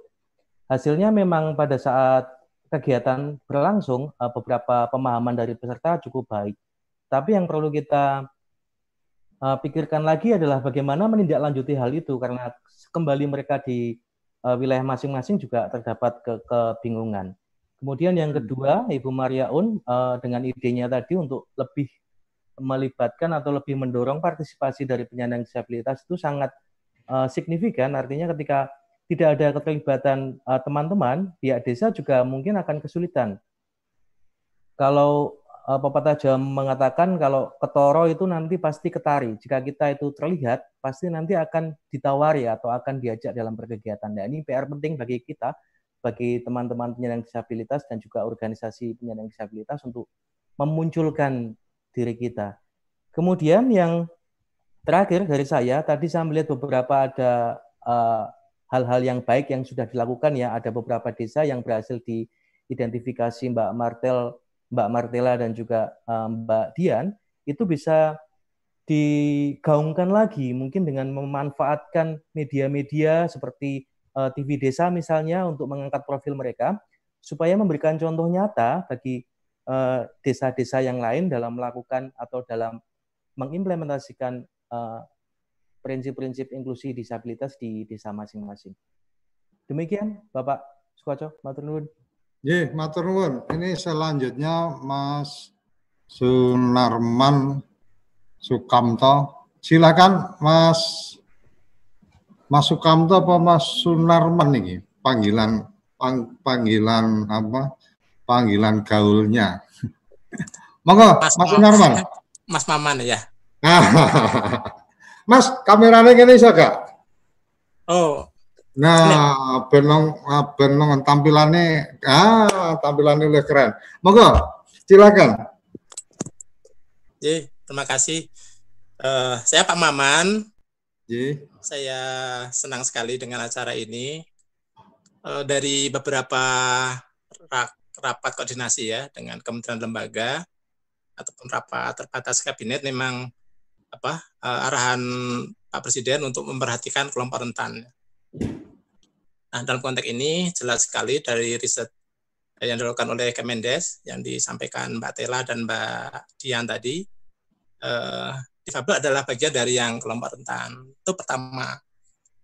S13: Hasilnya memang pada saat kegiatan berlangsung, uh, beberapa pemahaman dari peserta cukup baik. Tapi yang perlu kita uh, pikirkan lagi adalah bagaimana menindaklanjuti hal itu karena kembali mereka di uh, wilayah masing-masing juga terdapat ke kebingungan. Kemudian yang kedua, Ibu Maria Un dengan idenya tadi untuk lebih melibatkan atau lebih mendorong partisipasi dari penyandang disabilitas itu sangat signifikan. Artinya ketika tidak ada keterlibatan uh, teman-teman, pihak desa juga mungkin akan kesulitan. Kalau uh, pepatah Jawa mengatakan kalau ketoro itu nanti pasti ketari. Jika kita itu terlihat, pasti nanti akan ditawari atau akan diajak dalam berkegiatan. Nah, ini PR penting bagi kita, bagi teman-teman penyandang disabilitas dan juga organisasi penyandang disabilitas untuk memunculkan diri kita. Kemudian yang terakhir dari saya, tadi saya melihat beberapa ada uh, hal-hal yang baik yang sudah dilakukan ya. Ada beberapa desa yang berhasil diidentifikasi Mbak Martel, Mbak Martela dan juga um, Mbak Dian itu bisa digaungkan lagi mungkin dengan memanfaatkan media-media seperti uh, TV desa misalnya untuk mengangkat profil mereka supaya memberikan contoh nyata bagi eh, desa-desa yang lain dalam melakukan atau dalam mengimplementasikan prinsip-prinsip inklusi disabilitas di desa masing-masing. Demikian Bapak Sukoco, matur nuwun.
S1: Nggih, matur nuwun. Ini selanjutnya Mas Sunarman Sukamto. Silakan Mas Mas Sukamto apa Mas Sunarman ini panggilan pang, panggilan apa? Panggilan gaulnya. (laughs) Monggo Mas, Mas Sunarman.
S14: Mas Maman ya. (laughs)
S1: mas, kameranya gini saja
S14: Oh.
S1: Nah, benong benong tampilannya ah tampilannya lebih keren. Monggo, silakan.
S14: Jadi, terima kasih. Uh, saya Pak Maman.
S1: Ji.
S14: Saya senang sekali dengan acara ini. Uh, dari beberapa rapat koordinasi ya dengan kementerian lembaga ataupun rapat terbatas kabinet memang apa uh, arahan Pak Presiden untuk memperhatikan kelompok rentan. Nah, dalam konteks ini jelas sekali dari riset yang dilakukan oleh Kemendes yang disampaikan Mbak Tela dan Mbak Dian tadi, eh, difabel adalah bagian dari yang kelompok rentan. Itu pertama.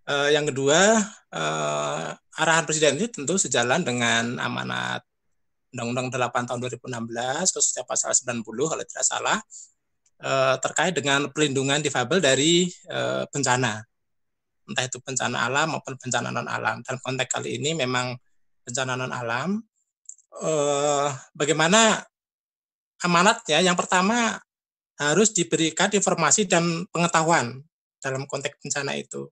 S14: Eh, yang kedua, eh, arahan Presiden ini tentu sejalan dengan amanat Undang-Undang 8 tahun 2016, khususnya pasal 90 kalau tidak salah, eh, terkait dengan pelindungan difabel dari eh, bencana. Entah itu bencana alam maupun bencana non-alam. Dalam konteks kali ini memang bencana non-alam, eh, bagaimana amanatnya? Yang pertama harus diberikan informasi dan pengetahuan dalam konteks bencana itu.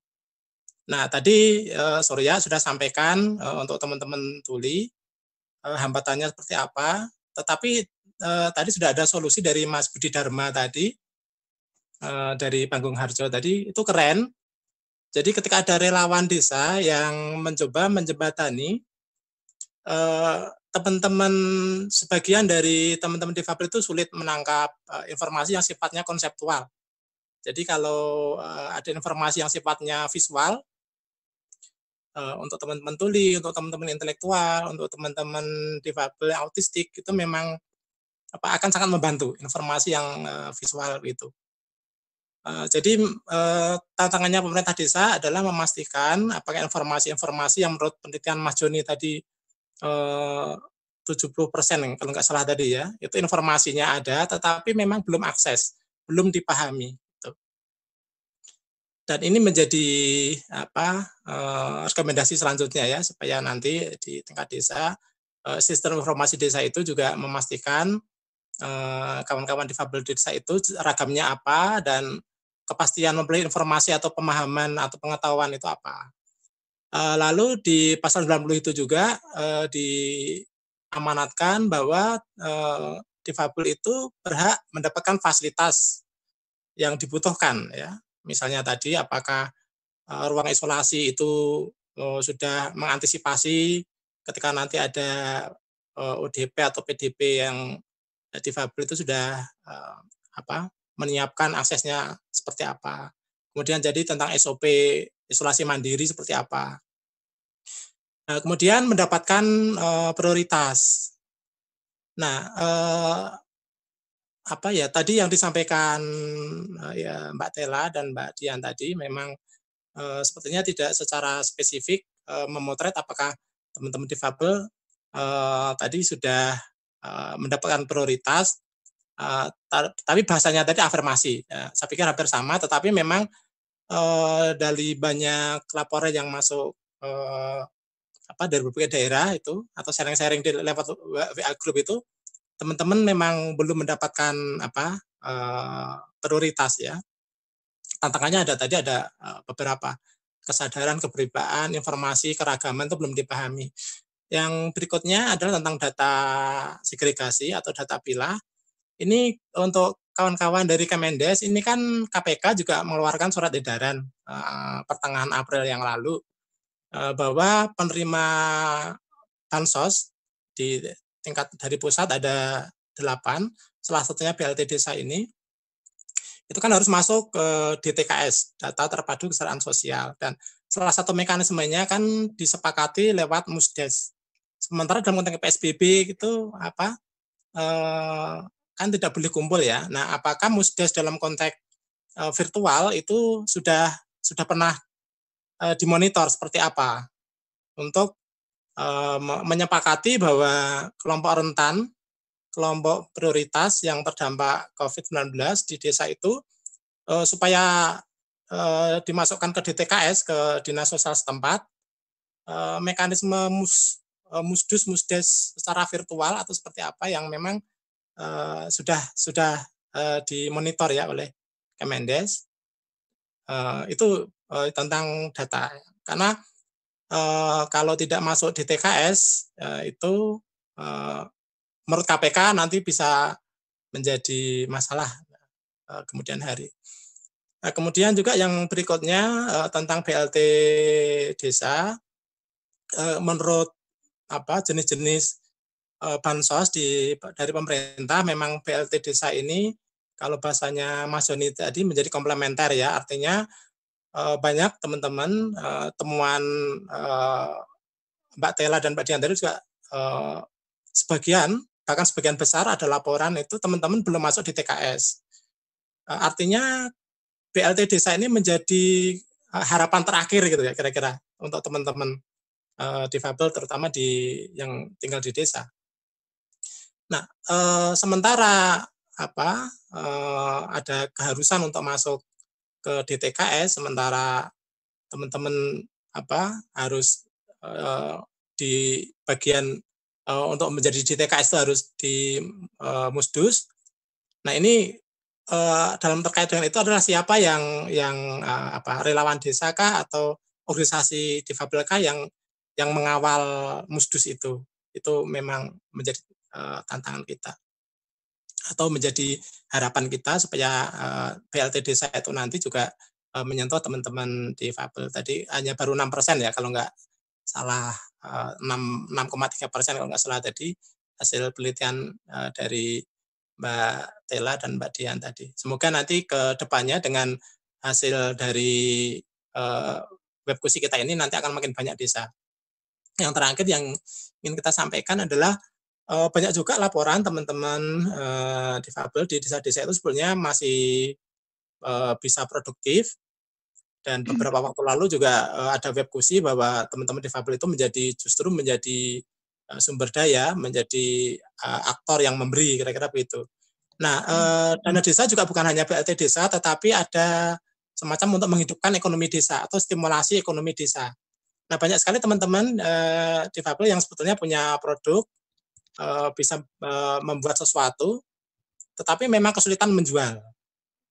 S14: Nah, tadi eh, Surya sudah sampaikan eh, untuk teman-teman tuli eh, hambatannya seperti apa, tetapi eh, tadi sudah ada solusi dari Mas Budi Dharma tadi eh, dari Panggung Harjo tadi itu keren. Jadi ketika ada relawan desa yang mencoba menjembatani eh, teman-teman sebagian dari teman-teman difabel itu sulit menangkap uh, informasi yang sifatnya konseptual. Jadi kalau uh, ada informasi yang sifatnya visual uh, untuk teman-teman tuli, untuk teman-teman intelektual, untuk teman-teman difabel autistik itu memang apa akan sangat membantu informasi yang uh, visual itu. Uh, jadi uh, tantangannya pemerintah desa adalah memastikan apakah informasi-informasi yang menurut penelitian Mas Joni tadi 70 eh, persen kalau nggak salah tadi ya, itu informasinya ada, tetapi memang belum akses, belum dipahami. Gitu. Dan ini menjadi apa uh, rekomendasi selanjutnya ya, supaya nanti di tingkat desa uh, sistem informasi desa itu juga memastikan kawan-kawan uh, difabel desa itu ragamnya apa dan kepastian membeli informasi atau pemahaman atau pengetahuan itu apa. Eh, lalu di pasal 90 itu juga uh, diamanatkan bahwa difabel itu berhak mendapatkan fasilitas yang dibutuhkan ya. Misalnya tadi apakah ruang isolasi itu sudah mengantisipasi ketika nanti ada ODP atau PDP yang difabel itu sudah uh, apa menyiapkan aksesnya seperti apa. Kemudian jadi tentang SOP isolasi mandiri seperti apa. Nah, kemudian mendapatkan uh, prioritas. Nah, uh, apa ya tadi yang disampaikan uh, ya Mbak Tela dan Mbak Dian tadi memang uh, sepertinya tidak secara spesifik uh, memotret apakah teman-teman difabel uh, tadi sudah uh, mendapatkan prioritas, uh, tapi bahasanya tadi afirmasi. Ya, saya pikir hampir sama, tetapi memang uh, dari banyak laporan yang masuk uh, apa dari berbagai daerah itu atau sharing-sharing di lewat WA group itu teman-teman memang belum mendapatkan apa uh, prioritas ya tantangannya ada tadi ada uh, beberapa kesadaran keberibaan informasi keragaman itu belum dipahami yang berikutnya adalah tentang data segregasi atau data pilah ini untuk kawan-kawan dari Kemendes ini kan KPK juga mengeluarkan surat edaran uh, pertengahan April yang lalu Eh, bahwa penerima bansos di tingkat dari pusat ada delapan, salah satunya BLT desa ini, itu kan harus masuk ke DTKS, data terpadu kesejahteraan sosial. Dan salah satu mekanismenya kan disepakati lewat Musdes. Sementara dalam konteks PSBB itu apa eh, kan tidak boleh kumpul ya. Nah, apakah Musdes dalam konteks eh, virtual itu sudah sudah pernah eh, dimonitor seperti apa untuk menyepakati bahwa kelompok rentan kelompok prioritas yang terdampak COVID-19 di desa itu supaya dimasukkan ke DTKS ke dinas sosial setempat mekanisme musdus musdes secara virtual atau seperti apa yang memang uh, sudah sudah uh, dimonitor ya oleh Kemendes uh, itu uh, tentang data karena uh, kalau tidak masuk DTKS uh, itu uh, menurut KPK nanti bisa menjadi masalah uh, kemudian hari. Nah, kemudian juga yang berikutnya uh, tentang BLT desa, uh, menurut apa jenis-jenis uh, bansos di dari pemerintah. Memang BLT desa ini kalau bahasanya Mas Joni tadi menjadi komplementer ya, artinya uh, banyak teman-teman uh, temuan Mbak Tela dan Mbak Dian juga sebagian bahkan sebagian besar ada laporan itu teman-teman belum masuk di TKS. Eh, artinya BLT desa ini menjadi eh, harapan terakhir gitu ya kira-kira untuk teman-teman uh, difabel terutama di yang tinggal di desa. Nah, uh, sementara apa uh, ada keharusan untuk masuk ke DTKS sementara teman-teman apa harus uh, di bagian uh, untuk menjadi DTKS itu harus di uh, Musdus. Nah ini uh, dalam terkait dengan itu adalah siapa yang yang uh, apa relawan desa kah atau organisasi difabel kah yang yang mengawal Musdus itu itu memang menjadi uh, tantangan kita atau menjadi harapan kita supaya uh, BLT desa itu nanti juga uh, menyentuh teman-teman difabel tadi hanya baru enam persen ya kalau nggak salah 6,3 persen kalau nggak salah tadi hasil penelitian uh, dari Mbak Tela dan Mbak Dian tadi. Semoga nanti ke depannya dengan hasil dari uh, web kursi kita ini nanti akan makin banyak desa. Yang terakhir yang ingin kita sampaikan adalah uh, banyak juga laporan teman-teman uh, difabel di desa-desa itu sebenarnya masih uh, bisa produktif dan hmm. beberapa waktu lalu juga uh, ada web kusi bahwa teman-teman difabel itu menjadi justru menjadi uh, sumber daya, menjadi uh, aktor yang memberi kira-kira begitu. Nah, uh, dana desa juga bukan hanya BLT desa, tetapi ada semacam untuk menghidupkan ekonomi desa atau stimulasi ekonomi desa. Nah, banyak sekali teman-teman uh, difabel yang sebetulnya punya produk uh, bisa uh, membuat sesuatu, tetapi memang kesulitan menjual.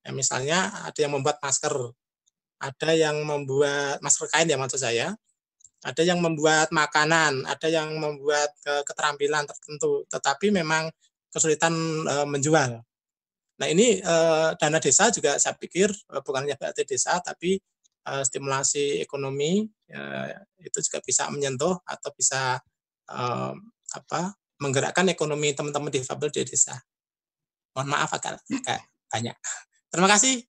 S14: Ya, misalnya ada yang membuat masker, ada yang membuat masker kain ya maksud saya, ada yang membuat makanan, ada yang membuat keterampilan tertentu, tetapi memang kesulitan e, menjual. Nah ini e, dana desa juga saya pikir bukan hanya BLT desa, tapi e, stimulasi ekonomi e, itu juga bisa menyentuh atau bisa e, apa menggerakkan ekonomi teman-teman difabel di desa. Mohon maaf agak, agak banyak. Terima kasih.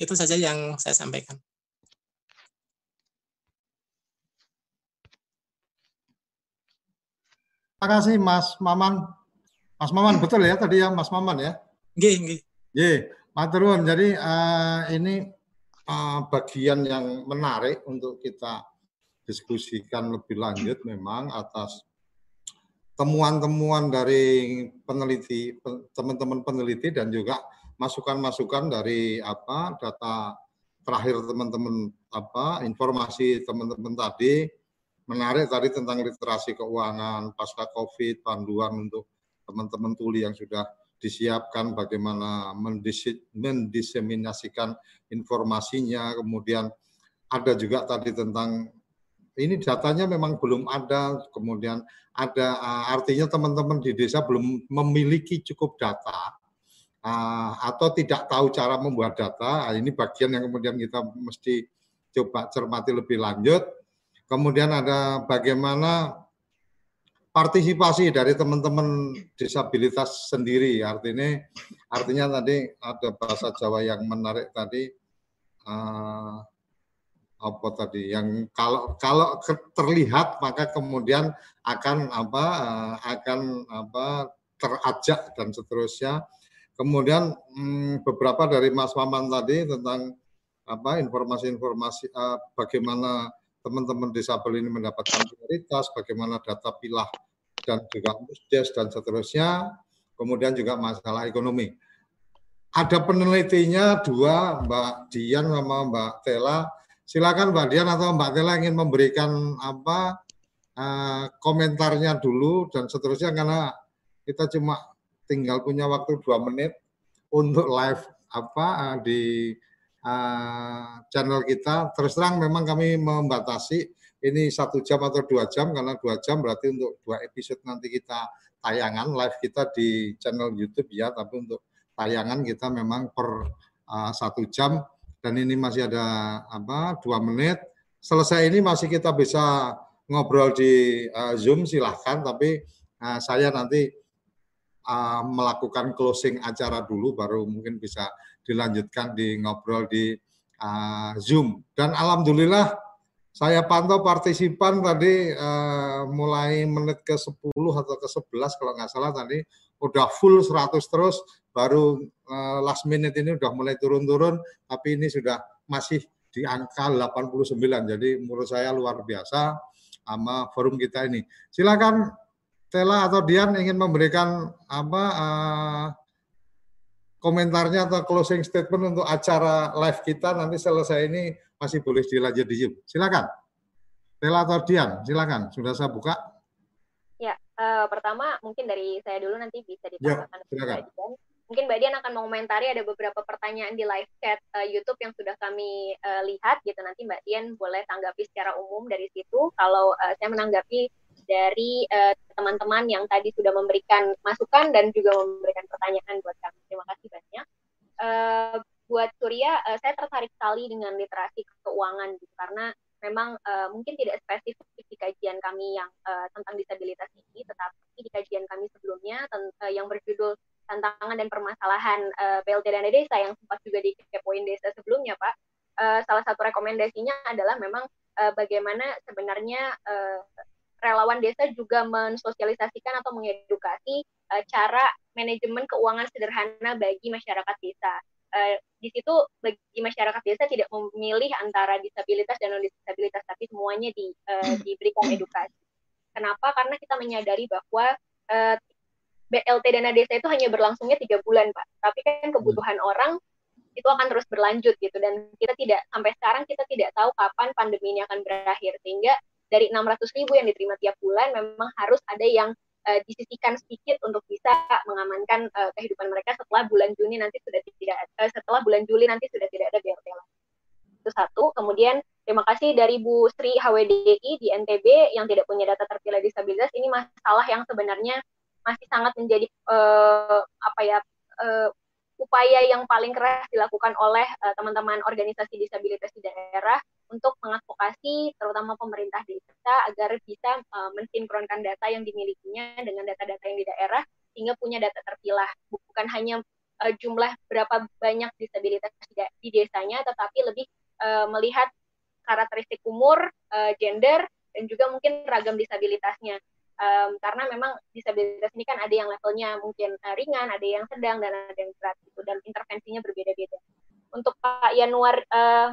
S14: Itu saja yang saya sampaikan.
S1: Terima kasih Mas Maman. Mas Maman betul ya tadi ya Mas Maman ya?
S14: Nggih, nggih.
S1: Nggih, Maturun. Jadi uh, ini uh, bagian yang menarik untuk kita diskusikan lebih lanjut memang atas temuan-temuan dari peneliti teman-teman peneliti dan juga masukan-masukan dari apa data terakhir teman-teman apa informasi teman-teman tadi menarik tadi tentang literasi keuangan pasca covid panduan untuk teman-teman tuli yang sudah disiapkan bagaimana mendiseminasikan informasinya kemudian ada juga tadi tentang ini datanya memang belum ada kemudian ada artinya teman-teman di desa belum memiliki cukup data uh, atau tidak tahu cara membuat data. Nah, ini bagian yang kemudian kita mesti coba cermati lebih lanjut. Kemudian ada bagaimana partisipasi dari teman-teman disabilitas sendiri. Artinya, artinya tadi ada bahasa Jawa yang menarik tadi. Uh, apa tadi yang kalau kalau terlihat maka kemudian akan apa uh, akan apa terajak dan seterusnya. Kemudian hmm, beberapa dari Mas Maman tadi tentang apa informasi-informasi uh, bagaimana teman-teman disabel ini mendapatkan prioritas, bagaimana data pilah dan juga musdes dan seterusnya, kemudian juga masalah ekonomi. Ada penelitinya dua, Mbak Dian sama Mbak Tela. Silakan Mbak Dian atau Mbak Tela ingin memberikan apa uh, komentarnya dulu dan seterusnya karena kita cuma tinggal punya waktu dua menit untuk live apa uh, di uh, channel kita. Terus terang memang kami membatasi ini satu jam atau dua jam karena dua jam berarti untuk dua episode nanti kita tayangan live kita di channel YouTube ya. Tapi untuk tayangan kita memang per uh, satu jam. Dan ini masih ada apa dua menit. Selesai ini masih kita bisa ngobrol di uh, Zoom silahkan. Tapi uh, saya nanti melakukan closing acara dulu baru mungkin bisa dilanjutkan di ngobrol di uh, Zoom dan alhamdulillah saya pantau partisipan tadi uh, mulai menit ke 10 atau ke 11 kalau nggak salah tadi udah full 100 terus baru uh, last minute ini udah mulai turun-turun tapi ini sudah masih di angka 89 jadi menurut saya luar biasa sama forum kita ini. Silakan Tela atau Dian ingin memberikan apa uh, komentarnya atau closing statement untuk acara live kita nanti selesai ini masih boleh dilanjut di Zoom. Silakan. Tela atau Dian, silakan. Sudah saya buka.
S4: Ya, uh, pertama mungkin dari saya dulu nanti bisa ditambahkan. Ya, silakan. Mungkin Mbak Dian akan mengomentari ada beberapa pertanyaan di live chat uh, YouTube yang sudah kami uh, lihat gitu. Nanti Mbak Dian boleh tanggapi secara umum dari situ. Kalau uh, saya menanggapi dari teman-teman uh, yang tadi sudah memberikan masukan dan juga memberikan pertanyaan buat kami. Terima kasih banyak. Uh, buat Surya, uh, saya tertarik sekali dengan literasi keuangan gitu karena memang uh, mungkin tidak spesifik di kajian kami yang uh, tentang disabilitas ini, tetapi di kajian kami sebelumnya uh, yang berjudul tantangan dan permasalahan uh, BLT dana desa yang sempat juga di poin desa sebelumnya, Pak. Uh, salah satu rekomendasinya adalah memang uh, bagaimana sebenarnya uh, relawan desa juga mensosialisasikan atau mengedukasi uh, cara manajemen keuangan sederhana bagi masyarakat desa uh, di situ bagi masyarakat desa tidak memilih antara disabilitas dan non disabilitas tapi semuanya di, uh, diberikan edukasi. Kenapa? Karena kita menyadari bahwa uh, BLT dana desa itu hanya berlangsungnya tiga bulan, Pak. Tapi kan kebutuhan orang itu akan terus berlanjut gitu dan kita tidak sampai sekarang kita tidak tahu kapan pandemi ini akan berakhir sehingga dari 600 ribu yang diterima tiap bulan memang harus ada yang uh, disisihkan sedikit untuk bisa mengamankan uh, kehidupan mereka setelah bulan Juni nanti sudah tidak uh, setelah bulan Juli nanti sudah tidak ada BLT lagi. Itu satu. Kemudian terima kasih dari Bu Sri HWDI di NTB yang tidak punya data terpilih disabilitas. Ini masalah yang sebenarnya masih sangat menjadi uh, apa ya uh, upaya yang paling keras dilakukan oleh teman-teman uh, organisasi disabilitas di daerah untuk mengadvokasi terutama pemerintah desa agar bisa uh, mensinkronkan data yang dimilikinya dengan data-data yang di daerah sehingga punya data terpilah. Bukan hanya uh, jumlah berapa banyak disabilitas di desanya tetapi lebih uh, melihat karakteristik umur, uh, gender dan juga mungkin ragam disabilitasnya um, karena memang disabilitas ini kan ada yang levelnya mungkin uh, ringan, ada yang sedang dan ada yang berat gitu dan intervensinya berbeda-beda. Untuk Pak Yanuar uh,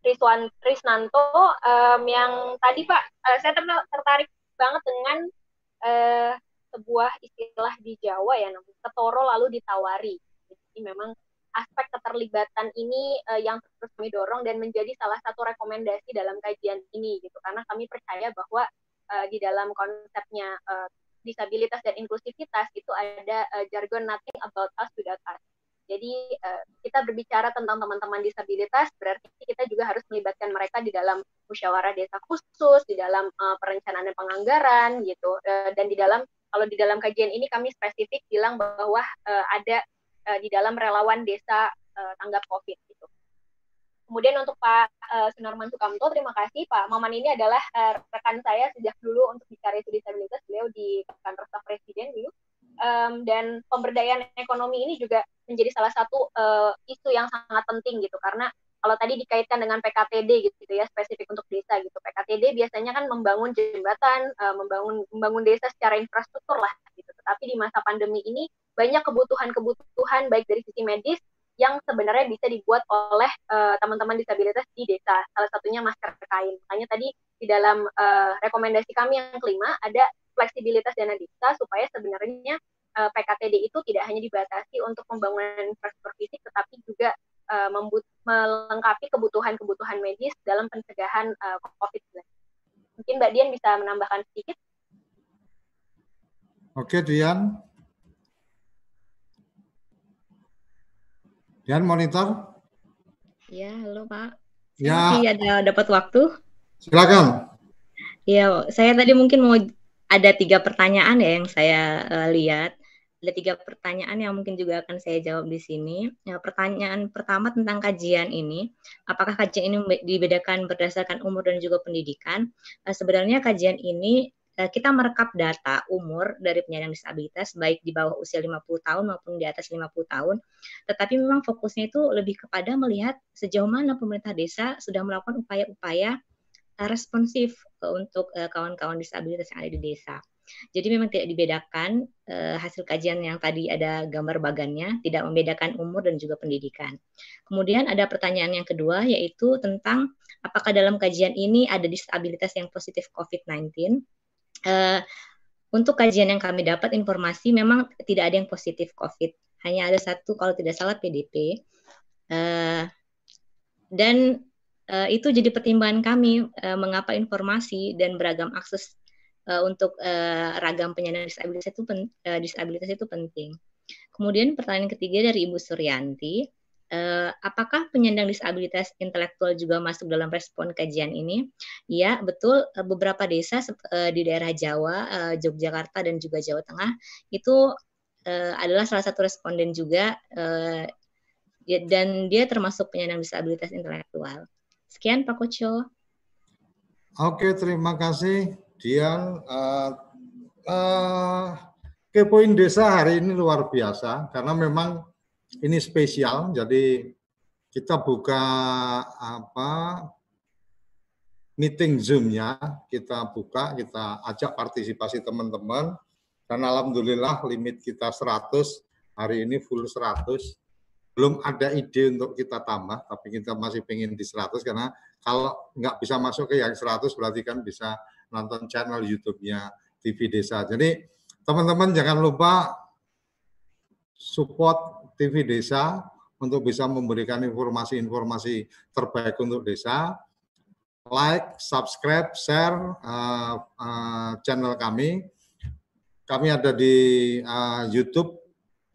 S4: Rizwan Risnanto um, yang tadi Pak uh, saya tertarik banget dengan uh, sebuah istilah di Jawa ya namanya ketoro lalu ditawari. Jadi memang aspek keterlibatan ini uh, yang terus kami dorong dan menjadi salah satu rekomendasi dalam kajian ini gitu karena kami percaya bahwa uh, di dalam konsepnya uh, disabilitas dan inklusivitas itu ada uh, jargon nothing about us without us jadi uh, kita berbicara tentang teman-teman disabilitas, berarti kita juga harus melibatkan mereka di dalam musyawarah desa khusus, di dalam uh, perencanaan dan penganggaran gitu. Uh, dan di dalam kalau di dalam kajian ini kami spesifik bilang bahwa uh, ada uh, di dalam relawan desa uh, tanggap COVID. Kemudian untuk Pak uh, Sunarman Sukamto, terima kasih. Pak Maman ini adalah uh, rekan saya sejak dulu untuk bicara isu disabilitas. Beliau di um, dan pemberdayaan ekonomi ini juga menjadi salah satu uh, isu yang sangat penting gitu. Karena kalau tadi dikaitkan dengan PKTD gitu ya spesifik untuk desa gitu. PKTD biasanya kan membangun jembatan uh, membangun membangun desa secara infrastruktur lah gitu. Tetapi di masa pandemi ini banyak kebutuhan-kebutuhan baik dari sisi medis yang sebenarnya bisa dibuat oleh uh, teman-teman disabilitas di desa salah satunya masker kain makanya tadi di dalam uh, rekomendasi kami yang kelima ada fleksibilitas dana desa supaya sebenarnya uh, PKTD itu tidak hanya dibatasi untuk pembangunan infrastruktur fisik tetapi juga uh, melengkapi kebutuhan-kebutuhan medis dalam pencegahan uh, COVID-19. Mungkin Mbak Dian bisa menambahkan sedikit.
S1: Oke, Dian. Dian monitor.
S5: Ya, halo Pak.
S1: Ya.
S5: Masih ada dapat waktu?
S1: Silakan.
S5: Ya, saya tadi mungkin mau ada tiga pertanyaan ya yang saya uh, lihat ada tiga pertanyaan yang mungkin juga akan saya jawab di sini. Ya, pertanyaan pertama tentang kajian ini, apakah kajian ini dibedakan berdasarkan umur dan juga pendidikan? Uh, sebenarnya kajian ini kita merekap data umur dari penyandang disabilitas baik di bawah usia 50 tahun maupun di atas 50 tahun. Tetapi memang fokusnya itu lebih kepada melihat sejauh mana pemerintah desa sudah melakukan upaya-upaya uh, responsif untuk kawan-kawan disabilitas yang ada di desa. Jadi memang tidak dibedakan hasil kajian yang tadi ada gambar bagannya, tidak membedakan umur dan juga pendidikan. Kemudian ada pertanyaan yang kedua yaitu tentang apakah dalam kajian ini ada disabilitas yang positif COVID-19. Eh, untuk kajian yang kami dapat informasi memang tidak ada yang positif COVID, hanya ada satu kalau tidak salah PDP. Uh, eh, dan uh, itu jadi pertimbangan kami uh, mengapa informasi dan beragam akses uh, untuk uh, ragam penyandang disabilitas itu pen, uh, disabilitas itu penting. Kemudian pertanyaan ketiga dari Ibu Suryanti, uh, apakah penyandang disabilitas intelektual juga masuk dalam respon kajian ini? Ya, betul. Uh, beberapa desa uh, di daerah Jawa, uh, Yogyakarta dan juga Jawa Tengah itu uh, adalah salah satu responden juga uh, dan dia termasuk penyandang disabilitas intelektual. Sekian Pak Koco.
S1: Oke, terima kasih. Kemudian uh, uh, kepoin desa hari ini luar biasa karena memang ini spesial. Jadi kita buka apa meeting Zoom-nya, kita buka, kita ajak partisipasi teman-teman. Dan alhamdulillah limit kita 100, hari ini full 100. Belum ada ide untuk kita tambah, tapi kita masih pengen di 100 karena kalau nggak bisa masuk ke yang 100 berarti kan bisa nonton channel YouTube-nya TV Desa. Jadi teman-teman jangan lupa support TV Desa untuk bisa memberikan informasi-informasi terbaik untuk desa. Like, subscribe, share uh, uh, channel kami. Kami ada di uh, YouTube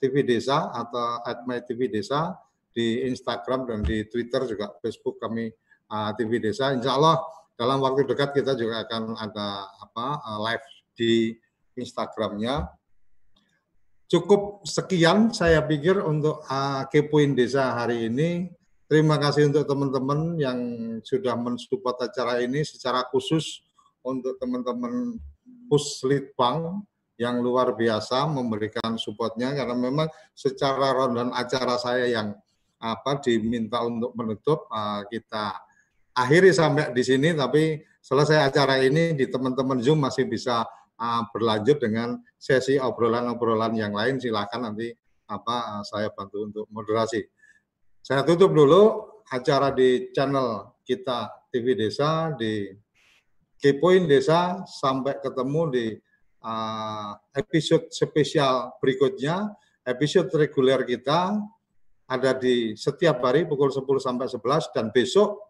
S1: TV Desa atau at my TV Desa, di Instagram dan di Twitter juga Facebook kami uh, TV Desa. Insya Allah dalam waktu dekat kita juga akan ada apa eh, live di Instagramnya. Cukup sekian saya pikir untuk uh, kepoin desa hari ini. Terima kasih untuk teman-teman yang sudah mensupport acara ini secara khusus untuk teman-teman Puslitbang yang luar biasa memberikan supportnya karena memang secara rondan acara saya yang apa diminta untuk menutup uh, kita akhiri sampai di sini, tapi selesai acara ini di teman-teman Zoom masih bisa uh, berlanjut dengan sesi obrolan-obrolan yang lain. Silakan nanti apa uh, saya bantu untuk moderasi. Saya tutup dulu acara di channel kita TV Desa di Kepoin Desa sampai ketemu di uh, episode spesial berikutnya. Episode reguler kita ada di setiap hari pukul 10 sampai 11 dan besok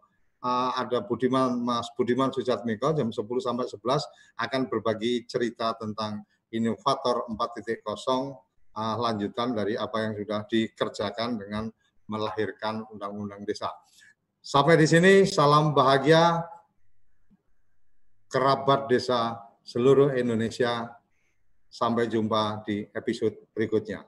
S1: uh, ada Budiman Mas Budiman Sujatmiko jam 10 sampai 11 akan berbagi cerita tentang inovator 4.0 uh, lanjutan dari apa yang sudah dikerjakan dengan melahirkan undang-undang desa. Sampai di sini salam bahagia kerabat desa seluruh Indonesia. Sampai jumpa di episode berikutnya.